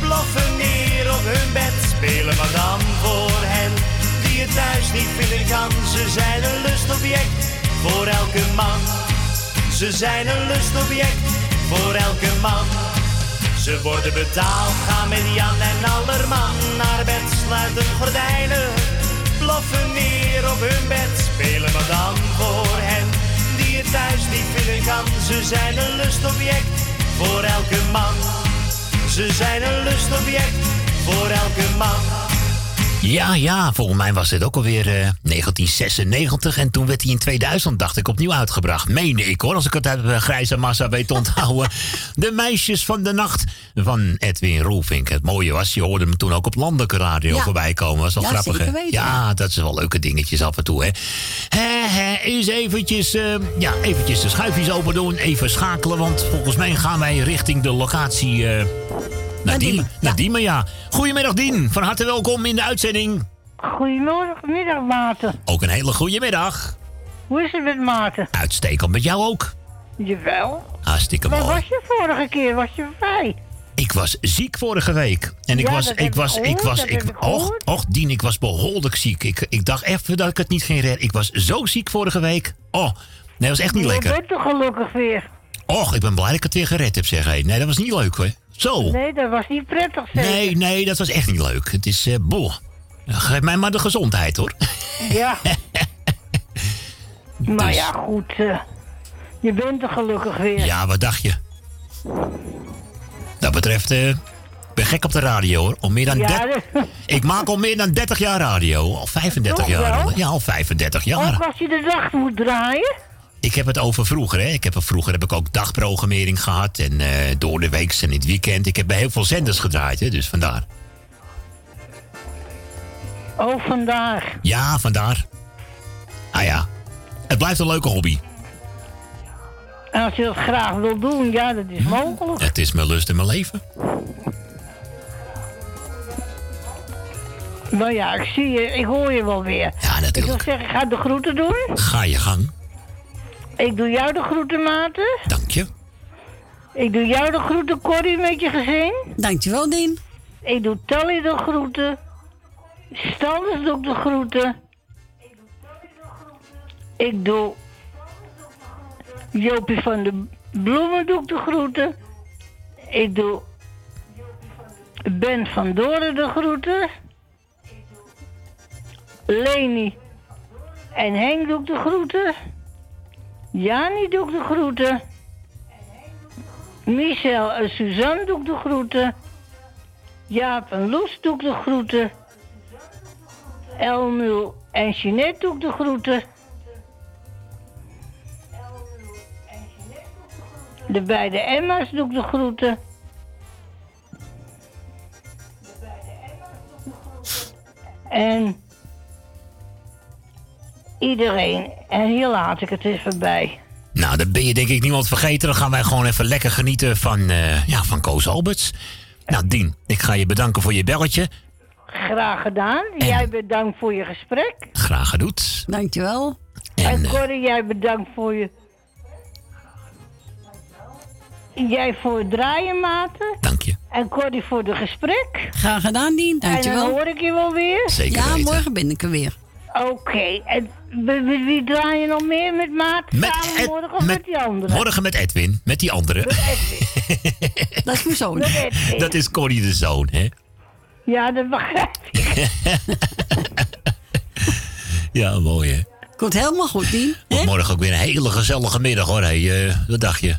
ploffen neer op hun bed, spelen madame voor hen die het thuis niet vinden kan. Ze zijn een lustobject voor elke man. Ze zijn een lustobject voor elke man. Ze worden betaald, gaan met Jan en Allerman naar bed, sluiten gordijnen, ploffen neer op hun bed, spelen madame voor hen thuis niet vinden kan. Ze zijn een lustobject voor elke man. Ze zijn een lustobject voor elke man.
Ja, ja, volgens mij was dit ook alweer eh, 1996. En toen werd hij in 2000, dacht ik, opnieuw uitgebracht. Meende ik hoor, als ik het uit uh, grijze massa weet te onthouden. [LAUGHS] de meisjes van de nacht van Edwin Roelvink. Het mooie was, je hoorde hem toen ook op landelijke radio
Ja.
voorbij komen. Was wel
Ja,
grappig,
weten.
Ja, dat is wel leuke dingetjes af en toe, hè. Hè, eens eventjes, eh, ja, eventjes de schuifjes open doen. Even schakelen, want volgens mij gaan wij richting de locatie... eh, naar Diemen, ja. Goedemiddag, Dien. Van harte welkom in de uitzending.
Goedemorgen, middag Maarten.
Ook een hele goede middag.
Hoe is het met Maarten?
Uitstekend met jou ook.
Jawel.
Hartstikke
Waar
mooi.
was je vorige keer? Was je vrij?
Ik was ziek vorige week. En ik
Ja,
was,
dat
ik
heb
was,
ik
was,
dat
ik,
ik
och, Dien, ik was behoorlijk ziek. Ik, ik dacht even dat ik het niet ging redden. Ik was zo ziek vorige week. Oh, nee, dat was echt niet
Je
lekker.
bent toch gelukkig weer?
Och, ik ben blij dat ik het weer gered heb, zeg hé. Nee, dat was niet leuk hoor. Dat Zo.
Nee, dat was niet prettig, zeg.
Nee, nee, dat was echt niet leuk. Het is, eh boh. Geef mij maar de gezondheid, hoor.
Ja. [LAUGHS] maar
Dus-
ja, goed. eh, je bent er gelukkig weer.
Ja, wat dacht je? Dat betreft, eh, ik ben gek op de radio, hoor. Al meer dan
Ja,
30 [LAUGHS] Ik maak al meer dan 30 jaar radio. Al 35
Toch
jaar. al. Ja, al 35 jaar.
Ook als je de dag moet draaien.
Ik heb het over vroeger, hè. Ik heb, vroeger heb ik ook dagprogrammering gehad. En eh, door de week en in het weekend. Ik heb bij heel veel zenders gedraaid, hè. Dus vandaar.
Oh, vandaag.
Ja, vandaar. Ah ja. Het blijft een leuke hobby.
En als je dat graag wil doen, ja, dat is mogelijk.
Het is mijn lust en mijn leven.
Nou ja, ik zie je, ik hoor je wel weer.
Ja, natuurlijk.
Ik zou zeggen, ga de groeten doen.
Ga je gang.
Ik doe jou de groeten, Maarten.
Dank je.
Ik doe jou de groeten, Corrie, met je gezin.
Dankjewel, Dien.
Ik doe Tally de groeten. Standers doe ik de groeten. Ik doe Jopie van de Bloemen doe ik de groeten. Ik doe Ben van Doren de groeten. Leni en Henk doe ik de groeten. Jani doe ik de groeten. Michel en Suzanne doe ik de groeten. Jaap en Loes doe ik de groeten. Elmul en Jeanette doe ik de groeten. De beide Emma's doe ik de groeten. En iedereen. En hier laat ik het even bij.
Nou, dan ben je denk ik niemand vergeten. Dan gaan wij gewoon even lekker genieten van, eh, ja, van Koos Alberts. Nou, Dien, ik ga je bedanken voor je belletje.
Graag gedaan. Jij bedankt voor je gesprek.
Graag gedoet.
Dankjewel.
En,
eh,
Corrie, jij bedankt voor je... Jij voor het draaien, Maarten.
Dank je.
En Corrie voor de gesprek.
Graag gedaan, Dien.
En
Dankjewel.
dan hoor ik je wel weer.
ja, morgen ben ik er weer.
Oké. En met, met wie draai je nog meer? Met Maarten?
Met
Samen
Ed-
morgen of met, die andere?
Morgen met Edwin, met die andere. [LAUGHS]
Dat is mijn zoon.
Met Edwin.
Dat is Corrie de zoon, hè?
Ja, dat begrijp ik. [LAUGHS]
Ja, mooi, hè?
Komt helemaal goed, Dien.
Want morgen ook weer een hele gezellige middag, hoor. Hey, eh, wat dacht je?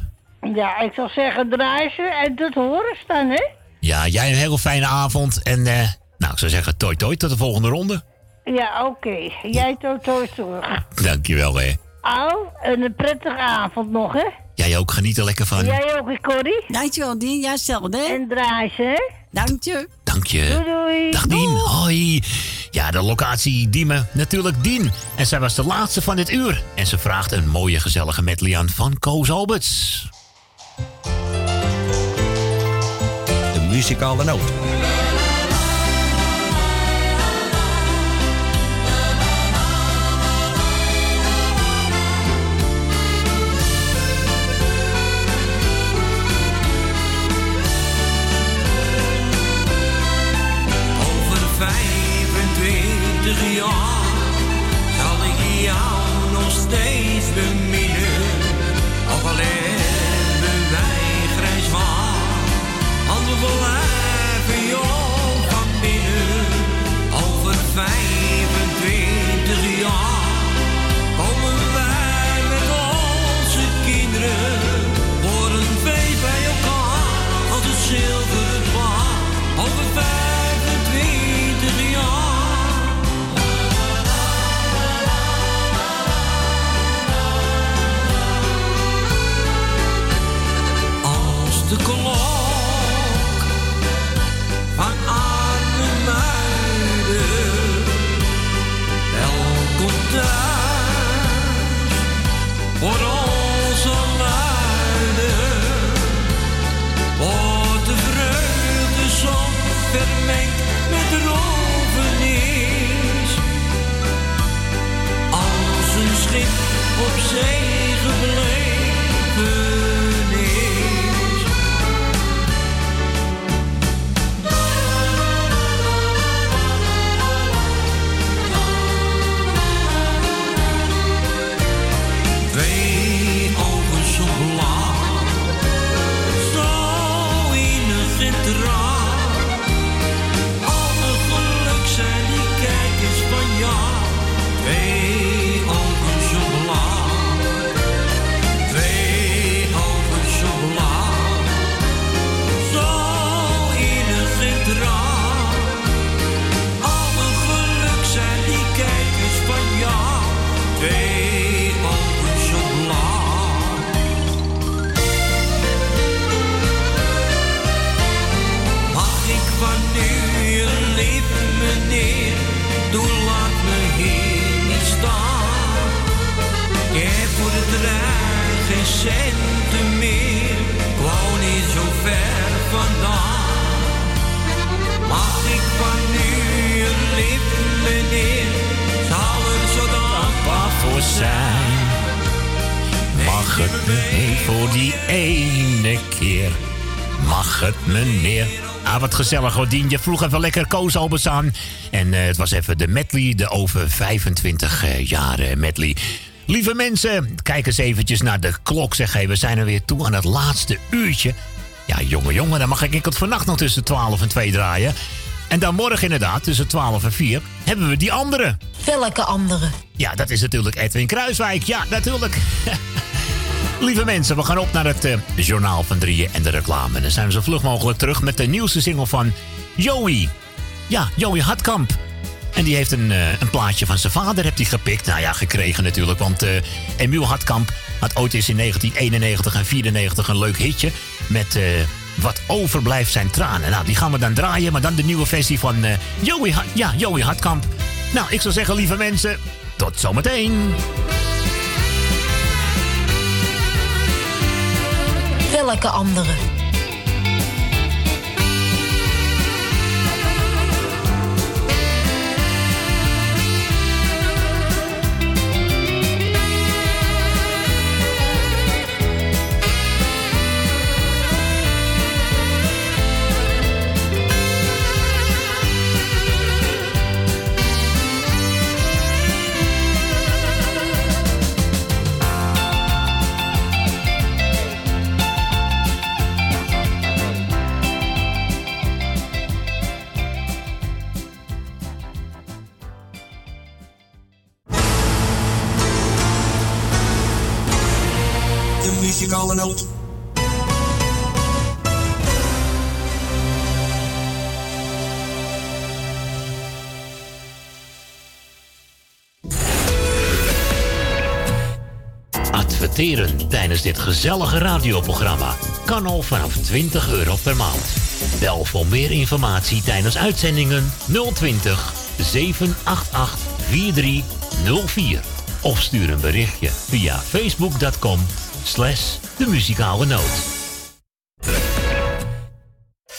Ja, ik zou zeggen draai ze en dat horen staan, hè?
Ja, jij een hele fijne avond. En, eh, nou, ik zou zeggen, toi toi, tot de volgende ronde.
Ja, oké. Jij tot ooit terug.
Dankjewel, hè.
Au, en een prettige avond nog, hè?
Jij ook, geniet er lekker van.
Jij ook, Corrie?
Dankjewel, Dien. Ja, hetzelfde, hè?
En draai ze, hè?
Dank je.
Dank je.
Doei, doei.
Dag Dien, hoi. Ja, de locatie Diemen, natuurlijk Dien. En zij was de laatste van dit uur. En ze vraagt een mooie gezellige medley aan van Koos Alberts.
De muzikale noot.
25 jaar zal ik jou nog steeds beminnen. Ook al hebben wij grijs waar, want we blijven jong van binnen. Over 25
Mag
het meneer voor die ene keer? Mag het meneer? Ah, wat gezellig, Godien. Je vroeg even lekker Koos Albers aan. En eh, het was even de medley, de over 25 eh, jaren medley. Lieve mensen, kijk eens eventjes naar de klok. Zeg, hey, we zijn er weer toe aan het laatste uurtje. Ja, jongen, jongen, dan mag ik het vannacht nog tussen 12 en 2 draaien. En dan morgen inderdaad, tussen 12 en 4, hebben we die andere.
Welke andere?
Ja, dat is natuurlijk Edwin Kruiswijk. Ja, natuurlijk. [LAUGHS] Lieve mensen, we gaan op naar het eh, journaal van drieën en de reclame. En dan zijn we zo vlug mogelijk terug met de nieuwste single van Joey. Ja, Joey Hartkamp. En die heeft een, eh, een plaatje van zijn vader heeft hij gepikt. Nou ja, gekregen natuurlijk. Want eh Emiel Hartkamp had ooit eens in 1991 en 94 een leuk hitje. Met Wat overblijft zijn tranen. Nou, die gaan we dan draaien. Maar dan de nieuwe versie van Joey, Ha- ja, Joey Hartkamp. Nou, ik zou zeggen, lieve mensen, tot zometeen.
Welke andere?
Tijdens dit gezellige radioprogramma kan al vanaf 20 euro per maand. Bel voor meer informatie tijdens uitzendingen 020 788 4304 of stuur een berichtje via facebook.com slash de muzikale noot.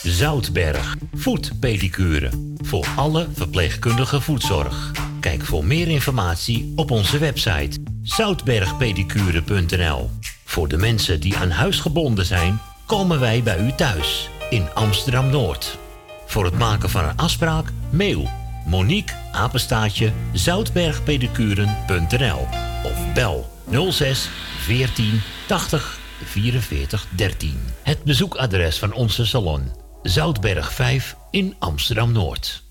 Zoutberg voetpedicure voor alle verpleegkundige voetzorg. Kijk voor meer informatie op onze website zoutbergpedicure.nl. Voor de mensen die aan huis gebonden zijn, komen wij bij u thuis in Amsterdam Noord. Voor het maken van een afspraak, mail Monique apenstaatje zoutbergpedicuren.nl of bel 06 14 80 44 13. Het bezoekadres van onze salon Zoutberg 5 in Amsterdam Noord.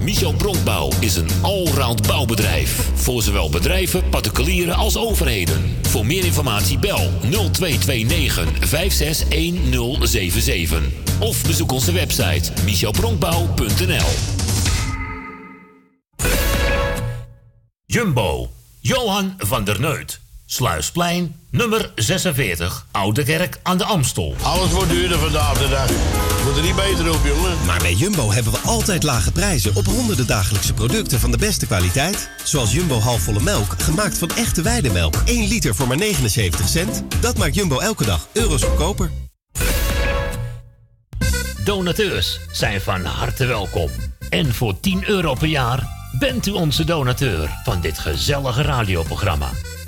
Michel Bronkbouw is een allround bouwbedrijf. Voor zowel bedrijven, particulieren als overheden. Voor meer informatie bel 0229 561077. Of bezoek onze website michelbronkbouw.nl Jumbo, Johan van der Neut. Sluisplein, nummer 46, Oude Kerk aan de Amstel.
Alles wordt duurder vandaag de dag. Moet er niet beter op, jongen.
Maar bij Jumbo hebben we altijd lage prijzen op honderden dagelijkse producten van de beste kwaliteit. Zoals Jumbo halfvolle melk, gemaakt van echte weidemelk. 1 liter voor maar 79 cent. Dat maakt Jumbo elke dag euro's goedkoper.
Donateurs zijn van harte welkom. En voor 10 euro per jaar bent u onze donateur van dit gezellige radioprogramma.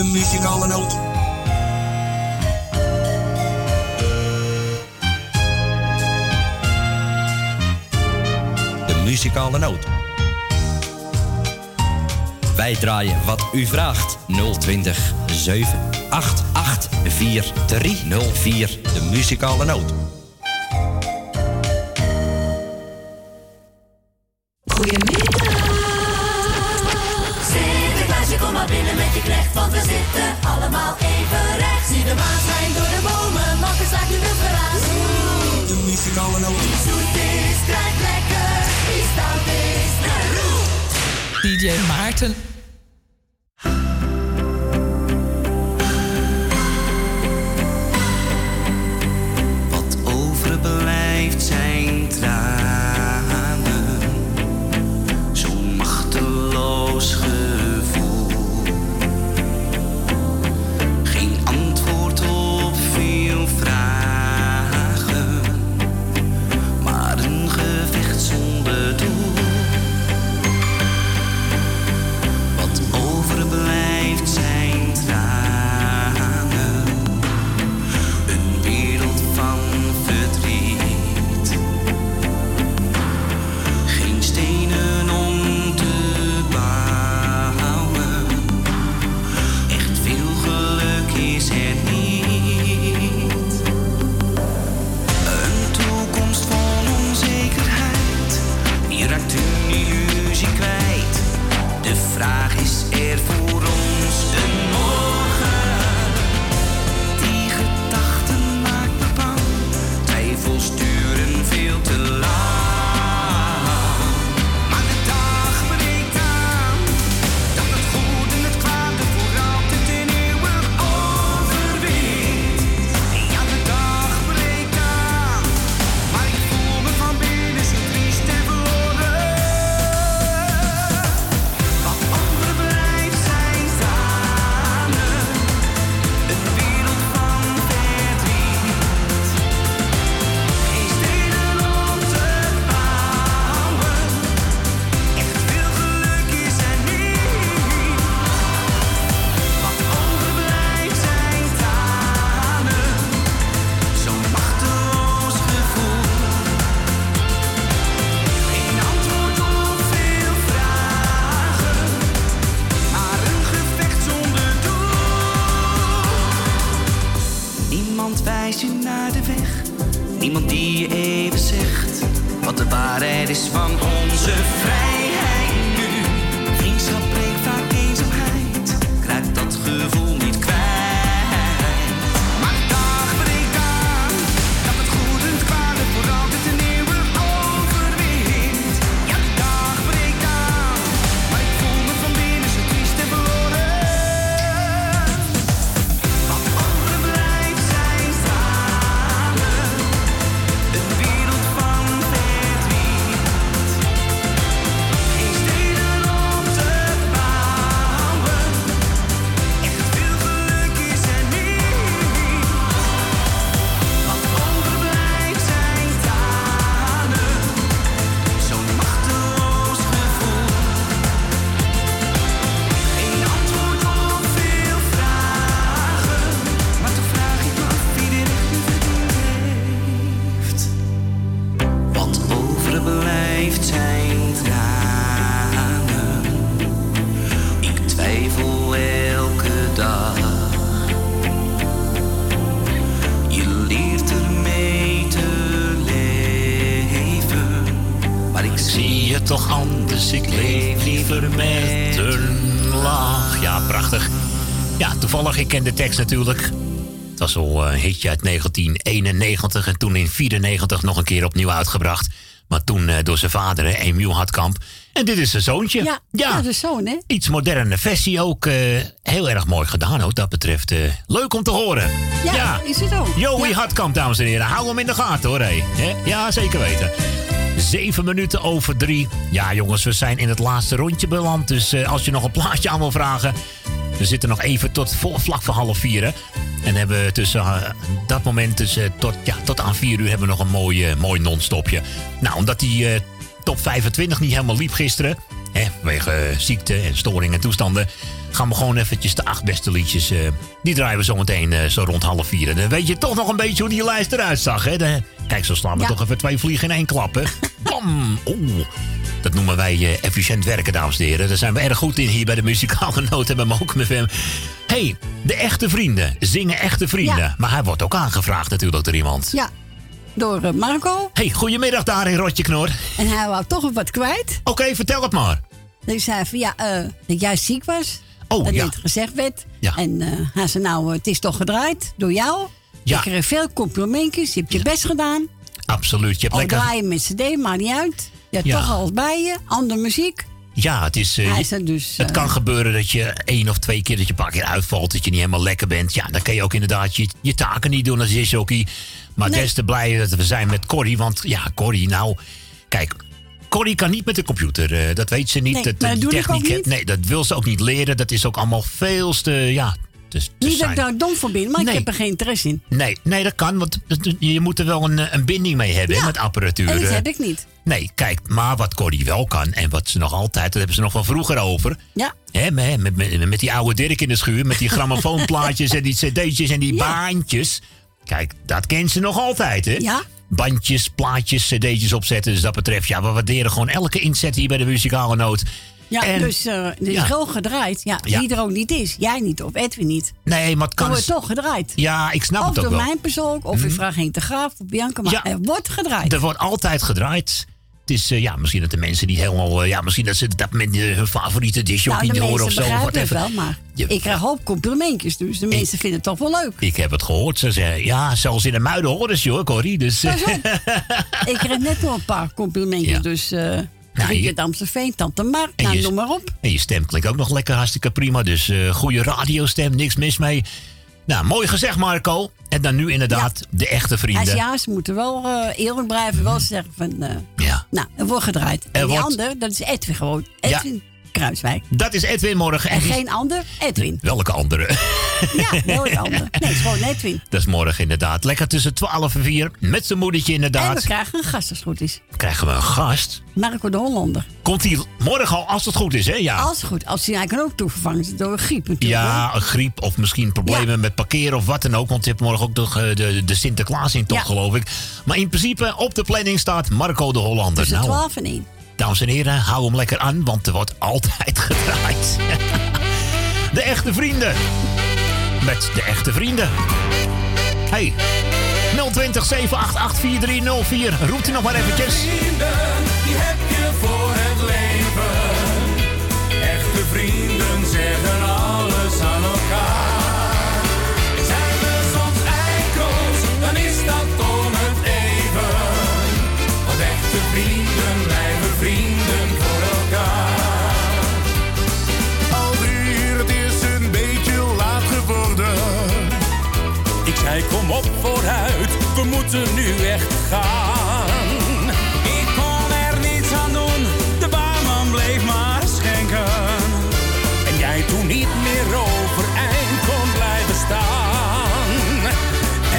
Muzikale noot.
De muzikale noot. Wij draaien wat u vraagt. 020 788 4304. De muzikale noot.
Allemaal even recht. Zie de maan schijnt door de bomen, makken slaakt nu wild geraas.
De muzikale noot.
Wie zoet is, krijgt lekker. Wie stout is, naar roep.
DJ Maarten.
Natuurlijk. Het was al een hitje uit 1991 en toen in 94 nog een keer opnieuw uitgebracht. Maar toen eh, door zijn vader, Emiel Hartkamp. En dit is zijn zoontje.
Ja, ja. de zoon, hè?
Iets moderne versie ook. eh, heel erg mooi gedaan, ook dat betreft. eh, leuk om te horen.
Ja, is het ook.
Joey
Ja.
Hartkamp, dames en heren. Hou hem in de gaten hoor. Hè? Ja, zeker weten. Zeven minuten over drie. Ja, jongens, we zijn in het laatste rondje beland. Dus eh, als je nog een plaatje aan wil vragen. We zitten nog even tot voor, vlak voor half vier. Hè? En hebben tussen eh, dat moment dus, tot, ja, tot aan vier uur hebben we nog een mooi, eh, mooi non-stopje. Nou, omdat die eh, top 25 niet helemaal liep gisteren. Hè, vanwege ziekte en storingen en toestanden. gaan we gewoon eventjes de acht beste liedjes... die draaien we zo meteen eh, zo rond half vier. En dan weet je toch nog een beetje hoe die lijst eruit zag. Hè? De- kijk, zo slaan we
Ja.
toch even twee vliegen in één klap. Hè? [LAUGHS] Bam! Oeh. Dat noemen wij eh, efficiënt werken, dames en heren. Daar zijn we erg goed in hier bij de muzikale [LAUGHS] noot en bij Mokum FM. hey, de echte vrienden. Zingen echte vrienden.
Ja.
Maar hij wordt ook aangevraagd natuurlijk door iemand.
Ja, door eh, Marco.
hey, goedemiddag daar in Rotje Knor.
En hij wou toch wat kwijt.
Oké, vertel het maar.
Dus hij zei van ja, eh, dat jij ziek was.
Oh,
dat
ja.
net gezegd werd.
Ja.
En eh, hij zei nou, het is toch gedraaid door jou.
Ja.
Ik kreeg veel complimentjes. Je hebt je best gedaan.
Absoluut. Je hebt
Al
lekker...
draaien met cd, maakt niet uit.
Ja.
toch alles bij je. Andere muziek.
Ja, het is... eh,
dus...
Het
eh,
kan gebeuren dat je één of twee keer dat je een paar keer uitvalt, dat je niet helemaal lekker bent. Ja, dan kan je ook inderdaad je, je taken niet doen als disjockey. Maar
Nee.
des te blij dat we zijn met Corrie. Want ja, Corrie, nou, kijk, Corrie kan niet met de computer. eh, dat weet ze niet.
Nee,
dat,
maar
techniek,
niet.
Nee, dat wil ze ook niet leren. Dat is ook allemaal veel te, ja, te
niet dat ik daar dom voor ben, maar
Nee.
ik heb er geen interesse in.
Nee, nee, dat kan, want je moet er wel een, eh, een binding mee hebben met apparatuur.
En dat
eh.
heb ik niet.
Nee, kijk, maar wat Corrie wel kan en wat ze nog altijd, dat hebben ze nog van vroeger over.
Ja.
Hè, met, met, met, met die oude Dirk in de schuur, met die grammofoonplaatjes [LAUGHS] en die cd'tjes en die baantjes. Kijk, dat kent ze nog altijd, hè?
Ja.
Bandjes, plaatjes, cd'tjes opzetten. Dus dat betreft, ja, we waarderen gewoon elke inzet hier bij de muzikale noot.
Ja,
En-
dus uh, er is
ja.
gedraaid. Ja,
Ja.
wie er ook niet is. Jij niet of Edwin niet.
Nee, maar het kan...
wordt toch gedraaid.
Ja, ik snap
of
het ook
door
wel.
mijn persoon, of
Hm.
ik vraag Henk de Graaf of Bianca. Maar
Ja.
er wordt gedraaid.
Er wordt altijd gedraaid. Het is, eh, ja, misschien dat de mensen niet helemaal... eh, ja, misschien dat ze dat eh, hun favoriete disjockey
nou, de
horen of zo. of
begrijpen het wel, maar ik krijg ook complimentjes. Dus de mensen vinden het toch wel leuk.
Ik heb het gehoord. Ze zei, ja, zelfs in de muiden horen ze hoor, Corrie. Dus, eh, [LAUGHS]
ik kreeg net nog een paar complimentjes. Dus eh
Nou,
Amstelveen, Tante Mar, nou,
je-
noem maar op.
en je stem klinkt ook nog lekker hartstikke prima. Dus eh goede radiostem, niks mis mee. Nou, mooi gezegd Marco. En dan nu inderdaad de echte vrienden.
ja, ze moeten wel eh, eerlijk blijven. Wel zeggen van, eh,
Ja.
nou, er wordt gedraaid.
Er
en die
wordt-
ander, dat is Edwin gewoon.
Ja.
Kruiswijk.
Dat is Edwin morgen.
En geen ander, Edwin.
Welke andere?
Ja, welke ander? Nee, het is gewoon Edwin. [LAUGHS]
Dat is morgen inderdaad. Lekker tussen 12 en 4. Met zijn moedertje
En
inderdaad.
we krijgen een gast als het goed is.
Krijgen we een gast.
Marco de Hollander.
Komt hij morgen al, als het goed is, hè? Ja.
Als het goed. Als hij, hij kan ook toevervangen door een griep natuurlijk.
Ja, een griep of misschien problemen met parkeren of wat dan ook. Want je hebt morgen ook nog eh, de, de Sinterklaas in toch,
Ja.
geloof ik. Maar in principe op de planning staat Marco de Hollander.
Tussen
Nou,
12 en 1.
Dames en heren, hou hem lekker aan, want er wordt altijd [LAUGHS] gedraaid. De echte vrienden. Met de echte vrienden. Hey, 020 788 4304. Roept u nog maar eventjes.
Vrienden, die heb je voor het leven. Echte vrienden zeggen
op vooruit, we moeten nu echt gaan.
Ik kon er niets aan doen, de barman bleef maar schenken.
En jij toen niet meer overeind kon blijven staan.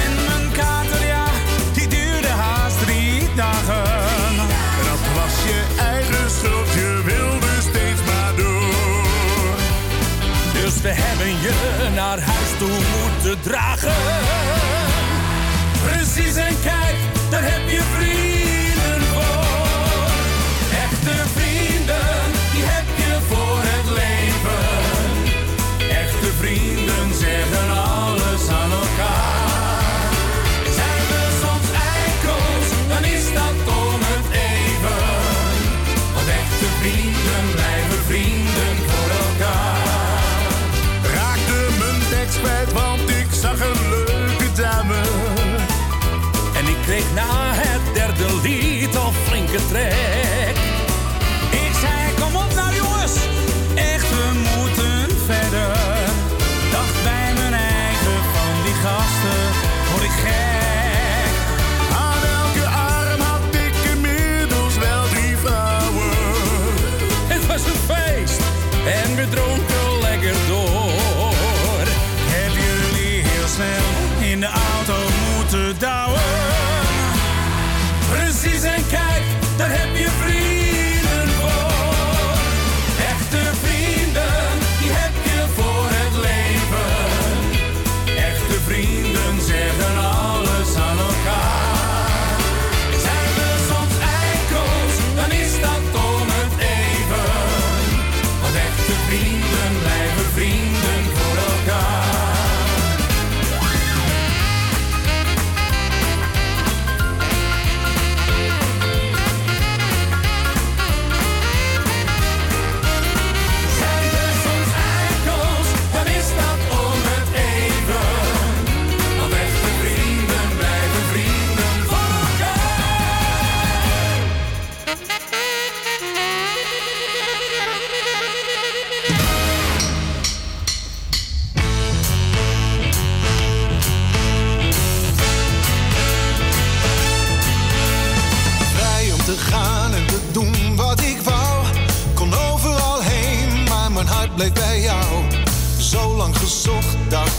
En mijn kater, ja, die duurde haast drie dagen.
Dat was je eigen schuld, je wilde steeds maar door.
Dus we hebben je naar huis toe moeten dragen.
Precies, en kijk, daar heb je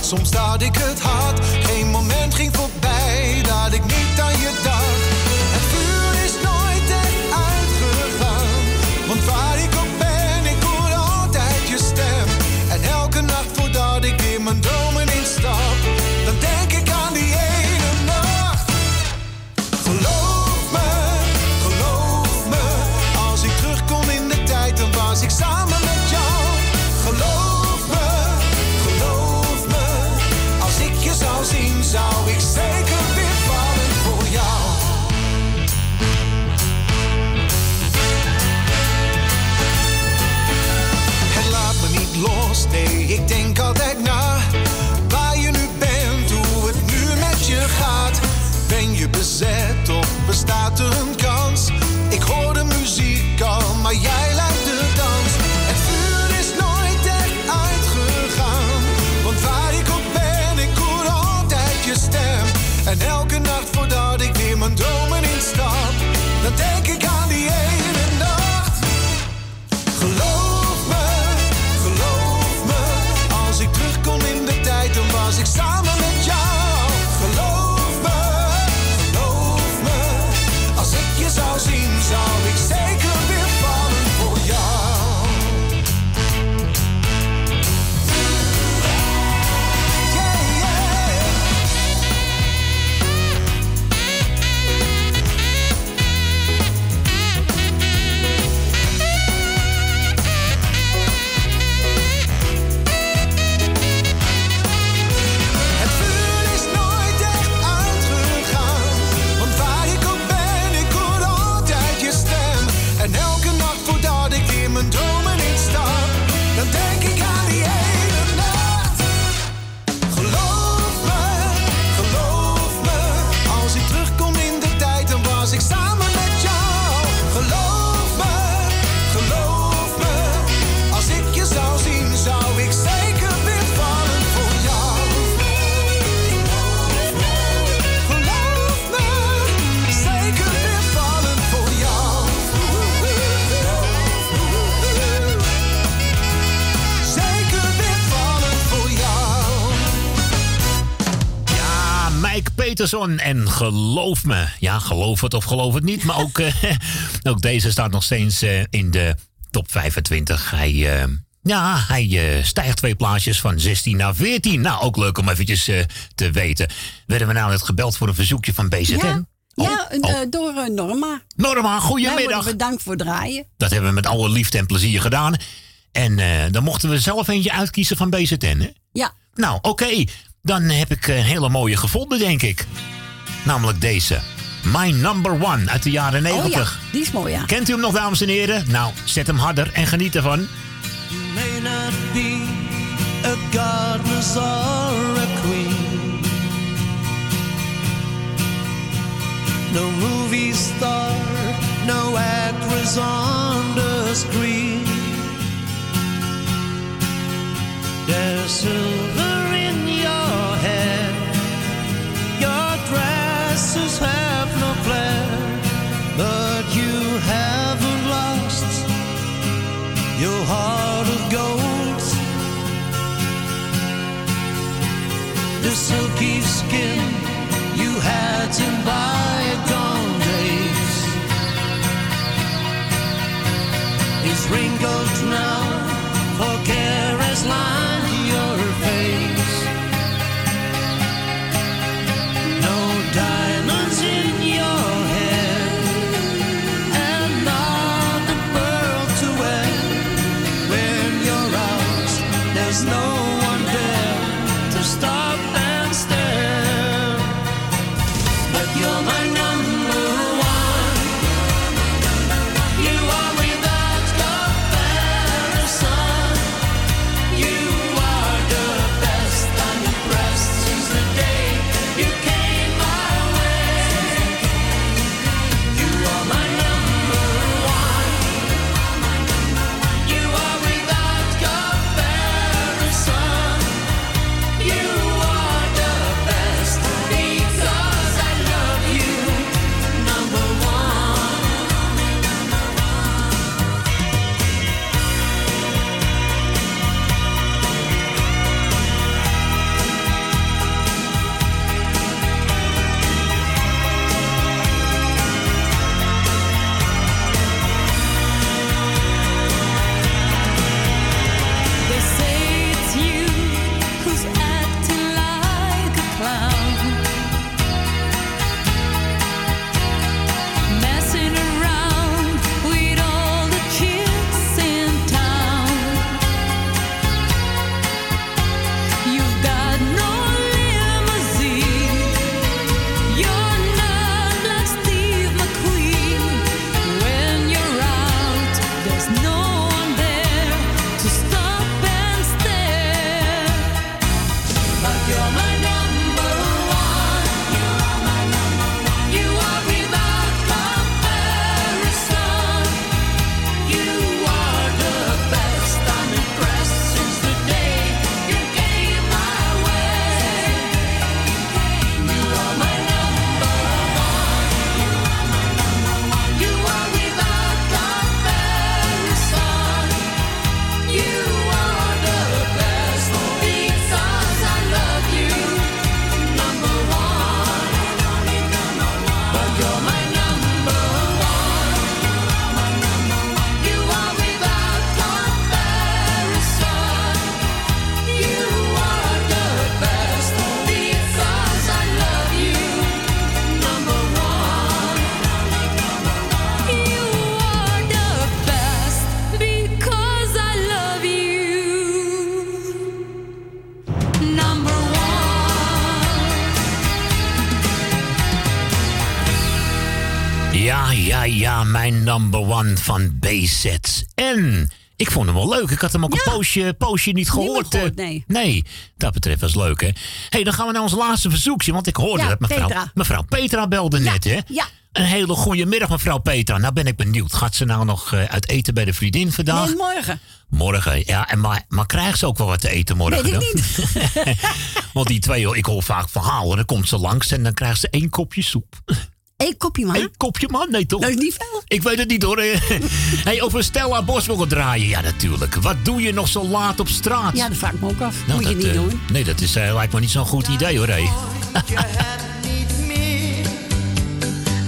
Soms
laat ik het haal. En geloof me,
ja, geloof het of geloof het niet. Maar ook, [LAUGHS] eh, ook deze staat nog steeds eh, in de top 25. Hij, eh, ja, hij stijgt twee plaatjes van 16 naar 14. Nou, ook leuk om eventjes te weten. Werden we nou het gebeld voor een verzoekje van BZN?
Ja. Oh, ja, oh. Door Norma.
Norma, goedemiddag.
Bedankt voor het draaien.
Dat hebben we met alle liefde en plezier gedaan. En dan mochten we zelf eentje uitkiezen van BZN, hè?
Ja.
Nou, oké dan heb ik een hele mooie gevonden, denk ik. Namelijk deze. My Number One uit de jaren 90.
Oh ja, die is mooi, ja.
Kent u hem nog, dames en heren? Nou, zet hem harder en geniet ervan.
You may not be a goddess or a queen. No movie star, no actress on the screen. There's silver
number one van BZ. En ik vond hem wel leuk. Ik had hem ook een poosje, poosje niet gehoord.
gehoord,
eh.
nee.
nee, dat betreft was leuk, hè. hey, dan gaan we naar ons laatste verzoekje. Want ik hoorde
Ja,
dat mevrouw
Petra.
mevrouw Petra belde net, hè.
Ja.
Een hele goede middag, mevrouw Petra. Nou ben ik benieuwd. Gaat ze nou nog eh, uit eten bij de vriendin vandaag?
Nee, morgen.
Morgen, ja. En maar, maar krijgt ze ook wel wat te eten morgen?
Weet ik niet. [LAUGHS]
Want die twee, ik hoor vaak verhalen. Dan komt ze langs en dan krijgt ze één kopje soep.
Eén kopje, man.
Eén kopje, man? Nee, toch?
Dat is niet veel.
Ik weet het niet, hoor. [LAUGHS] hey, over Stella Bos willen draaien. Ja, natuurlijk. Wat doe je nog zo laat op straat?
Ja, dat vraag ik me ook af.
Nou,
Moet je niet
eh,
doen.
Nee, dat is, eh, lijkt me niet zo'n goed idee, hoor. Hey. [LAUGHS]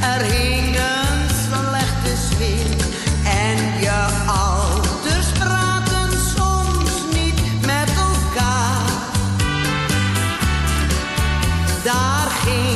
Er hing een slechte sfeer en je ouders praten soms niet met elkaar. Daar ging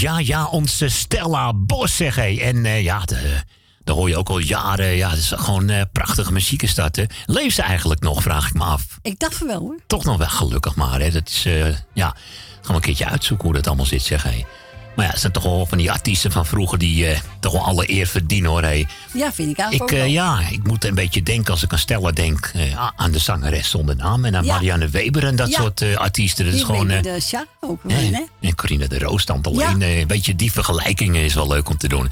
Ja, ja, onze Stella Bos, zeg hé. En eh, ja, de, daar hoor je ook al jaren. Ja, het is gewoon eh, prachtige muziek is dat. Hè. Leeft ze eigenlijk nog, vraag ik me af.
Ik dacht van wel hoor.
Toch nog wel gelukkig maar. Hè. Dat is, eh, ja, gaan we een keertje uitzoeken hoe dat allemaal zit, zeg hé. Maar ja, het zijn toch wel van die artiesten van vroeger die eh, toch wel alle eer verdienen hoor. Hé.
Ja, vind ik eigenlijk
Ik,
ook
eh, ja, ik moet een beetje denken als ik aan Stella denk eh, aan de zangeres zonder naam. En aan
Ja.
Marianne Weber en dat
Ja.
soort artiesten. Dat is
Die
gewoon...
weet
eh,
de Sjaak ook wel, hè?
En Corine de Roos dan alleen. eh, Een beetje die vergelijkingen is wel leuk om te doen.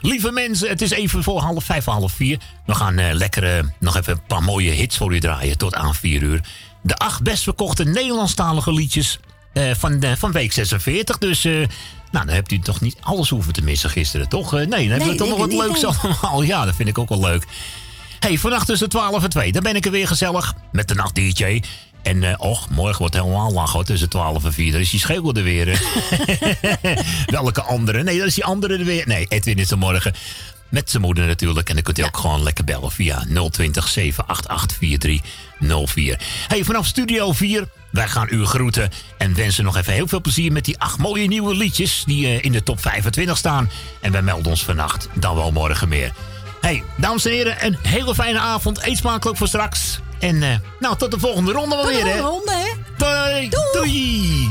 Lieve mensen, het is even voor half vijf, half vier. We gaan lekker nog even een paar mooie hits voor u draaien tot aan vier uur. De acht best verkochte Nederlandstalige liedjes van, van week 46. Dus nou, dan hebt u toch niet alles hoeven te missen gisteren, toch? Eh, nee, dan hebben we toch nog wat leuks allemaal. Ja, dat vind ik ook wel leuk. hey, vannacht tussen 12 en 2, dan ben ik er weer gezellig met de nacht DJ. En eh, och, morgen wordt helemaal lachen. hoor, tussen 12 en 4. Dan is die schreeuwel er weer. [LAUGHS] Welke andere? Nee, dat is die andere er weer. Nee, Edwin is er morgen.
Met zijn moeder natuurlijk. En dan kunt u ook gewoon lekker bellen via 020 788 04. Hey, vanaf Studio 4, wij gaan u groeten en wensen nog even heel veel plezier met die acht mooie nieuwe liedjes die eh, in de top 25 staan. En wij melden ons vannacht, dan wel morgen meer. Hey, dames en heren, een hele fijne avond. Eet smakelijk voor straks. En eh, nou, tot de volgende ronde wel weer, hè?
Tot de volgende, hè?
Doei! Doei.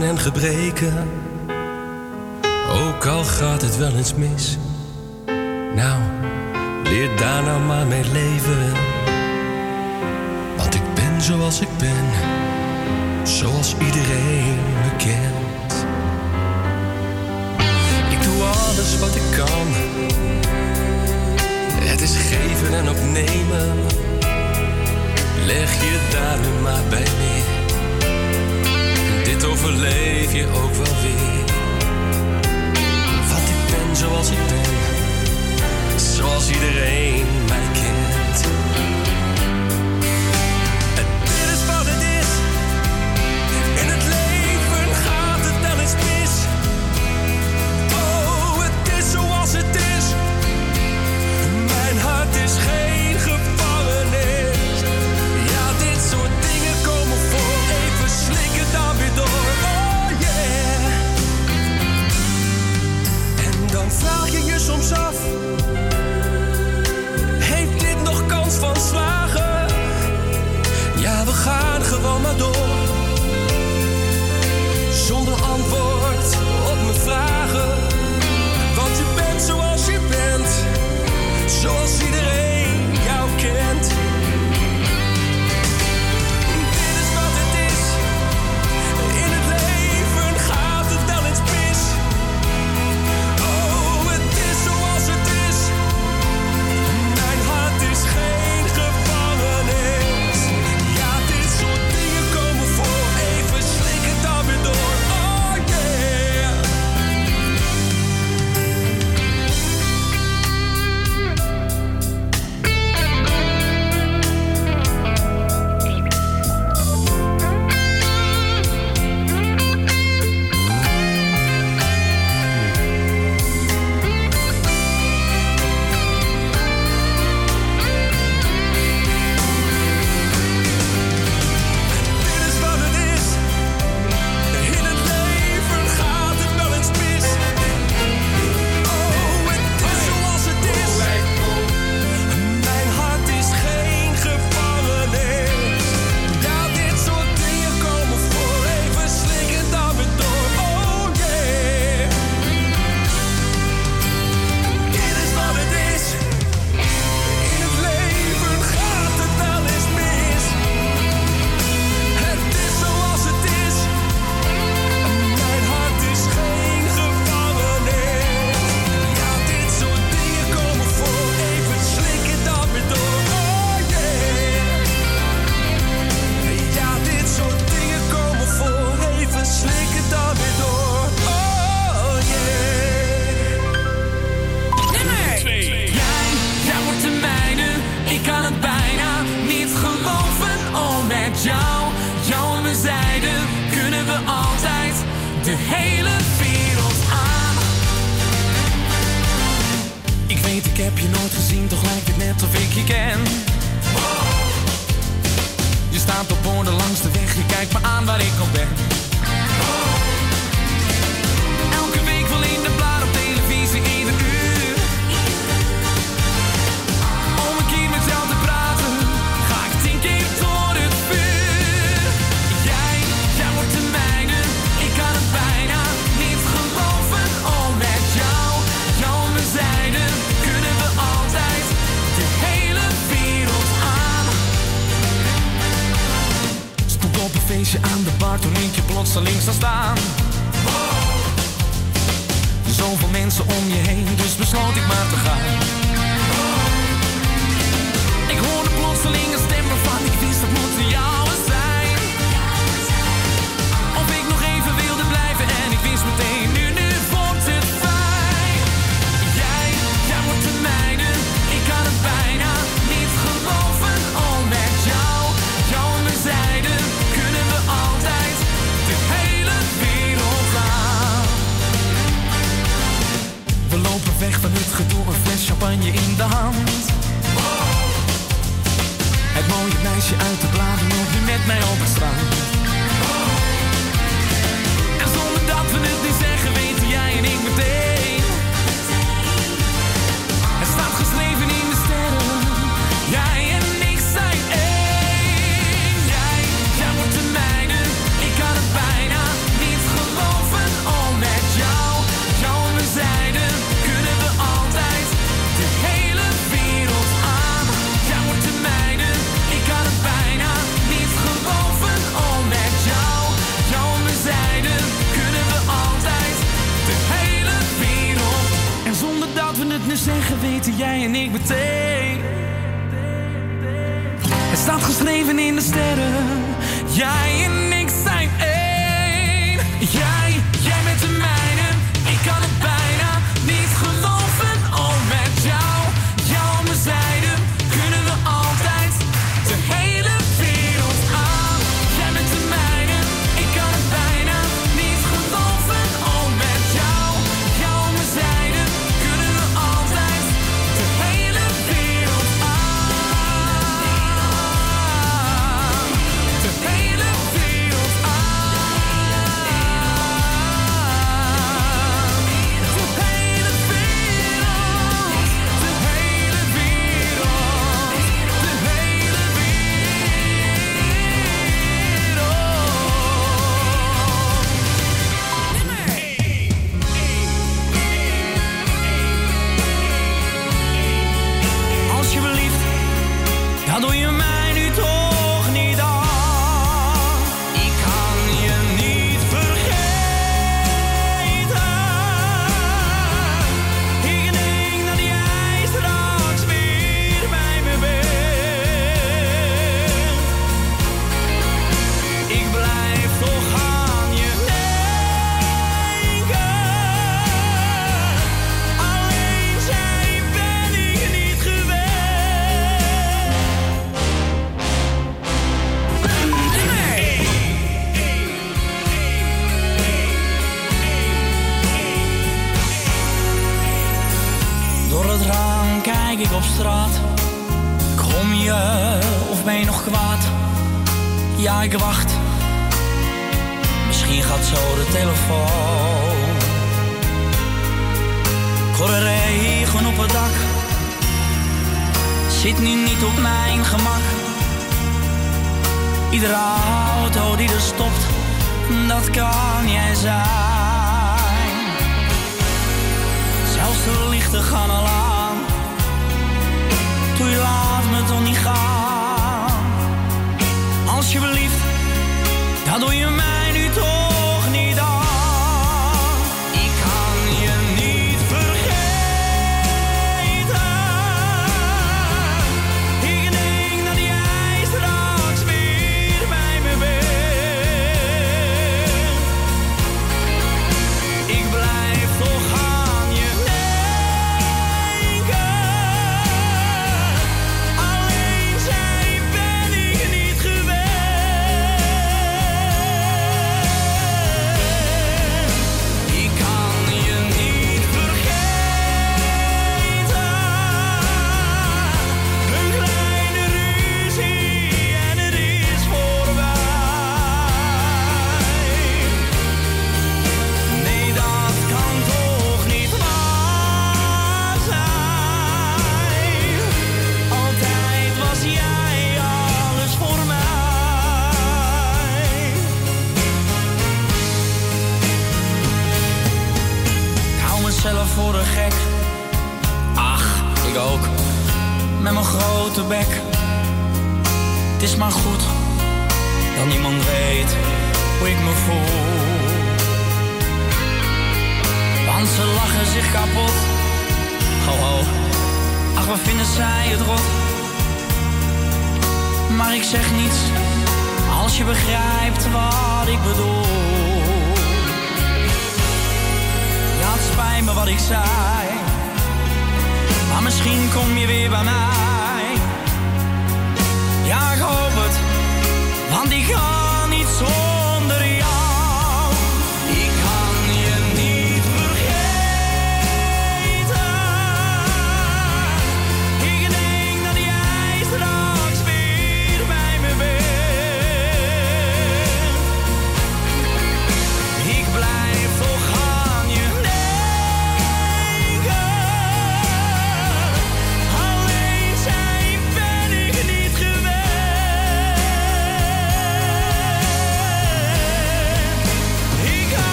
en
gebreken. Ook al gaat het wel eens mis. Nou, leer daar nou maar mee leven. Want ik ben zoals ik ben, zoals iedereen me kent. Ik doe alles wat ik kan. Het is geven en opnemen. Leg je daar nu maar bij neer overleef je ook wel weer. Wat ik ben zoals ik ben, zoals iedereen mij kent.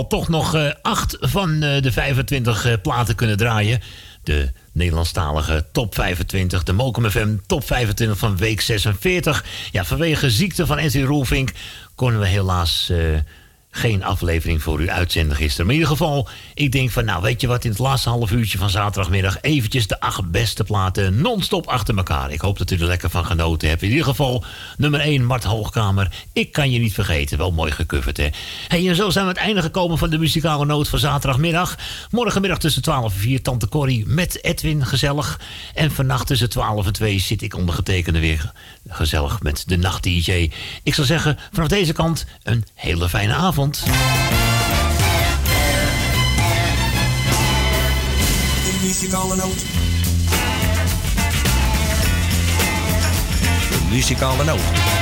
Toch nog
eh, acht van eh, de 25 eh, platen kunnen draaien. De Nederlandstalige top 25, de Mokum FM top 25 van week 46. Ja, vanwege ziekte van Edwin Roelvink konden we helaas geen aflevering voor u uitzenden gisteren. Maar in ieder geval, ik denk van, nou weet je wat, in het laatste half uurtje van zaterdagmiddag eventjes de acht beste platen non-stop achter elkaar. Ik hoop dat u er lekker van genoten hebt. In ieder geval, nummer 1, Mart Hoogkamer. Ik kan je niet vergeten. Wel mooi gecoverd, hè? Hey, en zo zijn we aan het einde gekomen van de muzikale noot van zaterdagmiddag. Morgenmiddag tussen 12 en 4, Tante Corrie met Edwin, gezellig. En vannacht tussen 12 en 2 zit ik ondergetekende weer gezellig met de nacht-dj. Ik zou zeggen, vanaf deze kant een hele fijne avond.
De muzikale noot.
De muzikale noot.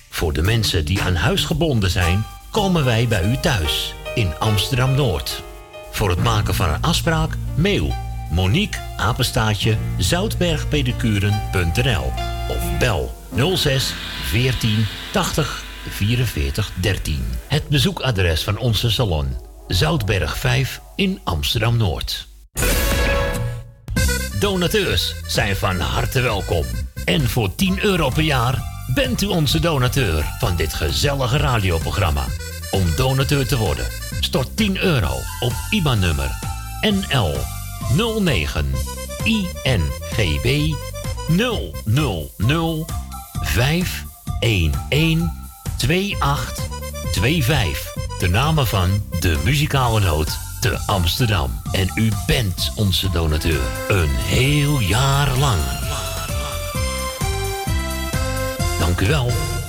Voor de mensen die aan huis gebonden zijn, komen wij bij u thuis in Amsterdam Noord. Voor het maken van een afspraak, mail Monique Apenstaatje zoutbergpedicuren.nl of bel 06 14 80 44 13. Het bezoekadres van onze salon Zoutberg 5 in Amsterdam Noord. Donateurs zijn van harte welkom. En voor 10 euro per jaar bent u onze donateur van dit gezellige radioprogramma. Om donateur te worden, stort 10 euro op IBAN-nummer NL 09 INGB 000 511 2825. De namen van de muzikale noot te Amsterdam. En u bent onze donateur. Een heel jaar lang. Dank wel.